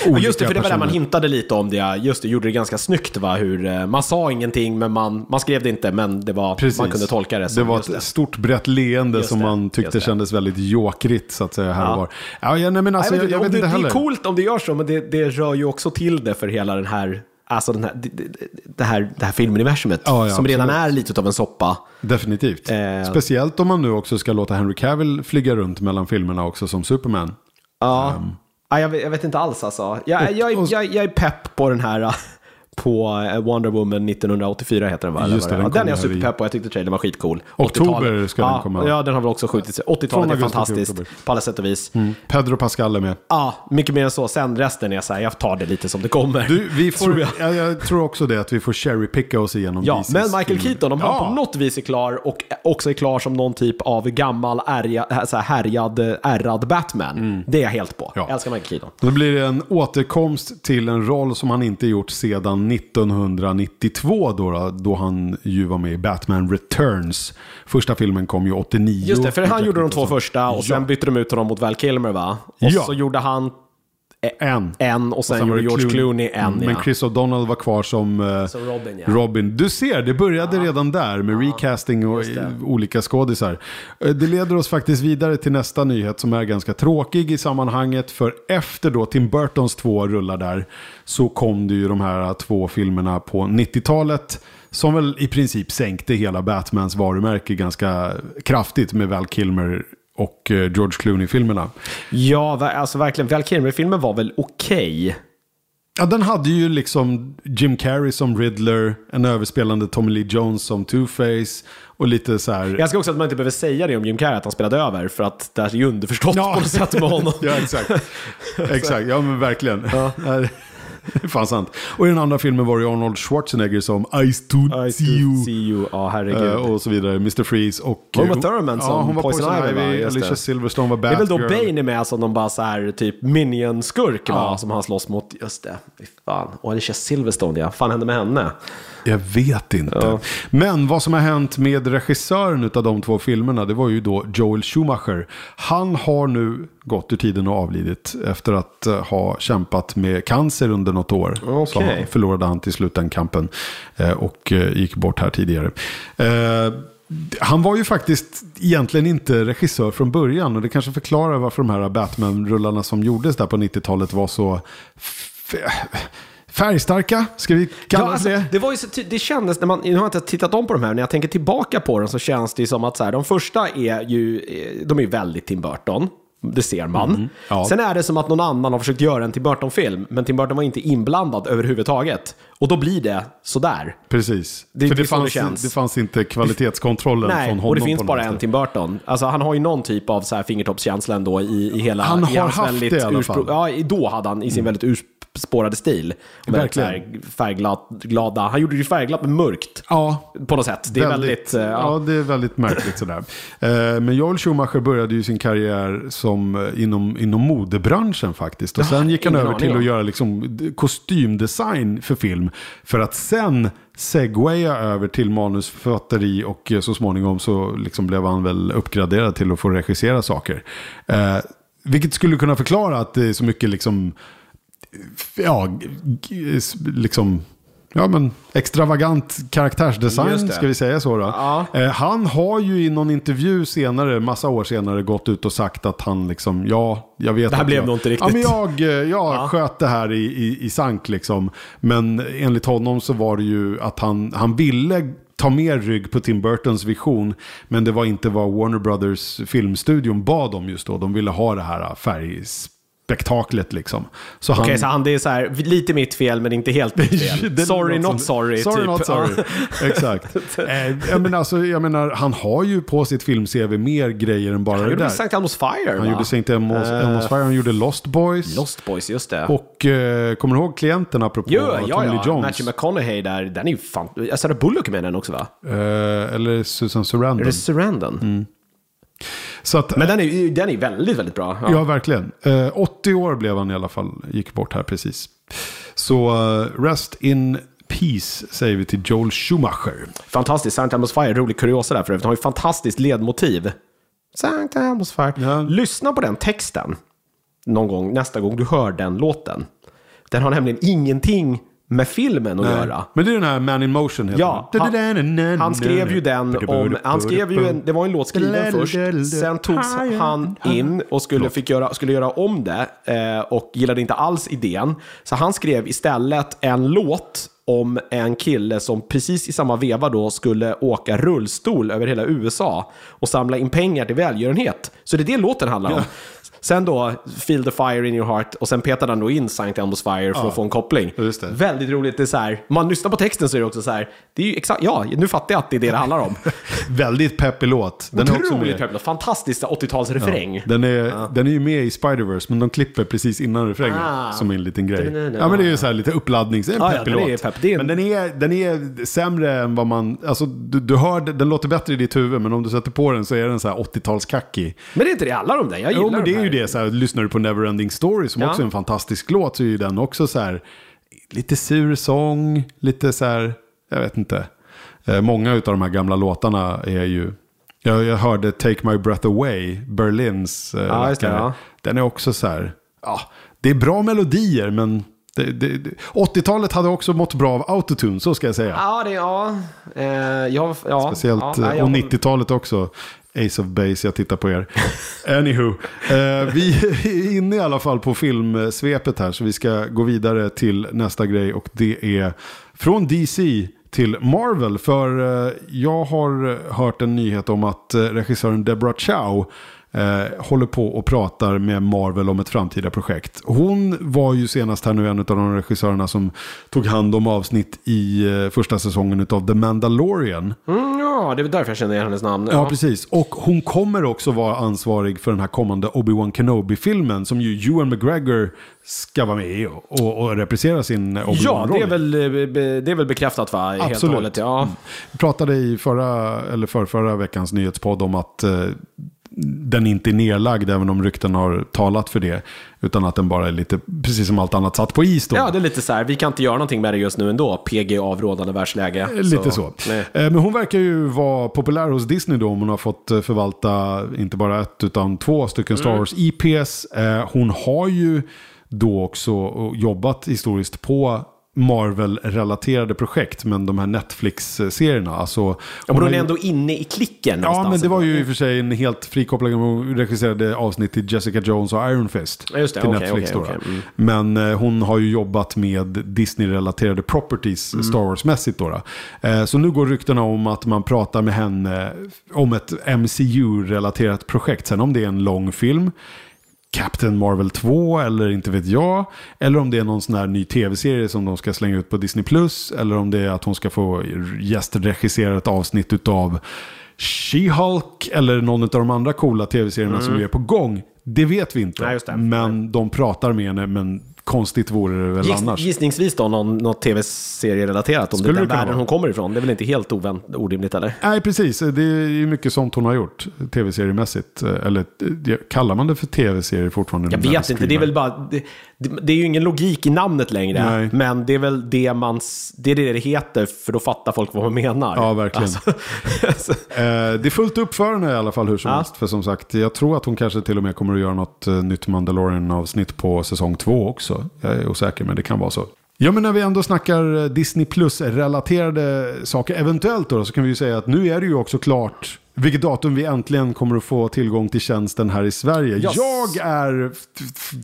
olika
just det, för det var där man hintade lite om det. Just det, gjorde det ganska snyggt va? Hur, eh, man sa ingenting, men man, man skrev det inte, men det var,
Precis.
man kunde tolka det
Det
som
var
just
ett stort brett leende
Just
som
det,
man tyckte
det.
kändes väldigt jokrigt så att säga här
Ja.
och var. Ja, ja, nej, men alltså,
jag
jag, jag vet
det,
inte
det
heller.
är coolt om det gör så, men det, det rör ju också till det för hela den här, alltså den här, det, det, det här, det här filmuniversumet.
Ja, ja,
som redan
absolut.
är lite av en soppa.
Definitivt.
Eh.
Speciellt om man nu också ska låta Henry Cavill flyga runt mellan filmerna också som Superman.
Ja. ja jag, vet, jag vet inte alls alltså. Jag, jag, jag, jag är pepp på den här, äh, på äh, Wonder Woman 1984 heter den va?
Just det,
ja,
den
den är jag superpepp på, jag tyckte trailern var skitcool.
Oktober
80-talet.
ska den komma.
Ja, den har väl också skjutits. 80-talet
Från
är fantastiskt på alla sätt och vis.
Pedro Pascal är med.
Ja, mycket mer än så. Sen resten är så här, jag tar det lite som det kommer.
Du, vi får,
Tror jag.
jag. Jag, tror också det, att vi får cherry-picka oss igenom
Ja,
DCs
men Michael
filmer.
Keaton, om han
Ja.
på något vis är klar och också är klar som någon typ av gammal ärja, så här, härjad, ärrad Batman. Det är jag helt på.
Ja.
Jag älskar Michael Keaton.
Då blir det en återkomst till en roll som han inte gjort sedan 1992 då, då, då han ju var med i Batman Returns. Första filmen kom ju 89.
Just det, för han gjorde de två första och sen
Ja.
bytte de ut honom mot Val Kilmer va? Och
Ja.
så gjorde han
En.
en och sen,
Sen var
gjorde George Clooney, en
Mm, Men
ja.
Chris O'Donnell var kvar som, eh,
Som Robin, ja.
Robin. Du ser, det började redan där med recasting och eh, olika skådisar. Eh, Det leder oss faktiskt vidare till nästa nyhet som är ganska tråkig i sammanhanget. För efter då Tim Burtons två rullar där så kom det ju de här två filmerna på 90-talet. Som väl i princip sänkte hela Batmans varumärke ganska kraftigt med Val Kilmer och eh, George Clooney-filmerna.
Ja, alltså verkligen. Val Kilmer-filmen var väl okej?
Ja, den hade ju liksom Jim Carrey som Riddler, en överspelande Tommy Lee Jones som Two-Face och lite så här...
Jag älskar också att man inte behöver säga det om Jim Carrey, att han spelade över, för att det är ju underförstått på något sätt med honom.
ja, exakt. exakt, ja men verkligen. Ja. Det är fan sant. Och i den andra filmen var det Arnold Schwarzenegger som I stood
I
see you.
see you. Ja, herregud.
eh, och så vidare, Mr. Freeze och...
Var det Uma Thurman som
ja, hon var
Poison
Poison,
Ivy?
Ivy,
Just
Alicia. Silverstone var
det är väl då
Batgirl.
Bane är med som de bara så här typ minion-skurk va?
Ja.
Som han slåss mot. Just det. Fan. Och Alicia Silverstone ja. fan hände med henne?
Jag vet inte.
Ja.
Men vad som har hänt med regissören av de två filmerna, det var ju då Joel Schumacher. Han har nu gått ur tiden och avlidit efter att eh, ha kämpat med cancer under något år.
Okej.
Så förlorade han till slut den kampen eh, och eh, gick bort här tidigare. Han var ju faktiskt egentligen inte regissör från början och det kanske förklarar varför de här Batman-rullarna som gjordes där på 90-talet var så färgstarka, ska vi kalla
Ja, alltså,
det.
det, var ju så, det kändes, när man, nu har jag inte tittat om på de här, när jag tänker tillbaka på dem så känns det ju som att så här, de första är ju, eh, de är ju väldigt Tim Burton. Det ser man.
Mm. Ja.
Sen är det som att någon annan har försökt göra en Tim Burton-film, men Tim Burton var inte inblandad överhuvudtaget. Och då blir det sådär.
Precis.
Det-
För
det
det,
det
fanns,
känns.
det fanns inte kvalitetskontrollen
Nej,
från honom.
och det finns bara en. Tim Burton. Alltså han har ju någon typ av så här fingertoppskänsla ändå i, i hela...
Han har haft det i alla fall.
Ja, då hade han i sin väldigt urspårade stil. Väldigt
Verkligen.
färgglada. Han gjorde det ju färgglatt men mörkt.
Ja,
På något sätt. Det är väldigt... eh,
ja.
ja.
det är väldigt märkligt sådär. Eh, Men Joel Schumacher började ju sin karriär som eh, inom, inom modebranschen faktiskt. Och sen gick han över till att göra liksom kostymdesign för film. För att sen segwaya över till manusförfatteri och så småningom så liksom blev han väl uppgraderad till att få regissera saker. Eh, vilket skulle kunna förklara att det är så mycket liksom, ja, liksom, ja men extravagant karaktärsdesign, ska vi säga så då.
Ja.
Eh, han har ju i någon intervju senare, massa år senare, gått ut och sagt att han liksom, ja, jag vet
Det här
att
blev
jag,
nog inte
Ja,
riktigt.
men jag, eh, jag sköt det här i, i, i sank liksom. Men enligt honom så var det ju att han, han ville ta mer rygg på Tim Burtons vision. Men det var inte vad Warner Brothers filmstudion bad om just då. De ville ha det här färgspektaklet liksom. Så
Okej,
han,
så han det är så här, lite mitt fel men inte helt mitt fel. Sorry, not sorry.
Sorry,
typ.
not sorry. Exakt. Eh, jag, menar, alltså, jag menar, han har ju på sitt film-CV mer grejer än bara
Han
det
gjorde
där.
St. Elmo's Fire,
Han
va?
gjorde St. Elmo's, Elmo's Fire, han gjorde Lost Boys.
Lost Boys, just det.
Och eh, kommer du ihåg klienten apropå
Jo,
Tommy
ja,
Lee
ja.
Jones?
Matthew McConaughey där, den är ju fan... Sarah Bullock är med den också va?
Eh, eller Susan
Är
Sarandon.
det Sarandon?
Mm. Så att,
Men den är, den är väldigt, väldigt bra.
ja. verkligen. Eh, 80 år blev han i alla fall, gick bort här precis. Så eh, rest in peace säger vi till Joel Schumacher.
Fantastiskt. St. Elmo's Fire, rolig kuriosa där för övrigt. Han har ju fantastiskt ledmotiv. St. Elmo's Fire.
Ja.
Lyssna på den texten någon gång, nästa gång du hör den låten. Den har nämligen ingenting med filmen att göra.
Men det är den här Man in Motion heter
Ja,
den.
han, han skrev ju den om, han skrev ju en, det var en låt skriven först, sen togs han in och skulle, fick göra, skulle göra om det eh, och gillade inte alls idén. Så han skrev istället en låt om en kille som precis i samma veva då skulle åka rullstol över hela USA och samla in pengar till välgörenhet. Så det är det låten handlar om. Sen då, Feel the fire in your heart och sen petade han då in St. Elmo's fire för att få en koppling. Väldigt roligt, det är så här, man lyssnar på texten så är det också så här, det är ju exakt, ja, nu fattar jag att det är det det handlar om.
Väldigt peppig låt. Den
Otroligt
med.
peppigt, fantastisk 80-talsrefräng.
Den är, den är ju med i Spider-Verse, men de klipper precis innan refrängen.
Ah.
Som en liten grej. Ja, men det är ju så här lite uppladdning. Så det är en
Ja, ja,
peppig låt.
pepp. En-
Men den är, den är sämre än vad man... Alltså, du, du hör, den låter bättre i ditt huvud, men om du sätter på den så är den så här 80-talskackig.
Men det är inte det alla de där, jag gillar
Jo, men det
de
är ju. Det. Så här, lyssnar du på Neverending Story, som
Ja.
också är en fantastisk låt, så är ju den också så här... Lite sur sång, lite så här... Jag vet inte. Eh, många av de här gamla låtarna är ju... Jag, jag hörde Take My Breath Away, Berlins eh,
Ja, det, ja.
Den är också så här... Ja, det är bra melodier, men... Det, det, det, 80-talet hade också mått bra av autotune, så ska jag säga.
Ja, det ja. Eh, jag, ja
Speciellt,
ja, nej, jag-
och 90-talet också. Ace of Base, jag tittar på er. Anywho, eh, vi är inne i alla fall på filmsvepet här, så vi ska gå vidare till nästa grej. Och det är från DC till Marvel. För eh, jag har hört en nyhet om att eh, regissören Deborah Chow eh, håller på och pratar med Marvel om ett framtida projekt. Hon var ju senast här nu en av de regissörerna som tog hand om avsnitt i eh, första säsongen av The Mandalorian.
Mm, ja, det är därför jag känner igen hennes namn.
Ja, precis. Och hon kommer också vara ansvarig för den här kommande Obi-Wan Kenobi-filmen som ju Ewan McGregor ska vara med i och, och, reprisera sin Obi-Wan-roll.
Ja, det är, väl, eh, det är väl bekräftat va? Helt och
Absolut.
hållet, ja.
Vi pratade i förra, eller för förra veckans nyhetspodd om att eh, den inte är nedlagd, även om rykten har talat för det. Utan att den bara är lite, precis som allt annat, satt på is då.
Ja, det är lite så här, vi kan inte göra någonting med det just nu ändå. PG avrådande världsläge.
Lite så.
nej.
Eh, Men hon verkar ju vara populär hos Disney då. om Hon har fått eh, förvalta inte bara ett utan två stycken Star Wars IPs. Eh, Hon har ju då också jobbat historiskt på Marvel-relaterade projekt, men de här Netflix-serierna. Alltså,
Ja, men hon är
ju-
ändå inne i klicken
Ja, men det var ju i och för sig en helt frikopplad, hon regisserade avsnitt till Jessica Jones och Iron Fist.
Ja, just det.
till
Okej,
Netflix då.
okej. Mm.
Men eh, hon har ju jobbat med Disney-relaterade properties
Mm.
Star Wars-mässigt då. Eh, så nu går ryktena om att man pratar med henne om ett MCU-relaterat projekt. Sen om det är en lång film, Captain Marvel 2 eller inte vet jag. Eller om det är någon sån här ny tv-serie som de ska slänga ut på Disney+. Plus Eller om det är att hon ska få gästregissera ett avsnitt utav She-Hulk. Eller någon av de andra coola tv-serierna som är på gång. Det vet vi inte.
Mm. Nej.
Men de pratar med henne. Men konstigt vore det väl
Giss,
annars.
gissningsvis då någon, något tv-serie-relaterat om
Skulle
det är den världen hon kommer ifrån. Det är väl inte helt ovänt, orimligt eller?
Nej, precis. Det är ju mycket sånt hon har gjort. Tv-seriemässigt. Eller kallar man det för tv-serier fortfarande?
Jag vet inte, det är väl bara... Det, det, det är ju ingen logik i namnet längre.
Nej.
Men det är väl det man... Det är det det heter, för då fattar folk vad man menar.
Ja, verkligen.
Alltså, alltså,
Eh, det är fullt upp för henne i alla fall hur som
Ja.
helst. För som sagt, jag tror att hon kanske till och med kommer att göra något eh, nytt Mandalorian-avsnitt på säsong två också. Jag är osäker, men det kan vara så. Ja, men när vi ändå snackar eh, Disney Plus-relaterade saker, eventuellt då, så kan vi ju säga att nu är det ju också klart vilket datum vi äntligen kommer att få tillgång till tjänsten här i Sverige.
Yes.
Jag är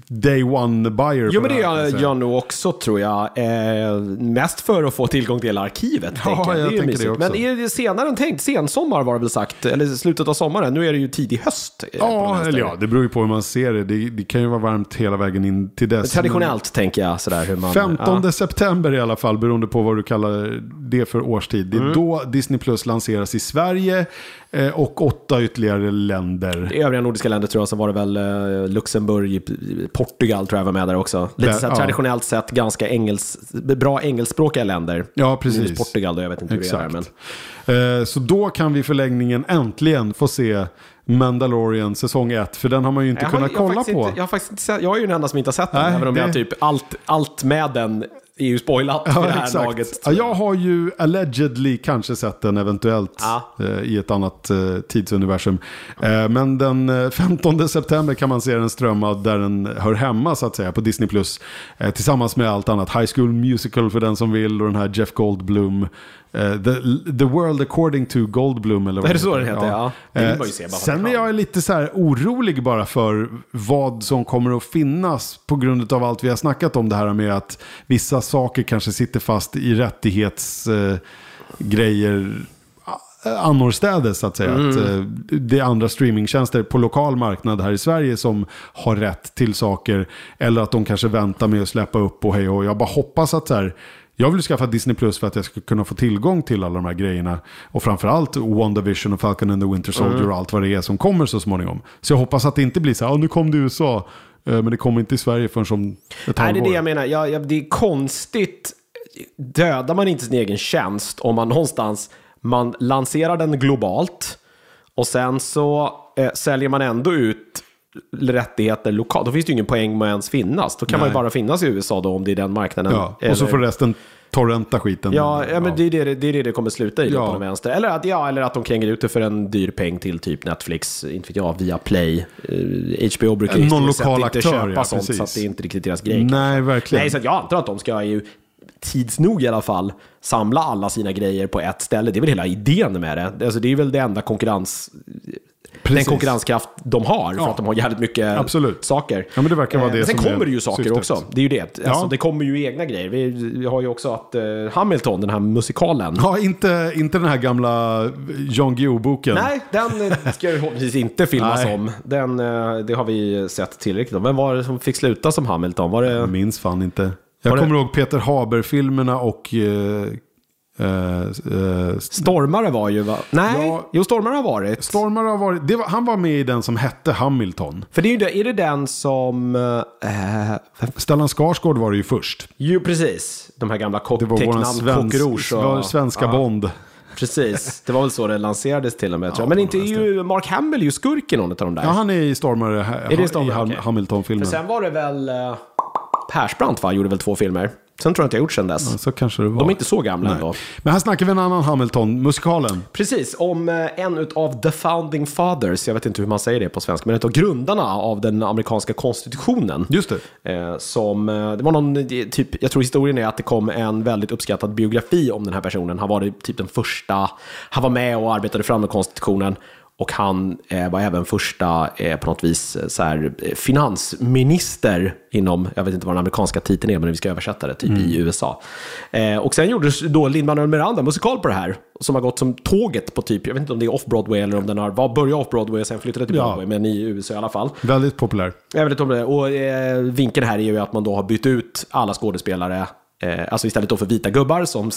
day one buyer.
jo, men det
här, kan
är
jag
jag nog också, tror jag. Eh, mest för att få tillgång till hela arkivet.
Ja,
tänker
jag
Det ju
tänker det också.
Men är det senare än tänkt? Sensommar var det väl sagt? Eller slutet av sommaren? Nu är det ju tidig höst. eh,
Ja, eller ja, det beror ju på hur man ser det. Det, det kan ju vara varmt hela vägen in till dess.
Traditionellt tänker jag sådär hur man...
15
ja.
september i alla fall, beroende på vad du kallar det för årstid. Det är
Mm.
då Disney Plus lanseras i Sverige och åtta ytterligare länder.
I övriga nordiska länder tror jag så var det väl eh, Luxemburg, Portugal tror jag var med där också. Lite så här, traditionellt sett ganska engels, bra engelskspråkiga länder.
Ja, precis.
Minus Portugal då, jag vet inte hur det är där. Men...
Eh, Så då kan vi i förlängningen äntligen få se Mandalorian säsong 1. För den har man ju inte
Jag
kunnat
har
kolla på.
inte, jag har faktiskt inte sett, jag är ju den enda som inte har sett den,
Nej,
även om
det-
jag typ allt, allt med den är ju spoilat vid det här laget.
Ja, jag har ju allegedly kanske sett den eventuellt
Ja.
eh, i ett annat eh, tidsuniversum. Eh, men den eh, 15 september kan man se den strömmad där den hör hemma så att säga på Disney+. Plus eh, tillsammans med allt annat. High School Musical för den som vill och den här Jeff Goldblum. Eh, the, the World According to Goldblum eller vad
Är det så den heter? Ja. Bara för
Sen är jag lite så här orolig bara för vad som kommer att finnas på grund av allt vi har snackat om det här med att vissa saker kanske sitter fast i rättighetsgrejer eh, grejer annorstädes så att säga. Att, eh, det är andra streamingtjänster på lokal marknad här i Sverige som har rätt till saker. Eller att de kanske väntar med att släppa upp och hej och Jag bara hoppas att så här, jag vill skaffa Disney Plus för att jag ska kunna få tillgång till alla de här grejerna. Och framförallt WandaVision och Falcon and the Winter Soldier och allt vad det är som kommer så småningom. Så jag hoppas att det inte blir så här, "Ja, nu kom det i USA. eh, Men det kommer inte i Sverige förrän som ett
Nej, det är
halvår.
det jag menar. Ja, ja, det är konstigt. Dödar man inte sin egen tjänst om man någonstans man lanserar den globalt och sen så eh, säljer man ändå ut rättigheter lokalt. Då finns det ju ingen poäng med att ens finnas. Då kan man ju
Nej.
bara finnas i USA då om det är den marknaden.
Ja, och så får resten torrenta skiten.
Ja, ja, men det är det det, är det, det kommer sluta i
Ja.
på den vänster. Eller att, ja, eller att de kränger ut det för en dyr peng till typ Netflix, inte vet jag, via Play. Eh, HBO brukar ju
Någon
inte köpa
ja,
sånt, så
precis.
att det är inte riktigt deras grej.
Nej, verkligen.
Nej, så jag antar att de ska ju tids nog i alla fall samla alla sina grejer på ett ställe. Det är väl hela idén med det. Alltså, det är väl det enda konkurrens... Den
Precis.
konkurrenskraft de har, för
Ja.
att de har jävligt mycket
Absolut.
saker.
Ja, men det verkar vara det
men Sen kommer det ju saker
syftet.
också. Det är ju det. Alltså,
Ja.
Det kommer ju egna grejer. Vi, vi har ju också att eh, Hamilton, den här musikalen.
Ja, inte, inte den här gamla Jan Guillou-boken.
Nej, den eh, ska ju förhoppningsvis inte filmas
Nej.
om. Den, eh, det har vi sett tillräckligt om. Vem var det som fick sluta som Hamilton? Var det...
Jag minns fan inte. Jag
Var det-
kommer ihåg Peter Haber-filmerna och... eh, eh, eh,
Stormare var ju va? Nej,
Ja.
jo Stormare har varit.
Stormare har varit... Det var, han var med i den som hette Hamilton.
För det är ju det, är det den som... Eh,
Stellan Skarsgård var det ju först.
jo, precis. De här gamla kock,
Det var våran
tecknamn,
svensk,
Cockrouge och-
vår svenska
Ja,
Bond.
Precis, det var väl så det lanserades till och med.
Ja,
Men inte är ju Mark Hamill ju skurk i någon av de där.
Ja, han är i Stormare.
Är det Stormare?
i Ham-
Okej.
Hamilton-filmen.
Sen var det väl... Persbrandt va, gjorde väl två filmer Sen tror jag inte jag gjort sen dess.
Så kanske det var.
De är inte så gamla
Nej.
ändå.
Men här snackar vi en annan Hamilton, musikalen.
Precis, om eh, en av the founding fathers, jag vet inte hur man säger det på svenska, men en av grundarna av den amerikanska konstitutionen.
Just det.
Eh, som, eh, det var någon, typ, jag tror historien är att det kom en väldigt uppskattad biografi om den här personen. Han var typ den första, han var med och arbetade fram med konstitutionen. Och han eh, var även första, eh, på något vis, eh, så här, finansminister inom, jag vet inte vad den amerikanska titeln är, men vi ska översätta det, typ i USA. Och sen gjordes då Lin-Manuel Miranda musikal på det här, som har gått som tåget på typ, jag vet inte om det är off-Broadway eller om den har var, började off-Broadway och sen flyttade till
Ja.
Broadway, men i USA i alla fall.
Väldigt populär.
Om det. Och eh, vinkeln här är ju att man då har bytt ut alla skådespelare. Eh, alltså istället då för vita gubbar som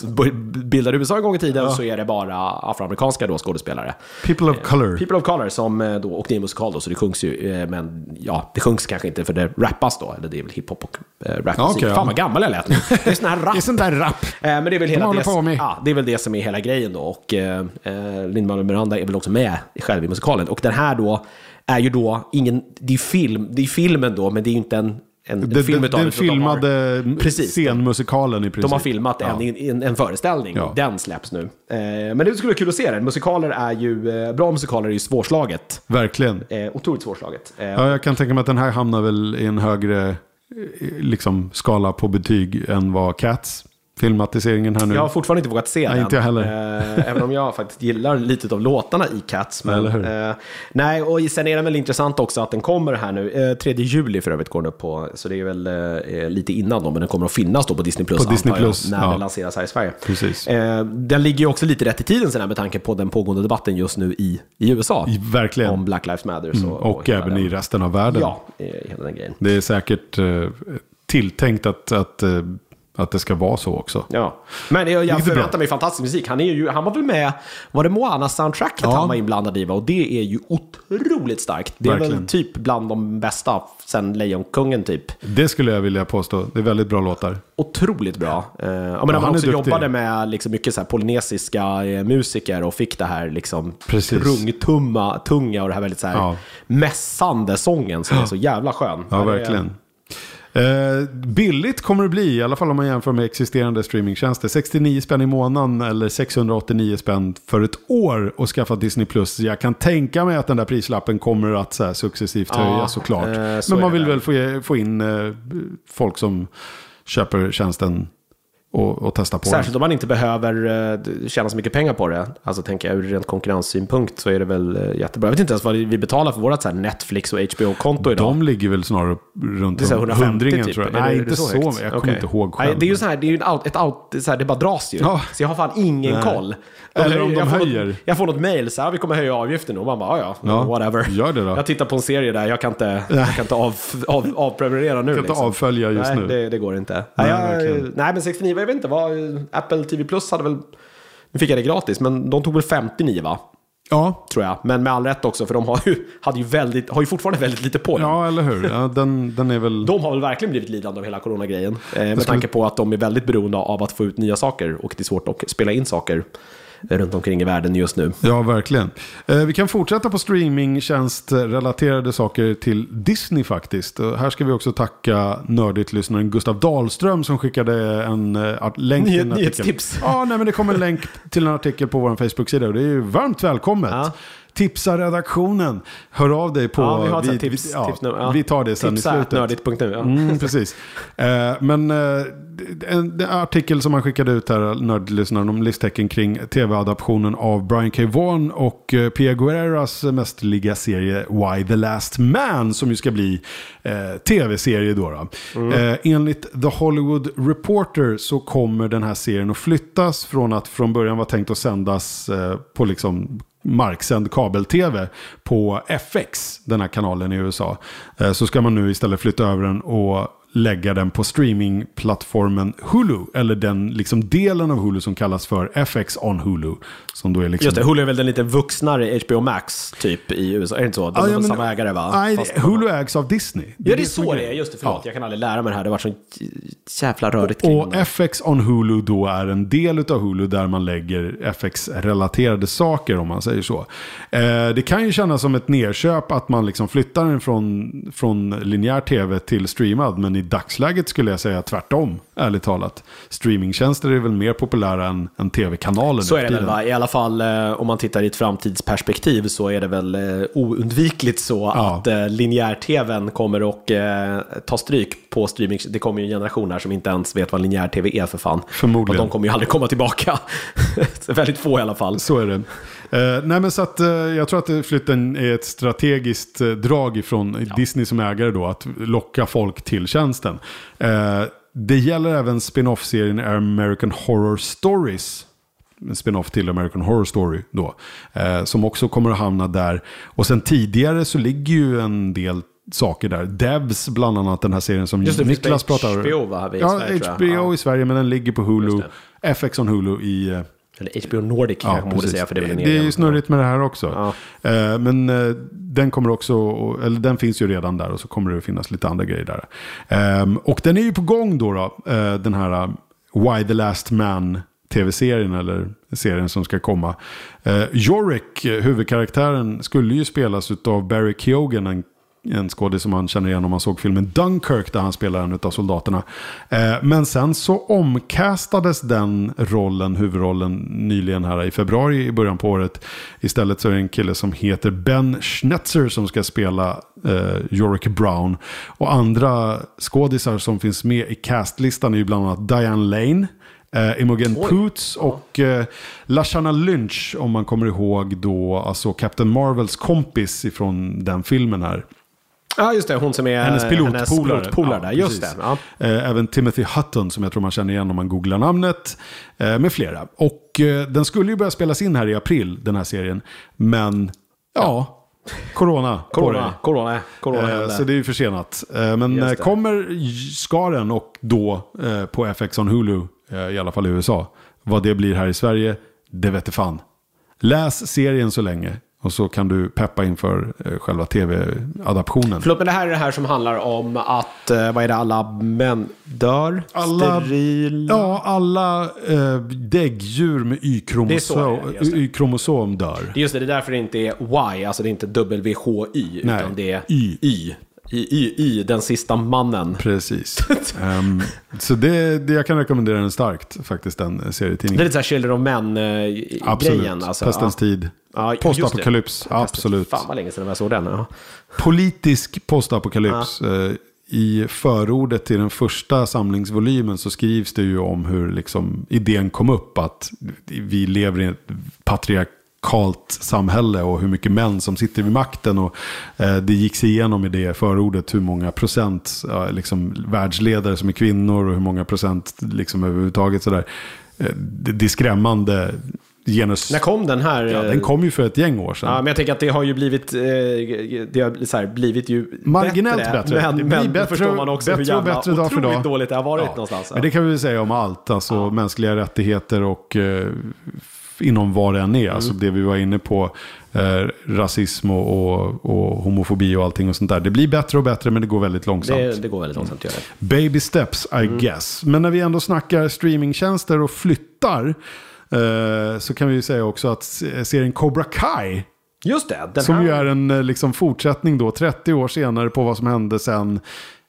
bildade USA en gång i tiden så är det bara afroamerikanska då skådespelare.
People of color.
People of color som eh, då, och det är musikal då så det sjungs ju, eh, men ja, det sjungs kanske inte för det rappas då, eller det är väl hiphop och eh, rapmusik.
Ja, ja.
Fan vad gammal jag lät nu. Det är sån här rap.
Det är sån där rap.
Eh, Men det är väl hela
håller
det, ja, det är väl det som är hela grejen då. Och eh, eh, Lin-Manuel Miranda är väl också med själv i musikalen. Och den här då är ju då ingen, det är film, det är filmen då, men det är ju inte en, en
Den,
film
den, den
de
filmade
Precis.
scenmusikalen i princip.
De har filmat en, en, en föreställning.
Ja.
Den släpps nu. Eh, men det skulle vara kul att se den. Musikaler är ju, eh, bra musikaler är ju svårslaget.
Verkligen.
Eh, otroligt svårslaget. Eh,
Ja, jag kan tänka mig att den här hamnar väl i en högre eh, liksom, skala på betyg än vad Cats, filmatiseringen här nu.
Jag har fortfarande inte vågat se
Nej,
den.
inte jag heller.
Eh, även om jag faktiskt gillar lite av låtarna i Cats. Men,
Eller hur?
eh, nej, och sen är det väl intressant också att den kommer här nu. Eh, 3 juli för övrigt går den upp på, så det är väl eh, lite innan då, men den kommer att finnas då på Disney Plus
På Disney Plus,
när
ja.
den lanseras här i Sverige.
Precis.
Eh, den ligger ju också lite rätt i tiden sen här med tanke på den pågående debatten just nu i, i USA.
Verkligen.
Om Black Lives Matter. Så,
och
hela
även
den-
i resten av världen.
Ja, eh, hela den grejen.
Det är säkert eh, tilltänkt att, att, eh, att det ska vara så också.
Ja. Men jag, jag
bra.
förväntar mig fantastisk musik. Han, är ju, han var väl med, var det Moana-soundtracket
Ja.
han var inblandad i? Va? Och det är ju otroligt starkt. Det är
Verkligen.
väl typ bland de bästa sen Lejonkungen typ.
Det skulle jag vilja påstå. Det är väldigt bra låtar.
Otroligt bra. Eh, ja, men
Ja,
när
han
också
duktig.
jobbade med liksom mycket så polynesiska eh, musiker och fick det här liksom
Precis.
trungtumma, tunga och det här väldigt så här mässande sången som är så jävla skön.
Ja, verkligen. Eh, billigt kommer det bli, i alla fall om man jämför med existerande streamingtjänster. 69 spänn i månaden eller 689 spänn för ett år och skaffa Disney+. Plus. Jag kan tänka mig att den där prislappen kommer att så successivt
Ja,
höjas såklart.
eh, så
Men man vill
det.
väl få, få in eh, folk som köper tjänsten och, och testa på
Särskilt
den.
om man inte behöver eh, tjäna så mycket pengar på det. Alltså tänker jag ur rent konkurrenssynpunkt så är det väl eh, jättebra. Jag vet inte ens vad vi betalar för vårt så Netflix och HBO-konto idag.
De ligger väl snarare runt
det är så här 150
hundringen
typ.
tror jag.
Är
Nej,
det
inte så.
högt?
Jag kommer inte ihåg själv.
Nej, det är ju så här, det är ju out, ett out, så här, det bara dras ju.
Ja.
Så jag har fan ingen
Nej.
koll.
Eller om de
jag får
höjer.
Något, jag får något mail så här, vi kommer höja avgiften och man bara, ja, ja, whatever.
gör det då.
Jag tittar på en serie där, jag kan inte, jag kan inte av, av, avprenumerera nu.
kan inte avfölja just
nej,
nu.
Det, det går inte.
Nej,
Nej, jag, nej, men 69, jag vet inte, vad, Apple TV Plus hade väl, nu fick jag det gratis, men de tog väl 59 va?
Ja,
Tror jag. Men med all rätt också, för de har ju, hade ju, väldigt, har ju fortfarande väldigt lite på den.
ja eller hur. Ja, den, den är väl...
De har väl verkligen blivit lidande av hela coronagrejen. Eh, med tanke på att de är väldigt beroende av att få ut nya saker och det är svårt att spela in saker runt omkring i världen just nu.
Ja, verkligen. Eh, vi kan fortsätta på streamingtjänstrelaterade saker till Disney faktiskt. Och här ska vi också tacka nördigt-lyssnaren Gustav Dahlström som skickade en uh, länk till en artikel.
nyhetstips.
Ja, nej, men det kom en länk till en artikel på vår Facebook-sida och det är ju varmt välkommet.
Ja.
Tipsa redaktionen. Hör av dig på...
Ja, vi har
vi,
tips,
vi, ja,
tips nu. Ja.
vi tar det sen i
Tipsa
slutet.
nördigt.nu. Ja.
Mm, precis. Eh, men eh, en, en artikel som han skickade ut här, nördlyssnaren, om livstecken kring tv-adaptionen av Brian K. Vaughan och eh, Pia Guerreras mästerliga serie Why the Last Man, som ju ska bli eh, tv-serie då. då. Eh, enligt The Hollywood Reporter så kommer den här serien att flyttas från att från början var tänkt att sändas eh, på liksom marksänd kabel-tv på FX, den här kanalen i USA. Eh, så ska man nu istället flytta över den och lägga den på streamingplattformen Hulu. Eller den liksom delen av Hulu som kallas för FX on Hulu. Som då är liksom...
Just det, Hulu är väl den lite vuxnare HBO Max typ i USA. Är det inte så? De är
ja, men-
samma ägare va?
Nej,
Fast-
Hulu ägs av Disney.
Ja, det är så det är. Just det, förlåt.
Ja.
Jag kan aldrig lära mig det här. Det har varit så jävla rörigt kring
Och
det.
FX on Hulu då är en del av Hulu där man lägger FX-relaterade saker om man säger så. Eh, det kan ju kännas som ett nerköp att man liksom flyttar den från, från linjär tv till streamad. Men i dagsläget skulle jag säga tvärtom, ärligt talat. Streamingtjänster är väl mer populära än, än tv-kanaler
Så är det väl va? I alla fall eh, om man tittar i ett framtidsperspektiv så är det väl eh, oundvikligt så
Ja.
att eh, linjär-tvn kommer att ta stryk på streaming. Det kommer ju en generation här som inte ens vet vad linjär-tv är för fan.
Förmodligen.
Och de kommer ju aldrig komma tillbaka. Väldigt få i alla fall.
Så är det. Eh, nej men så att eh, jag tror att flytten är ett strategiskt eh, drag ifrån Disney som ägare då. Att locka folk till tjänsten. Det gäller även spin-off-serien American Horror Stories. En spin-off till American Horror Story då. Eh, som också kommer att hamna där. Och sen tidigare så ligger ju en del saker där. Devs bland annat den här serien som
Just det,
Niklas pratar
HBO, va, här i
Ja,
Sverige,
HBO.
Ja.
i Sverige men den ligger på Hulu. FX on Hulu i... eh,
Eller HBO Nordic kanske man borde säga, för det är
det är ju snurrigt med det här också. Eh, men eh, den kommer också, eller den finns ju redan där och så kommer det att finnas lite andra grejer där. Ehm, och den är ju på gång då, då eh, den här eh, Why the Last Man tv-serien eller serien som ska komma. Uh, Yorick, eh, huvudkaraktären, skulle ju spelas av Barry Keoghan, en en skådis som man känner igen om man såg filmen Dunkirk där han spelar en av soldaterna. Eh, men sen så omcastades den rollen, huvudrollen, nyligen här i februari i början på året. Istället så är det en kille som heter Ben Schnetzer som ska spela eh, Yorick Brown. Och andra skådisar som finns med i castlistan är ju bland annat Diane Lane. Eh, Imogen Poots och eh, Lashana Lynch om man kommer ihåg då alltså Captain Marvels kompis ifrån den filmen här.
Ja, just det. Hon som är
Hennes pilotpolare.
där.
Ja,
Just det. Ja.
Eh, Även Timothy Hutton som jag tror man känner igen om man googlar namnet. eh, Med flera. Och eh, den skulle ju börja spelas in här i april, den här serien. Men, ja, corona. på
Corona,
det.
corona, corona
Eh. Så det är ju försenat. Eh, Men kommer ska den och då eh, på FX on Hulu, i alla fall i USA. Vad det blir här i Sverige, det vet fan. Läs serien så länge. Och så kan du peppa inför eh, själva tv-adaptionen.
Förlåt, men det här är det här som handlar om att, eh, vad är det, alla män dör?
Alla-
Steril?
Ja, alla eh, däggdjur med
det är.
Y-kromosom dör.
Just det, det är därför det inte är Y, alltså det är inte WHY,
Nej,
utan det är
Y.
Y. Y, Y, Y, den sista mannen.
Precis. Ehm, så det, det, jag kan rekommendera den starkt, faktiskt, den
Det är
serietidningen.
lite såhär Children of
Absolut.
Men-grejen. Alltså,
Pestens
ja.
tid.
Ja,
Postapokalyps, absolut.
Fan vad länge sedan jag såg den. Ja.
Politisk postapokalyps. Eh, I förordet till den första samlingsvolymen så skrivs det ju om hur liksom idén kom upp att vi lever i ett patriarkalt samhälle och hur mycket män som sitter vid makten. Och eh, det gick sig igenom i det förordet hur många procent ja, liksom, världsledare som är kvinnor och hur många procent liksom, överhuvudtaget sådär. Eh, det, det är skrämmande genus.
När kom den här?
Ja, den kom ju för ett gäng år sedan.
Ja, men jag tänker att det har ju blivit, eh, det har så här, blivit ju
Marginellt
bättre.
bättre.
Men,
Det
men
bättre
förstår man också hur
bättre och
jävla
bättre dag för dag.
dåligt det har varit
Ja,
någonstans.
Men det kan vi väl säga om allt. Alltså mänskliga rättigheter och eh, inom vad det än är. Alltså
Mm.
det vi var inne på. Eh, rasism och, och, och homofobi och allting och sånt där. Det blir bättre och bättre men det går väldigt långsamt.
det, det går väldigt långsamt göra det.
Baby steps I
Mm.
guess. Men när vi ändå snackar streamingtjänster och flyttar. Eh, så kan vi ju säga också att se- serien Cobra Kai.
Just det, den
Som
här...
ju är en eh, liksom, fortsättning då 30 år senare på vad som hände sen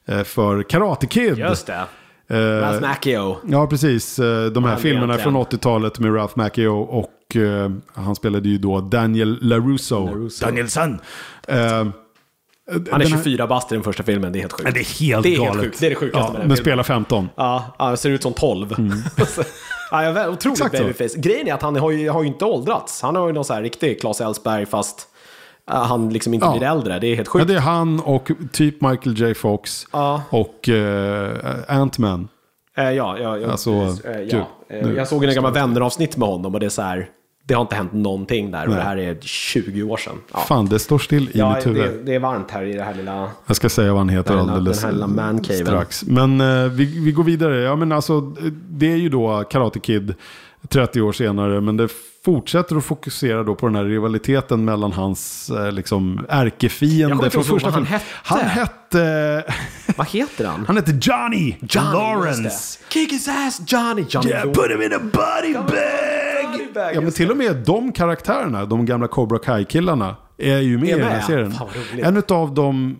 eh, för Karate Kid.
Just det.
Eh,
Ralph Macchio.
Ja, precis. Eh, De här filmerna
egentligen.
från 80-talet med Ralph Macchio och eh, han spelade ju då Daniel LaRusso.
LaRusso.
Danielson. Eh,
Han är
den här-
24 bast i den första filmen, det är helt sjukt.
Det är helt
Det är helt
galet.
sjukt. Det är det sjukaste
ja,
med den
Men spelar 15.
Ja, han ser ut som 12. ja, jag är otroligt
Exakt så.
babyface. Grejen är att han har ju, har ju inte åldrats. Han har ju någon så här riktig Claes Elfsberg fast han liksom inte
Ja.
blir äldre. Det är helt
Ja,
sjukt.
det är han och typ Michael J. Fox.
Ja.
Och uh, Ant-Man.
Eh, ja, ja, ja,
Alltså, gud,
ja.
Nu-
jag såg en gamla vänner-avsnitt med honom och det är så här. Det har inte hänt någonting där och
Nej.
det här är 20 år sedan. Ja,
Fan, det står still i
ja
mitt huvud.
det, det är varmt här i det här lilla...
Jag ska säga vad han heter
Den
alldeles
den här lilla
strax. Men eh, vi, vi går vidare. Ja, men alltså, det är ju då Karate Kid 30 år senare. Men det fortsätter att fokusera då på den här rivaliteten mellan hans eh, liksom,
Jag
ärkefiende. från första
han
filmen.
hette.
Han hette...
Vad heter han?
Han hette Johnny,
Johnny,
Lawrence.
Kick his ass Johnny! Johnny
Yeah, put him in a body bag!
body bag,
Ja, men till och med de karaktärerna, de gamla Cobra Kai-killarna, är ju med
Är
i den här
med?
serien. En av dem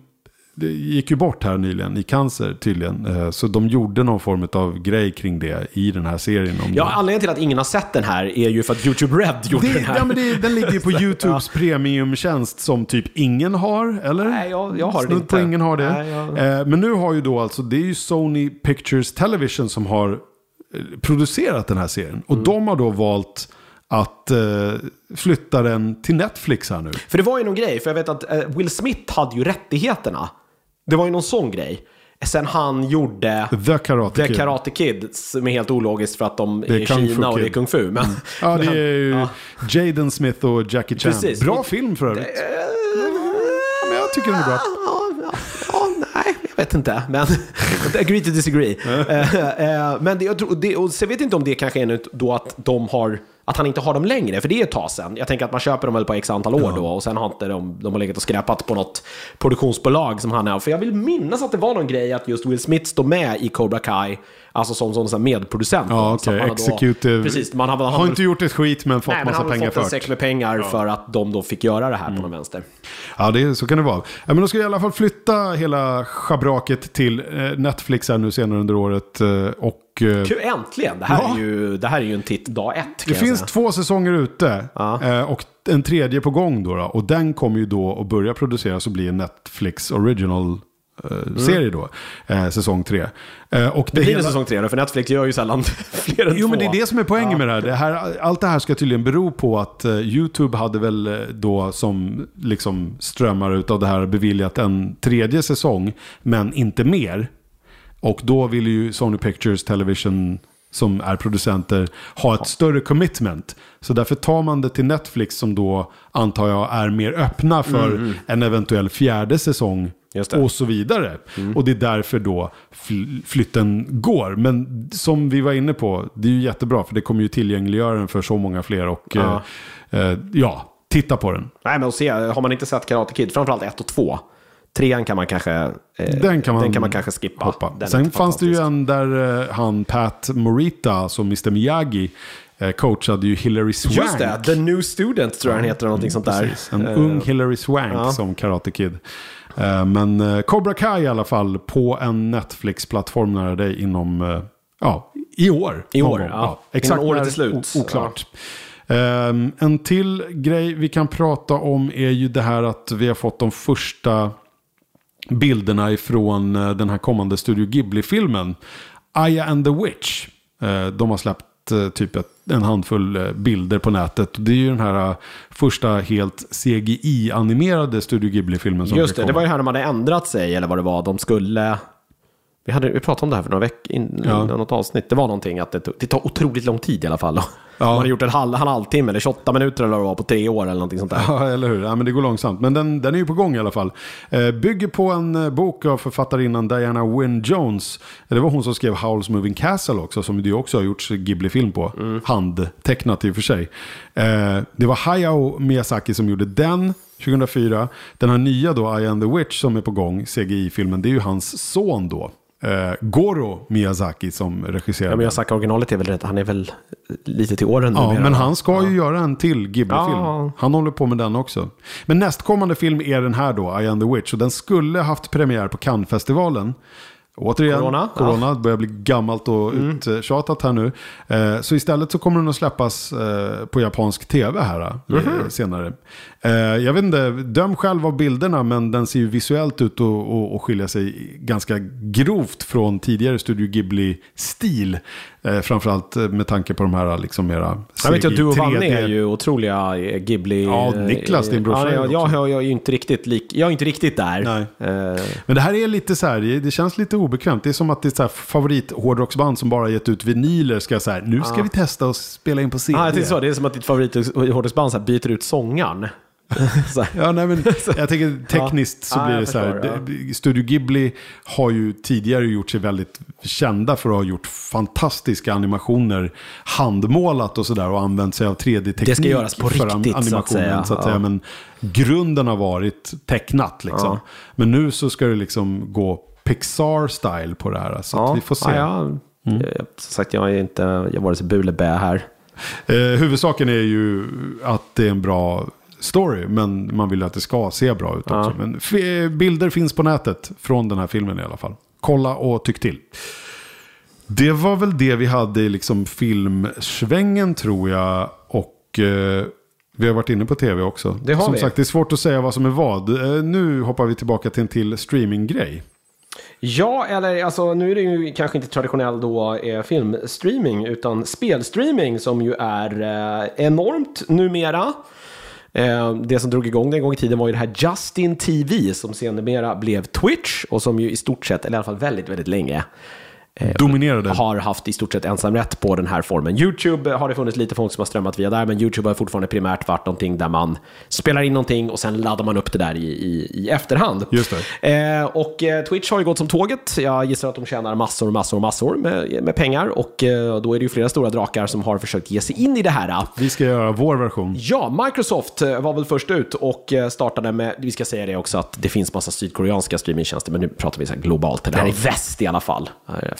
det gick ju bort här nyligen i cancer tydligen. Eh, Så de gjorde någon form av grej kring det i den här serien. Om
Ja,
det.
anledningen till att ingen har sett den här är ju för att YouTube Red gjorde
Det,
den här.
ja, men det, den ligger ju på YouTubes premiumtjänst som typ ingen har, eller?
Nej, jag- jag har den
Snudd
inte.
ingen har det.
Nej, jag-
Eh, men nu har ju då alltså, det är ju Sony Pictures Television som har eh, producerat den här serien.
Mm.
Och de har då valt att eh, flytta den till Netflix här nu.
För det var ju någon grej, för jag vet att eh, Will Smith hade ju rättigheterna. Det var ju någon sån grej. Sen han gjorde
The Karate
The
Kid.
Karate Kid, som är helt ologiskt för att de
Det är
är,
Kung
Kina och det är. Kung Fu. Men,
Ja, det är ju
ja.
Jaden Smith och Jackie Chan.
Precis.
Bra film för övrigt. Ja, men jag tycker den är bra.
Ja, nej, jag vet inte. Men agree to disagree. Eh, eh, men det, jag tror, det, och jag vet inte om det kanske är nu då att de har att han inte har dem längre, för det är ett tag sedan. Jag tänker att man köper dem väl på x antal år då och sen har inte de, de har legat och skräpat på något produktionsbolag som han är. För jag vill minnas att det var någon grej att just Will Smith står med i Cobra Kai, alltså som, som, som medproducent.
Ja, okej.
då-
Executive.
Precis, man har, väl-
Har inte gjort ett skit men fått
Nej, men
massa
han har
pengar
fått en
för.
säck med pengar för att de då fick göra det här på någon vänster.
Ja, det, så kan det vara. Ja, men då ska jag i alla fall flytta hela schabraket till eh, Netflix här nu senare under året. eh, Och
Kul, äntligen! Det här,
Ja.
är ju, det här är ju en titt dag ett.
det finns
säga.
två säsonger ute.
Ja.
eh, Och en tredje på gång då. Och den kommer ju då att börja produceras och bli en Netflix original eh, serie då. Eh, säsong tre. Eh, och
Mm. Det blir
hela-
en säsong tre då, för Netflix gör ju sällan fler än
Jo,
två.
men det är det som är poängen med det här. det här. Allt det här ska tydligen bero på att eh, YouTube hade väl eh, då som liksom strömmar utav det här beviljat en tredje säsong, men inte mer. Och då vill ju Sony Pictures Television som är producenter ha ett större commitment. Så därför tar man det till Netflix som då antar jag är mer öppna för en eventuell fjärde säsong
Mm. Mm.
och så vidare. Och det är därför då fl- flytten går. Men som vi var inne på, det är ju jättebra för det kommer ju tillgängliggöra den för så många fler. Och
Ja.
ja, eh, ja titta på den.
Nej, men att se, har man inte sett Karate Kid, framförallt ett och två, trean kan man kanske, eh,
Den kan man,
den kan man kanske skippa.
hoppa.
Den
Sen fanns det ju en där eh, han Pat Morita, som Mr Miyagi, eh, coachade ju Hillary Swank.
Just det, The New Student tror jag den heter, någonting sånt där.
Precis, en
Eh,
ung Hillary Swank
ja.
som Karate Kid. Eh, Men eh, Cobra Kai i alla fall på en Netflix-plattform nära dig inom, ja, i år.
I år,
gång.
ja.
Exakt
Innan året är slut.
Oklart. Ehm, en till grej vi kan prata om är ju det här att vi har fått de första bilderna ifrån eh, den här kommande Studio Ghibli-filmen. Aya and the Witch. Eh, De har släppt eh, typ en handfull bilder på nätet. Det är ju den här första helt CGI-animerade Studio Ghibli-filmen som
Just det, det var ju här de hade ändrat sig, eller vad det var. De skulle... Vi, hade, vi pratade om det här för några veckor in,
Ja.
något avsnitt. Det var någonting att det, tog, det tar otroligt lång tid i alla fall.
Ja.
Man hade gjort en halv, en halvtimme eller 28 minuter eller vad det var på tre år eller någonting sånt där.
Ja, eller hur? Ja, men det går långsamt. Men den, den är ju på gång i alla fall. Eh, bygger på en eh, bok av författarinnan Diana Wynne Jones. Det var hon som skrev Howl's Moving Castle också, som det också har gjorts Ghibli-film på. Handtecknat i och för sig. Eh, det var Hayao Miyazaki som gjorde den 2004. Den här nya då, I am the Witch, som är på gång, CGI-filmen, det är ju hans son då. Eh, Goro Miyazaki som regisserar
Ja, men
den.
jag sagt originalet är väl rätt, han är väl lite till åren
Ja,
numera,
men han ska ju göra en till Ghibli-film.
Ja.
Han håller på med den också. Men nästkommande film är den här då, I am the Witch. Och den skulle haft premiär på Cannes-festivalen. Återigen,
Corona,
corona börjar bli gammalt och uttjatat här nu. Eh, så istället så kommer den att släppas eh, på japansk tv här eh, senare. Eh, jag vet inte, döm själv av bilderna men den ser ju visuellt ut och, och, och skilja sig ganska grovt från tidigare Studio Ghibli-stil. Eh, framförallt med tanke på de här liksom mera
Jag vet ju att du och
3D.
Vanne är ju otroliga eh, Ghibli...
Ja, Niklas, din brorsa,
Ja, jag, jag, jag, är ju inte riktigt lik, jag är inte riktigt där.
Nej.
Eh,
Men det här är lite så här, det- känns lite obekvämt. Det är som att det är så här favorit hårdrocksband som bara gett ut vinyler ska så här, nu ska vi testa och spela in på CD.
ah, jag så, det är som att ditt favorithårdrocksband byter ut sångaren.
Ja, nej, men jag tänker tekniskt så
Ja,
blir det så här.
ja.
Studio Ghibli har ju tidigare gjort sig väldigt kända för att ha gjort fantastiska animationer handmålat och sådär och använt sig av 3D-teknik.
Det ska göras på
för
riktigt, så att
animationen,
säga.
Så att
Ja.
säga. Men grunden har varit tecknat liksom.
Ja.
Men nu så ska det liksom gå Pixar-style på det här. Så att vi får se. Mm.
Ja, ja. Jag, som sagt, jag är inte, jag var så bu eller bä här.
Eh, huvudsaken är ju att det är en bra story. Men man vill att det ska se bra ut också. Men bilder finns på nätet från den här filmen i alla fall. Kolla och tyck till. Det var väl det vi hade i liksom filmsvängen tror jag. Och eh, vi har varit inne på tv också.
Det har
som
vi.
sagt, det är svårt att säga vad som är vad. Eh, nu hoppar vi tillbaka till en till streaminggrej.
Ja, eller alltså nu är det ju kanske inte traditionell då eh, filmstreaming utan spelstreaming som ju är eh, enormt numera. Eh, det som drog igång den gång i tiden var ju det här Justin TV som sedermera blev Twitch och som ju i stort sett, eller i alla fall väldigt, väldigt länge
Dominerade.
har haft i stort sett ensamrätt på den här formen. YouTube har det funnits lite folk som har strömmat via där, men YouTube har fortfarande primärt varit någonting där man spelar in någonting och sen laddar man upp det där i, i, i efterhand.
Just
Eh, och eh, Twitch har ju gått som tåget. Jag gissar att de tjänar massor, massor, massor med, med pengar och eh, då är det ju flera stora drakar som har försökt ge sig in i det här.
Vi ska göra vår version.
Ja, Microsoft eh, var väl först ut och eh, startade med, vi ska säga det också, att det finns massa sydkoreanska streamingtjänster, men nu pratar vi så globalt. Det här är väst i alla fall.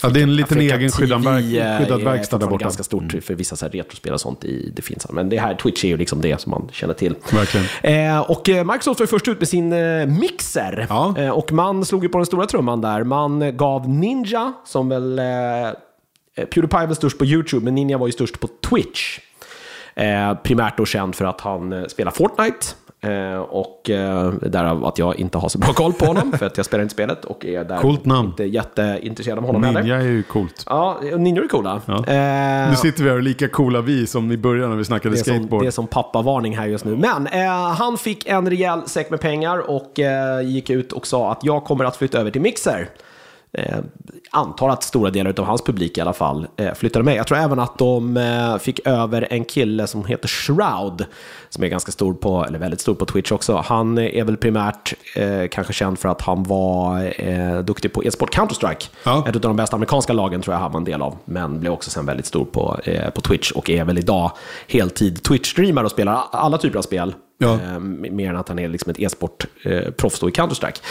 Ja, det är en liten
Afrika
egen skyddad, skyddad verkstad där borta.
ganska stort för vissa så här retrospel och sånt. I, det finns. Men det här, Twitch är ju liksom det som man känner till.
Verkligen.
Eh, och eh, Microsoft var först ut med sin eh, mixer.
Ja.
Eh, och man slog ju på den stora trumman där. Man gav Ninja, som väl... Pewdiepie väl störst på YouTube, men Ninja var ju störst på Twitch. Primärt då känd för att han spelar Fortnite. Eh, och eh, därav att jag inte har så bra koll på honom, för att jag spelar inte spelet och är där
Coolt namn.
inte jätteintresserad av honom heller.
Ninja är ju coolt.
Ja, Ninja är coola.
Ja.
Eh,
Nu sitter vi här och är lika coola vi som i början när vi snackade
det är, som,
skateboard.
det är som pappavarning här just nu. Men eh, han fick en rejäl säck med pengar och eh, gick ut och sa att jag kommer att flytta över till Mixer. Eh, antar att stora delar av hans publik i alla fall eh, flyttade med. Jag tror även att de eh, fick över en kille som heter Shroud, som är ganska stor på, eller väldigt stor på Twitch också. Han är väl primärt eh, kanske känd för att han var eh, duktig på e-sport Counter-Strike.
Ja.
Ett av de bästa amerikanska lagen tror jag han var en del av, men blev också sen väldigt stor på, eh, på Twitch och är väl idag heltid Twitch-streamer och spelar alla typer av spel.
Ja.
Eh, mer än att han är liksom ett e-sport-proffs då i Counter-Strike.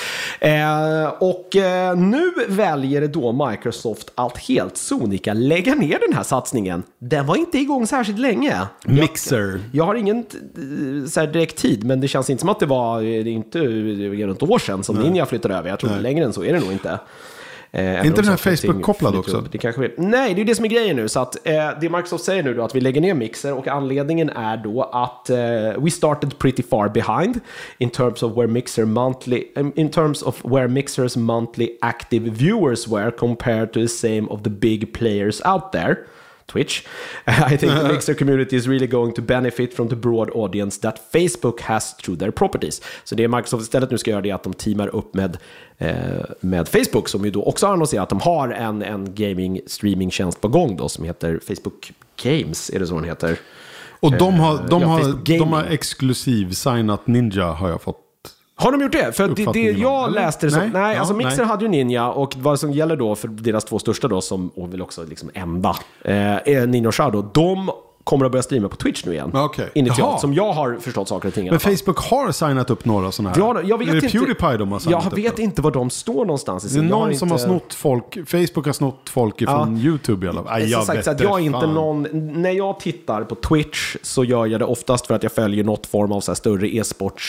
Eh, och eh, nu väljer då Microsoft att helt sonika lägga ner den här satsningen. Den var inte igång särskilt länge.
Mixer.
Jag har ingen eh, så här direkt tid, men det känns inte som att det var det är inte runt år sedan som Ninja flyttade över. Jag tror längre än så är det nog inte. Eh, även
inte den här Facebook-kopplad också?
Det kanske är, nej, det är det som är grejen nu. Så att, eh, det Microsoft säger nu då att vi lägger ner Mixer och anledningen är då att eh, we started pretty far behind in terms of where Mixer monthly in terms of where Mixer's monthly active viewers were compared to the same of the big players out there. Twitch. I think the Mixer community is really going to benefit from the broad audience that Facebook has through their properties. Så det Microsoft istället nu ska göra är att de teamar upp med, eh, med Facebook som ju då också har annonserat att de har en, en gaming streamingtjänst på gång då som heter Facebook Games, är det så den heter?
Och de har, de
ja,
har, de har exklusiv signat Ninja har jag fått.
Har de gjort det? För det, det jag.
Eller?
läste det som...
Nej.
Nej,
Ja,
alltså Mixer
nej.
hade ju Ninja och vad som gäller då för deras två största då, som, och väl också liksom enda, eh, är Ninja och Shadow. De kommer att börja streama på Twitch nu igen.
Ja, okej.
Initialt,
Jaha.
som jag har förstått saker och ting
Men. Facebook har signat upp några sådana här.
Ja, jag vet
är det
inte,
Pewdiepie de har signat
Jag
upp
vet
då?
inte var de står någonstans. i
Det är någon som har
inte-
snott folk. Facebook har snott folk ifrån YouTube i alla fall.
Som
jag
sagt,
vet
att jag är inte någon, när jag tittar på Twitch så gör jag det oftast för att jag följer något form av så större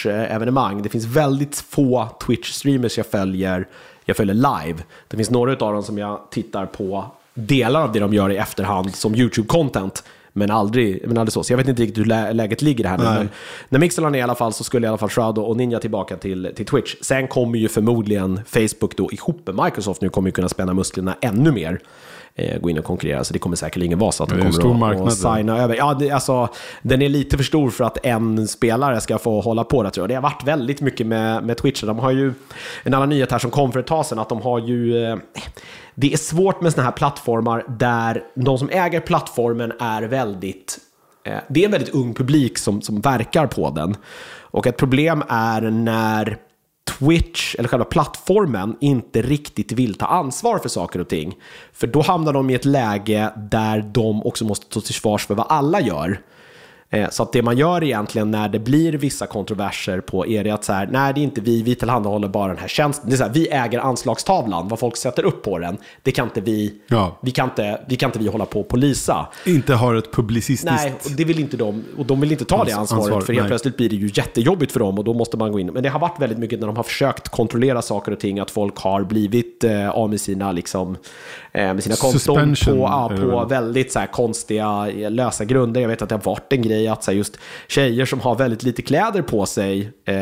e-sportsevenemang. Det finns väldigt få Twitch-streamers jag följer, jag följer live. Det finns några av dem som jag tittar på delar av det de gör i efterhand som YouTube-content. Men aldrig, men aldrig så. Så jag vet inte riktigt hur lä- läget ligger här nu.
Nej.
Men när Mixer la ner i alla fall så skulle i alla fall Shroud och Ninja tillbaka till, till Twitch. Sen kommer ju förmodligen Facebook då ihop med Microsoft nu kommer ju kunna spänna musklerna ännu mer. Eh, gå in och konkurrera. Så det kommer säkerligen vara så att de
är
kommer att, att signa över. Ja, det, alltså, den är lite för stor för att en spelare ska få hålla på det tror jag. Det har varit väldigt mycket med, med Twitch. De har ju en annan nyhet här som kom för ett tag sedan att de har ju eh, det är svårt med sådana här plattformar där de som äger plattformen är väldigt eh, det är en väldigt ung publik som, som verkar på den. Och ett problem är när Twitch, eller själva plattformen, inte riktigt vill ta ansvar för saker och ting. För då hamnar de i ett läge där de också måste stå till svars för vad alla gör. Eh, Så att det man gör egentligen när det blir vissa kontroverser på är det att så här, nej det är inte vi, vi tillhandahåller bara den här tjänsten. Det är så här, vi äger anslagstavlan, vad folk sätter upp på den, det kan inte vi,
Ja.
vi, kan inte, vi kan inte vi hålla på och polisa.
Inte har ett publicistiskt...
Nej, och det vill inte de, och de vill inte ta det
Ans-
ansvaret,
ansvar,
för helt
nej.
plötsligt blir det ju jättejobbigt för dem och då måste man gå in. Men det har varit väldigt mycket när de har försökt kontrollera saker och ting, att folk har blivit eh, av med sina, liksom, eh, med sina konton på, ja, på
väl?
väldigt så här, konstiga, lösa grunder. Jag vet att det har varit en grej att så här, just tjejer som har väldigt lite kläder på sig eh,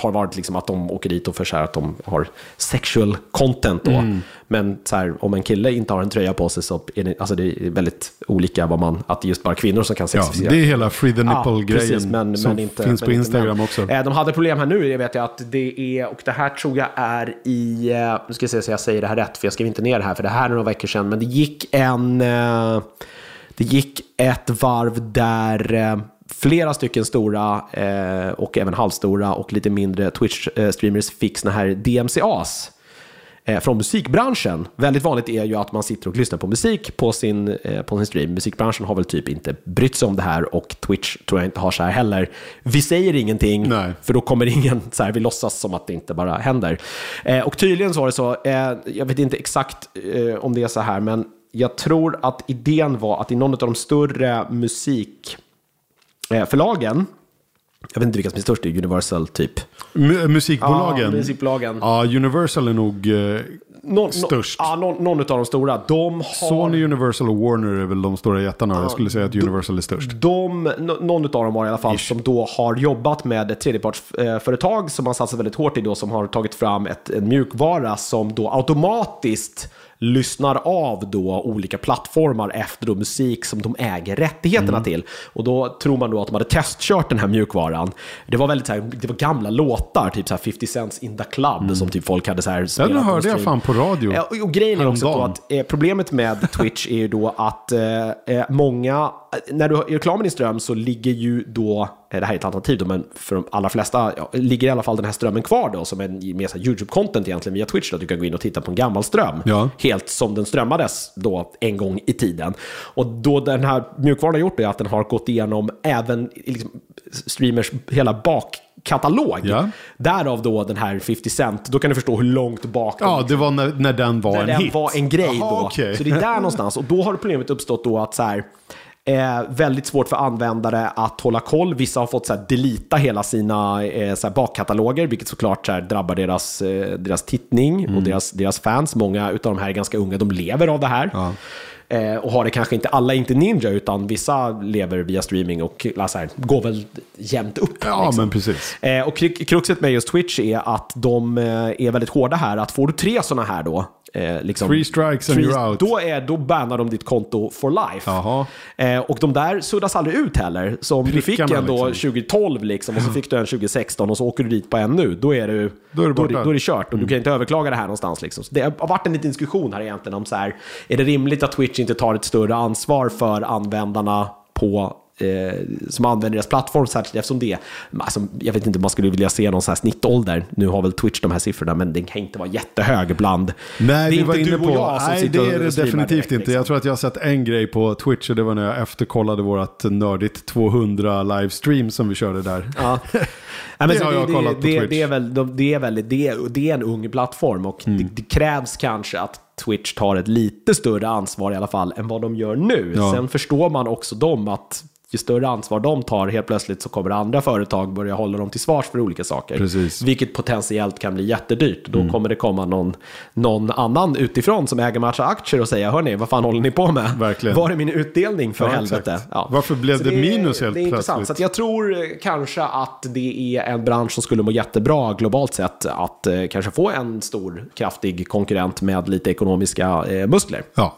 har varit liksom att de åker dit och för att de har sexual content då.
Mm.
Men så här, om en kille inte har en tröja på sig så är det, alltså det är väldigt olika vad man, att det är just bara kvinnor som kan
Ja,
sexifiera.
det är hela Free the Nipple-grejen
men,
som
men inte,
finns på
men
Instagram
män.
också.
Eh, De hade problem här nu, det vet jag att det är, och det här tror jag är i, eh, nu ska jag se så jag säger det här rätt, för jag skrev inte ner det här, för det här är några veckor sedan, men det gick en, eh, det gick ett varv där eh, flera stycken stora eh, och även halvstora och lite mindre Twitch-streamers fick såna här DMCAs eh, från musikbranschen. Väldigt vanligt är ju att man sitter och lyssnar på musik på sin, eh, på sin stream. Musikbranschen har väl typ inte brytt sig om det här och Twitch tror jag inte har så här heller. Vi säger ingenting,
Nej.
för då kommer ingen, så här, vi låtsas som att det inte bara händer. Eh, och tydligen så var det så, eh, jag vet inte exakt eh, om det är så här, men jag tror att idén var att i någon av de större musikförlagen, jag vet inte vilka som är störst, Universal typ.
Mu- musikbolagen.
Ja, musikbolagen.
Ja, Universal är nog eh,
Någon,
störst.
ja, någon, någon av de stora. De har...
Sony, Universal och Warner är väl de stora jättarna. Jag skulle säga att Universal är störst.
De, nå- någon av dem var i alla fall som då har jobbat med ett tredjepartsföretag som har satsat väldigt hårt i då, som har tagit fram ett, en mjukvara som då automatiskt lyssnar av då olika plattformar efter då musik som de äger rättigheterna till. Och då tror man då att de hade testkört den här mjukvaran. Det var väldigt så här, det var gamla låtar, typ så här 50 Cents In The Club, som typ folk hade så här spelat
Den hörde jag fan på radio.
Och, och grejen är också då att eh, problemet med Twitch är ju då att eh, eh, många, eh, när du har reklam i din ström så ligger ju då, det här är ett alternativ då, men för de allra flesta ja, ligger i alla fall den här strömmen kvar då som en här YouTube-content egentligen via Twitch. Då, att du kan gå in och titta på en gammal ström.
Ja.
Helt som den strömmades då en gång i tiden. Och då den här mjukvaran har gjort är att den har gått igenom även liksom, streamers hela bakkatalog.
Ja.
Därav då den här 50 Cent. Då kan du förstå hur långt bak
Ja, det var när, när den var
när
en
den
hit.
var en grej
Jaha,
då.
okej.
Så det är där någonstans. Och då har problemet uppstått då att så här, eh, väldigt svårt för användare att hålla koll. Vissa har fått så här, delita hela sina eh, så här, bakkataloger, vilket såklart så här, drabbar deras, eh, deras tittning
Mm.
och deras, deras fans. Många av de här är ganska unga, de lever av det här. Eh, och har det kanske inte, alla är inte ninja, utan vissa lever via streaming och så här, går väl jämnt upp.
Ja,
liksom.
men precis.
Eh, och kru- kruxet med just Twitch är att de eh, är väldigt hårda här. Att får du tre sådana här då, eh, liksom,
Three strikes and you're out.
Då, är, då bannar de ditt konto for life. Eh, och de där suddas aldrig ut heller. Så om du fick en då
liksom.
2012 liksom, och så fick du en 2016 och så åker du dit på en nu, då är, du,
Då är det
då.
Mm.
då är det kört och du kan inte överklaga det här någonstans. Liksom. Så det har varit en liten diskussion här egentligen om så här, är det rimligt att Twitch inte tar ett större ansvar för användarna på eh, som använder deras plattform, särskilt eftersom det, alltså, jag vet inte om man skulle vilja se någon så här snittålder, nu har väl Twitch de här siffrorna, men den kan inte vara jättehög bland.
Nej,
det är inte du
på...
och jag som
Nej,
sitter
det är det definitivt
direkt,
inte.
liksom.
Jag tror att jag har sett en grej på Twitch och det var när jag efterkollade vårt nördigt 200 livestream som vi körde där.
Ja. Nej,
Det har jag
det,
kollat på
det,
Twitch.
det, är väl, de- det, är väl, det, är, det är en ung plattform och
Mm.
det, det krävs kanske att Twitch tar ett lite större ansvar i alla fall än vad de gör nu.
Ja.
Sen förstår man också dem att ju större ansvar de tar, helt plötsligt så kommer andra företag börja hålla dem till svars för olika saker.
Precis.
Vilket potentiellt kan bli jättedyrt. Då kommer det komma någon, någon annan utifrån som äger massa aktier och säga, hörni, vad fan håller ni på med?
Verkligen.
Var är min utdelning för
Ja,
helvete?
exakt. Varför blev
Så
det minus helt
Det är intressant.
plötsligt?
Så jag tror eh, kanske att det är en bransch som skulle må jättebra globalt sett att eh, kanske få en stor, kraftig konkurrent med lite ekonomiska eh, muskler.
Ja.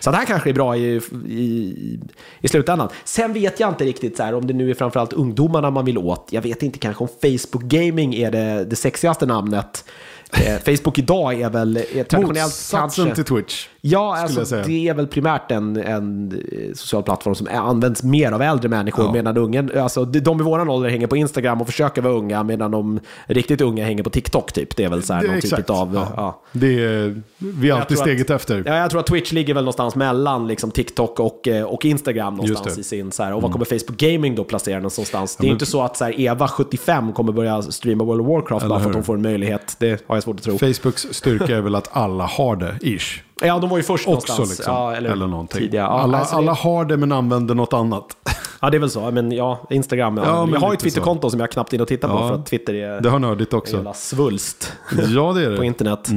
Så det här kanske är bra i, i, i slutändan. Sen vet jag inte riktigt så här, om det nu är framförallt ungdomarna man vill åt. Jag vet inte kanske om Facebook Gaming är det, det sexigaste namnet. Eh, Facebook idag är väl är traditionellt
Motsatsen
kanske...
till Twitch.
Ja, alltså, det är väl primärt en, en eh, social plattform som används mer av äldre människor.
Ja.
Medan ungen, alltså, de i våran ålder hänger på Instagram och försöker vara unga. Medan de riktigt unga hänger på TikTok typ. Det är väl så här
Det
någon typ
exakt.
av...
Ja.
Ja.
Det är, vi är alltid steget efter.
Ja, jag tror att Twitch ligger väl någonstans mellan liksom, TikTok och, eh, och Instagram någonstans.
Mm.
i sin så här, Och vad kommer Facebook Gaming då placera någonstans? Det är
men-
inte så att så här, Eva 75 kommer börja streama World of Warcraft
Eller
bara för att hon får en möjlighet. Det har jag svårt att tro.
Facebooks styrka är väl att alla har det, ish.
Ja, de var ju först
Också
någonstans.
liksom.
Ja,
eller,
eller,
någonting.
Ja,
alla,
alltså det-
alla har det men använder något annat.
Ja, det är väl så. Men ja, Instagram. Ja.
Ja, men
jag har ju Twitterkonto som jag knappt in och tittar på för att Twitter är
Det har nördigt
en
också.
jävla svulst
Ja, det är
på
det.
internet.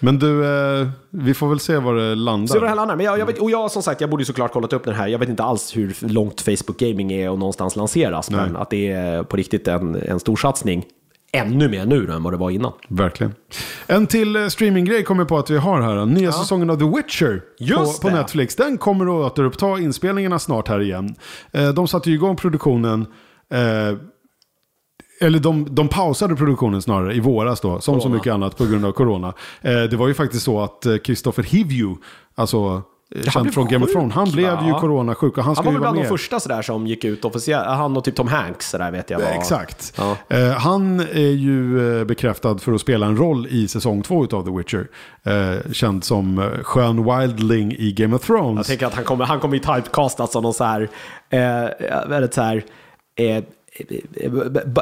Men du, eh, vi får väl se var det landar.
Så det här landar. Men jag, jag vet, och jag som sagt, jag borde ju såklart kollat upp den här. Jag vet inte alls hur långt Facebook Gaming är och någonstans lanseras. Men
Nej.
att det är på riktigt en, en stor satsning. Ännu mer nu än vad det var innan.
Verkligen. En till eh, streaminggrej kommer på att vi har här. Nya säsongen av The Witcher
Just
på, på. Netflix. Den kommer att återuppta inspelningarna snart här igen. Eh, de satte ju igång produktionen. Eh, eller de, de pausade produktionen snarare i våras då, som så
Corona.
mycket annat på grund av corona. Det var ju faktiskt så att Christopher Hivju, alltså känd från Game of Thrones, han blev ju
va?
coronasjuk och han
Han
skulle
var
ju vara
bland de
med.
första sådär som gick ut officiellt. Han och typ Tom Hanks sådär vet jag var.
Exakt.
Ja.
Eh, han är ju eh, bekräftad för att spela en roll i säsong två av The Witcher. Eh, känd som eh, skön wildling i Game of Thrones.
Jag tänker att han kommer, han kommer ju typecastas som någon så här, eh, väldigt så här, eh, eh,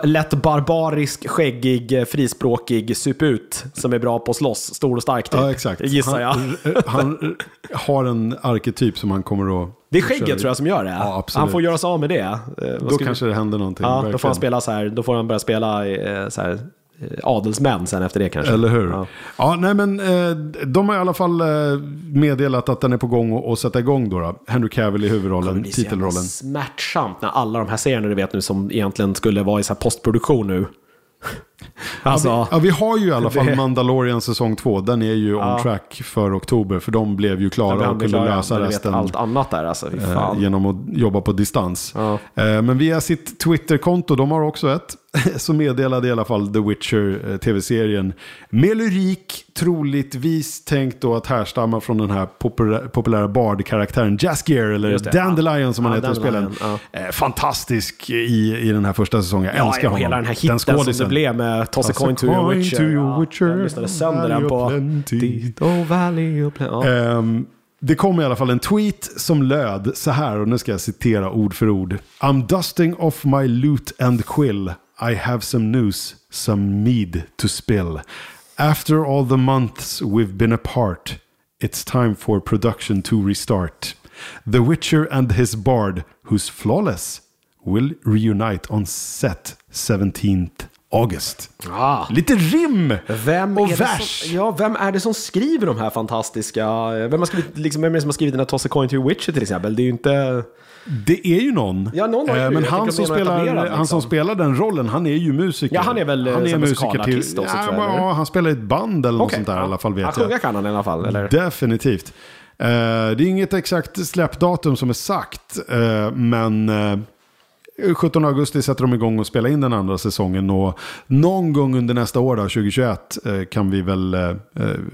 lätt barbarisk, skäggig, eh, frispråkig suput som är bra på att slåss, stor och stark typ.
Ja, exakt.
Gissar jag.
Han, eh, han har en arketyp som han kommer att...
Det är skägget tror jag som gör det.
Ja,
han får göra sig av med det. Eh,
Då
ska vi-
kanske det händer någonting.
Ja, då får han spela så här, då får han börja spela eh, så här, eh, adelsmän sen efter det kanske.
Eller hur?
Ja.
Ja. nej men eh, de har i alla fall eh, meddelat att den är på gång att- att sätta igång då. då. Henry Cavill i
Det
huvudrollen,
jävla
titelrollen.
smärtsamt när alla de här serierna du vet nu som egentligen skulle vara i så postproduktion nu. Alltså,
Ja, vi, ja, vi har ju i alla fall
Det-
Mandalorian säsong 2. Den är ju on
Ja.
track för oktober. För de blev ju klara och kunde lösa
du vet
resten.
allt annat där alltså.
Eh, genom att jobba på distans.
Ja.
Eh, Men via sitt Twitter-konto, de har också ett, så meddelade i alla fall The Witcher eh, tv-serien med lyrik, troligtvis tänkt då att härstamma från den här populä- populära bard-karaktären Jaskier, eller. Dandelion som han heter i spelen. Eh, Fantastisk i, i den här första säsongen, jag älskar honom.
hela den här hitten som det blev med Toss a
Toss a
coin to your witcher.
to your witcher,
Jag lyssnade sönder den på...
Plenty.
Oh, Valley of Plenty. Ja.
Ehm, det kom i alla fall en tweet som löd så här, och nu ska jag citera ord för ord. I'm dusting off my loot and quill. I have some news, some mead to spill. After all the months we've been apart, it's time for production to restart. The Witcher and his bard, who's flawless, will reunite on set 17th August.
Ah.
Lite rim
Vem
och vers.
som, ja, vem är det som skriver de här fantastiska... Vem, har skrivit, liksom, vem är det som har skrivit den här Toss a coin to witcher till exempel? Det är ju inte...
Det är ju någon.
Ja, någon ju-
Eh, Men han som, spelar, han som
liksom.
spelar den rollen, han är ju musiker.
Ja, han är väl, eh,
han är musiker till...
också,
ja,
tror jag,
ja, han spelar i ett band eller något
Okej,
sånt där
ja.
i alla fall vet jag.
Sjunga kan han i alla fall, eller?
Definitivt. Eh, det är inget exakt släppdatum som är sagt, eh, men eh, 17 augusti sätter de igång och spelar in den andra säsongen och någon gång under nästa år, då, 2021, eh, kan vi väl eh,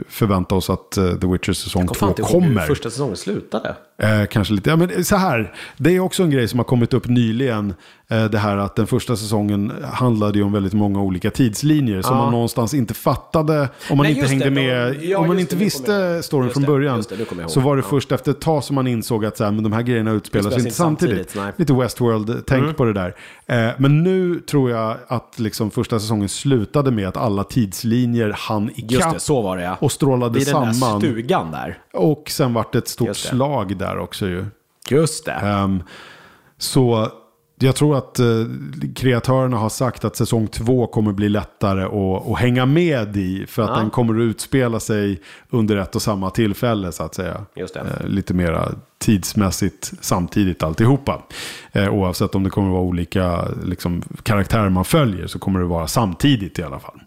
förvänta oss att eh, The Witcher säsong
Kom
2
fan inte ihåg hur
kommer.
första säsongen slutade.
Eh, kanske lite. Ja, men så här, det är också en grej som har kommit upp nyligen. Eh, det här att den första säsongen handlade ju om väldigt många olika tidslinjer. Som
Ja.
man någonstans inte fattade om man
Nej,
inte
just
hängde
det,
med.
ja,
om man
just
inte
det,
visste storyn
just
från
det,
början.
just det,
så var det först efter ett tag som man insåg att så här, men de här grejerna utspelas
Utspelas
inte samtidigt.
samtidigt.
Lite Westworld-tänk på det där. Eh, men nu tror jag att liksom första säsongen slutade med att alla tidslinjer hann
Just
ikapp
det, så var det ja.
och strålade
Vid den där
samman.
stugan där.
Och sen vart det ett stort
Just
slag där också ju.
Just det.
Ehm, så jag tror att eh, kreatörerna har sagt att säsong två kommer bli lättare att, att hänga med i. För att
Ja.
den kommer att utspela sig under ett och samma tillfälle så att säga. Eh, lite mera tidsmässigt samtidigt alltihopa. Eh, oavsett om det kommer att vara olika liksom, karaktärer man följer så kommer det vara samtidigt i alla fall.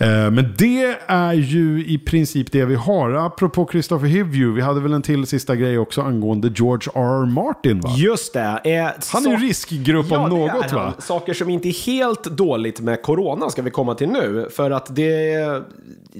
Eh, men det är ju i princip det vi har. Apropå Christopher Hivju, vi hade väl en till sista grej också angående George R. R. Martin va?
Just det. Eh,
Han är ju riskgrupp
ja,
om något va?
Saker som inte är helt dåligt med corona ska vi komma till nu. För att det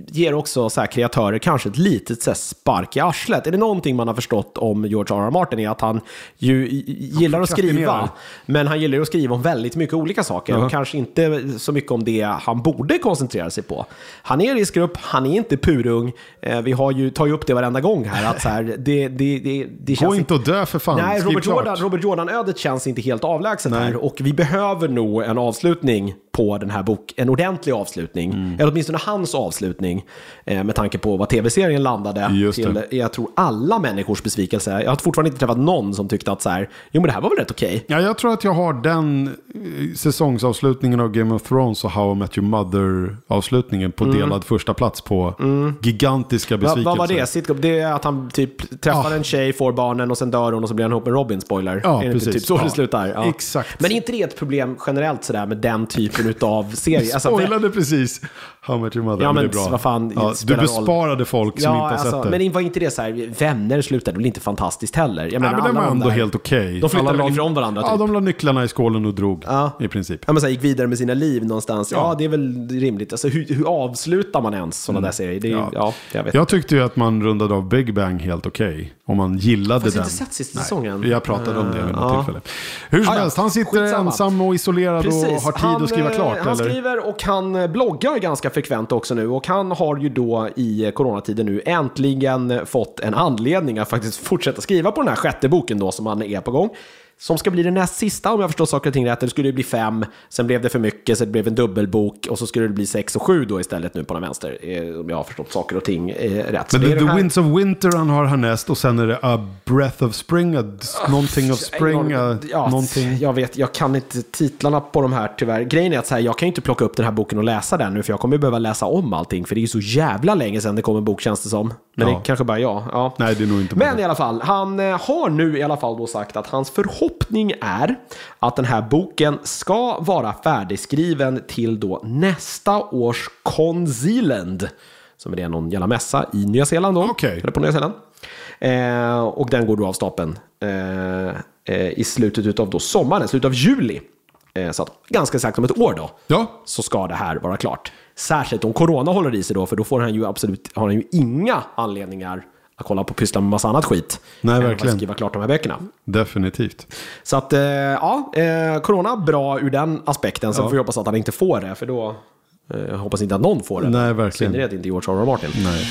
ger också så här kreatörer kanske ett litet så spark i arslet. Är det någonting man har förstått om George R. R. Martin är att han ju gillar att skriva, men han gillar att skriva om väldigt mycket olika saker.
Ja.
Och kanske inte så mycket om det han borde koncentrera sig på. Han är riskgrupp, han är inte purung. Eh, vi har ju, tar ju upp det varenda gång här. Att så här det, det, det, det
Gå
känns
inte och dö för fan.
Nej, Robert
klart.
Jordan, Robert Jordan-ödet känns inte helt avlägset
Nej.
här. Och vi behöver nog en avslutning på den här boken. En ordentlig avslutning.
Mm.
Eller åtminstone hans avslutning. Eh, med tanke på vad tv-serien landade
Just
till,
det.
jag tror, alla människors besvikelse. Jag har fortfarande inte träffat någon som tyckte att så här, jo men det här var väl rätt okej.
Ja, jag tror att jag har den eh, säsongsavslutningen av Game of Thrones och How I Met Your Mother-avslutningen på delad första plats på gigantiska
Va,
besvikelser.
vad var det? Sitcom? Det är att han typ träffar
Ja.
en tjej, får barnen och sen dör hon och så blir han ihop med Robin, spoiler.
Ja,
är inte
precis.
typ så
Ja.
det slutar? Ja.
Exakt.
Men är inte det ett problem generellt sådär med den typen av serier? Alltså,
Spoilade precis How Met Your Mother,
Ja,
men,
men
det är bra.
vad fan,
ja, du
spelar roll.
besparade folk som inte har
alltså,
sett det.
Men var inte det så här, vänner slutade väl inte fantastiskt heller? Jag
Nej,
menar,
men den
alla
var
de
ändå
där-
helt okej.
De flyttade
Alla
väl ifrån varandra,
Ja,
typ.
de la nycklarna i skålen och drog.
Ja.
I princip.
Ja, men så här, gick vidare med sina liv någonstans. Ja,
Ja.
det är väl rimligt. Alltså, hur, hur avslutar man ens sådana där serier? Det ja.
Ja.
jag vet.
Jag tyckte ju att man rundade av Big Bang helt okej. Om man gillade
Faktiskt
den.
inte sett sista
Nej,
säsongen.
Jag pratade om det vid något
Ja.
tillfälle. Hur som
ja.
helst, han sitter
Skitsamma.
ensam och isolerad och har tid
Han,
att skriva
eh,
klart.
Han
eller?
skriver och han eh, bloggar ganska frekvent också nu. Och han har ju då i eh, coronatiden nu äntligen fått en anledning att faktiskt fortsätta skriva på den här sjätte boken då som han är på gång. Som ska bli den näst sista om jag förstår saker och ting rätt. Det skulle bli fem, sen blev det för mycket, så det blev en dubbelbok och så skulle det bli sex och sju då istället nu på den vänster. eh, Om jag har förstått saker och ting eh, rätt.
Men
det
det
är
The
här-
Winds of Winter han har härnäst och sen är det A Breath of Spring, a, någonting of Spring, a,
Ja,
någonting.
Jag vet, jag kan inte titlarna på de här tyvärr. Grejen är att så här, jag kan ju inte plocka upp den här boken och läsa den nu för jag kommer ju behöva läsa om allting för det är ju så jävla länge sedan det kom en bok känns det som. Men
Ja.
det kanske bara jag. Ja.
Nej, det är nog inte
Men
bara-
i alla fall, han eh, har nu i alla fall då sagt att hans förhoppning är att den här boken ska vara färdigskriven till då nästa års Conzealand. Som är någon jävla mässa i Nya Zeeland då.
Okej.
Eller på Nya Zeeland. Eh, och den går då av stapeln eh, eh, i slutet av då sommaren, slutet av juli. Eh, så att ganska exakt om ett år då
Ja,
så ska det här vara klart. Särskilt om corona håller i sig då, för då får han ju absolut har han ju inga anledningar att kolla på pyssla med massa annat skit.
Nej,
än att
verkligen.
skriva klart de här böckerna.
definitivt.
Så att, eh, ja, eh, corona bra ur den aspekten. Sen
Ja.
får vi hoppas att han inte får det, för då eh, hoppas inte att någon får det.
Nej,
I
verkligen.
synnerhet inte George R. R. Martin.
Nej.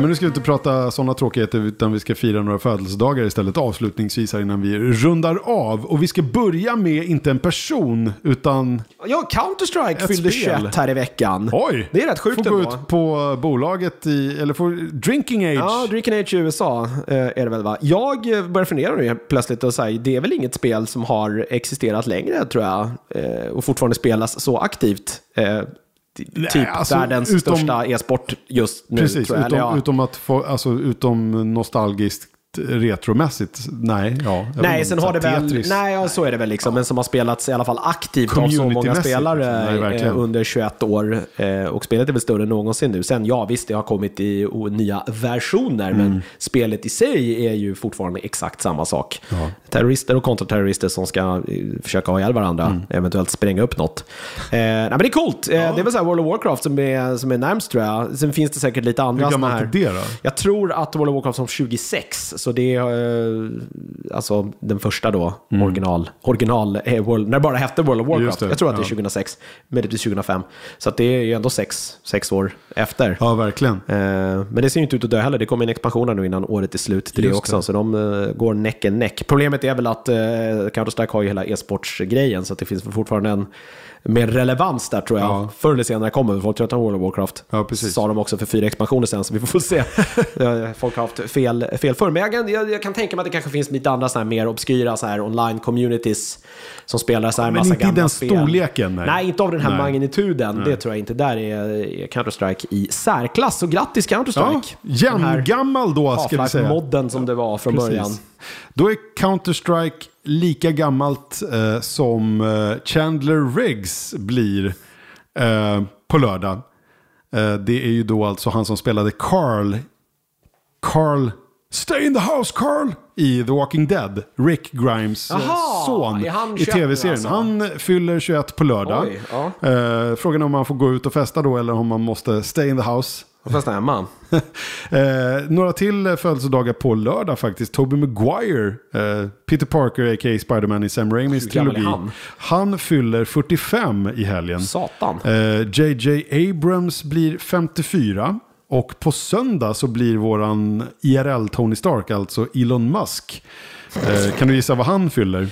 Men nu ska vi inte prata sådana tråkigheter utan vi ska fira några födelsedagar istället avslutningsvis här innan vi rundar av. Och vi ska börja med inte en person utan
Ja, Counter-Strike fyllde
spel.
21 här i veckan.
oj!
Det är rätt sjukt
Får gå
ändå.
ut på bolaget i, eller får Drinking Age.
Ja, Drinking Age i USA eh, är det väl va? Jag eh, börjar fundera nu plötsligt och säga, det är väl inget spel som har existerat längre tror jag. Eh, och fortfarande spelas så aktivt.
Nej,
typ
alltså,
världens
utom-
största e-sport just nu
Precis, utom,
ja.
utom, att få, alltså, utom nostalgiskt retromässigt. Nej, ja.
Nej, sen
så
har det väl, nej ja, så är det väl liksom, men som har spelats i alla fall aktivt av så många
Communitymässigt,
spelare
nej,
eh, under 21 år. Eh, och spelet är väl större än någonsin nu. Sen ja, visst, det har kommit i nya versioner,
Mm.
men spelet i sig är ju fortfarande exakt samma sak. Terrorister och kontraterrorister som ska eh, försöka ha ihjäl varandra,
Mm.
eventuellt spränga upp något. Eh, nej, men det är coolt. Eh, det är väl så World of Warcraft som är, som är närmst tror jag. Sen finns det säkert lite andra
Hur gammalt är det då?
Jag tror att World of Warcraft som 26, så det är eh, alltså den första då, original, original eh, World, när det bara hette World of Warcraft.
det,
jag tror att det är
ja.
2006, möjligtvis 2005. Så det är ju ändå sex, sex år efter.
Ja, verkligen.
Eh, Men det ser ju inte ut att dö heller. Det kommer en expansion här nu innan året är slut till det också.
det.
Så de eh, går neck and neck. Problemet är väl att uh, Counter-Strike har ju hela e-sportsgrejen. Så det finns fortfarande en mer relevans där tror jag.
Ja.
Förr eller senare kommer folk tröttna på World of Warcraft.
Ja, precis.
Sa de också för fyra expansioner sen, så vi får se. Eh, folk har haft fel, fel för. Men jag, kan- jag, jag kan tänka mig att det kanske finns lite andra så här mer obskyra så här online communities som spelar så här
Men
massa
inte i
gamla
den
spel.
storleken, nej.
Nej, inte av den här
Nej.
magnituden. Det tror jag inte. Där är, Counter-Strike i särklass. Så grattis
Ja,
Counter-Strike! Här
jämngammal då ska vi säga.
Half-Life-modden som det var från
Precis.
början.
Då är Counter-Strike lika gammalt eh, som eh, Chandler Riggs blir eh, på lördag. Eh, det är ju då alltså han som spelade Carl. Carl. Stay in the house Carl! I The Walking Dead. Rick Grimes eh,
Jaha,
son i
21
tv-serien.
alltså?
Han fyller 21 på lördag.
Oj, ja.
eh, frågan är om man får gå ut och festa då eller om man måste stay in the house.
Och fast hemma.
Eh, några till eh, födelsedagar på lördag faktiskt. Tobey Maguire, eh, Peter Parker a.k.a. Spider-Man i Sam Raimis trilogi.
han?
Han fyller 45 i helgen.
Satan.
Eh, JJ Abrams blir 54. Och på söndag så blir våran IRL Tony Stark, alltså Elon Musk. Eh, kan du gissa vad han fyller?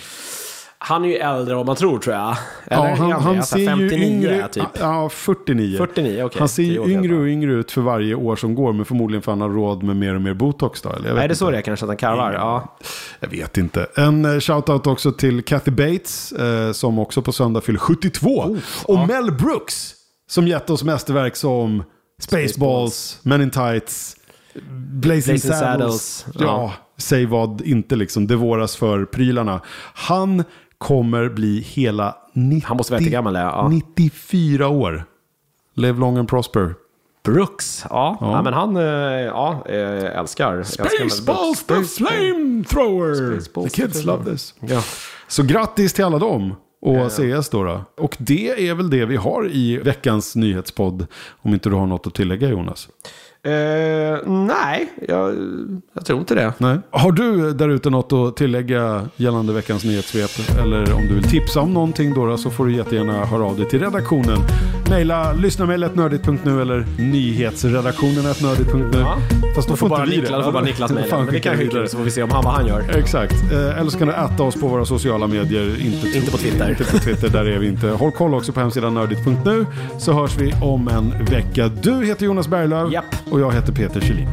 Han är ju äldre än vad man tror tror jag. Eller
Ja, han,
det?
han
Så här
ser ju
59
yngre
typ.
Ja, 49.
49, okej.
Han ser ju yngre och yngre ut för varje år som går. Men förmodligen för han har råd med mer och mer botox då. Eller? Jag vet
det är
inte.
så det är kanske att han karvar. Ja.
Jag vet inte. En eh, shoutout också till Kathy Bates eh, som också på söndag fyller 72. och Mel Brooks som gett oss mästerverk som Spaceballs, Men in Tights, Blazing,
Blazing
Saddles.
Saddles.
Ja.
Ja.
säg vad inte liksom. Det våras för prylarna. Han kommer bli hela 90,
Han måste vara jättegammal, ja. Ja.
94 år. Live long and prosper.
Brooks, ja.
Ja.
ja. men han, eh, ja, eh, älskar.
Spaceballs the flamethrower! The kids love this.
Ja.
Så grattis till alla dem och CS då, då. Och det är väl det vi har i veckans nyhetspodd. Om inte du har något att tillägga Jonas.
Eh, nej, jag, jag tror inte det.
Nej. Har du där ute något att tillägga gällande veckans nyhetssvep? Eller om du vill tipsa om någonting då, så får du jättegärna höra av dig till redaktionen. Maila lyssnamejlet.nördigt.nu eller nyhetsredaktionen.nördigt.nu.
Ja.
Fast då
Då
får
får bara
inte vi
Niklas,
det.
då får bara Niklas mejla. Men det kan vi så får vi se om han, vad han gör.
Exakt. Eh, Eller så kan du äta oss på våra sociala medier. Inte,
Inte på Twitter.
Inte på Twitter, där är vi inte. Håll koll också på hemsidan nördigt.nu så hörs vi om en vecka. Du heter Jonas Berglöf
Japp
och jag heter Peter Kjellin.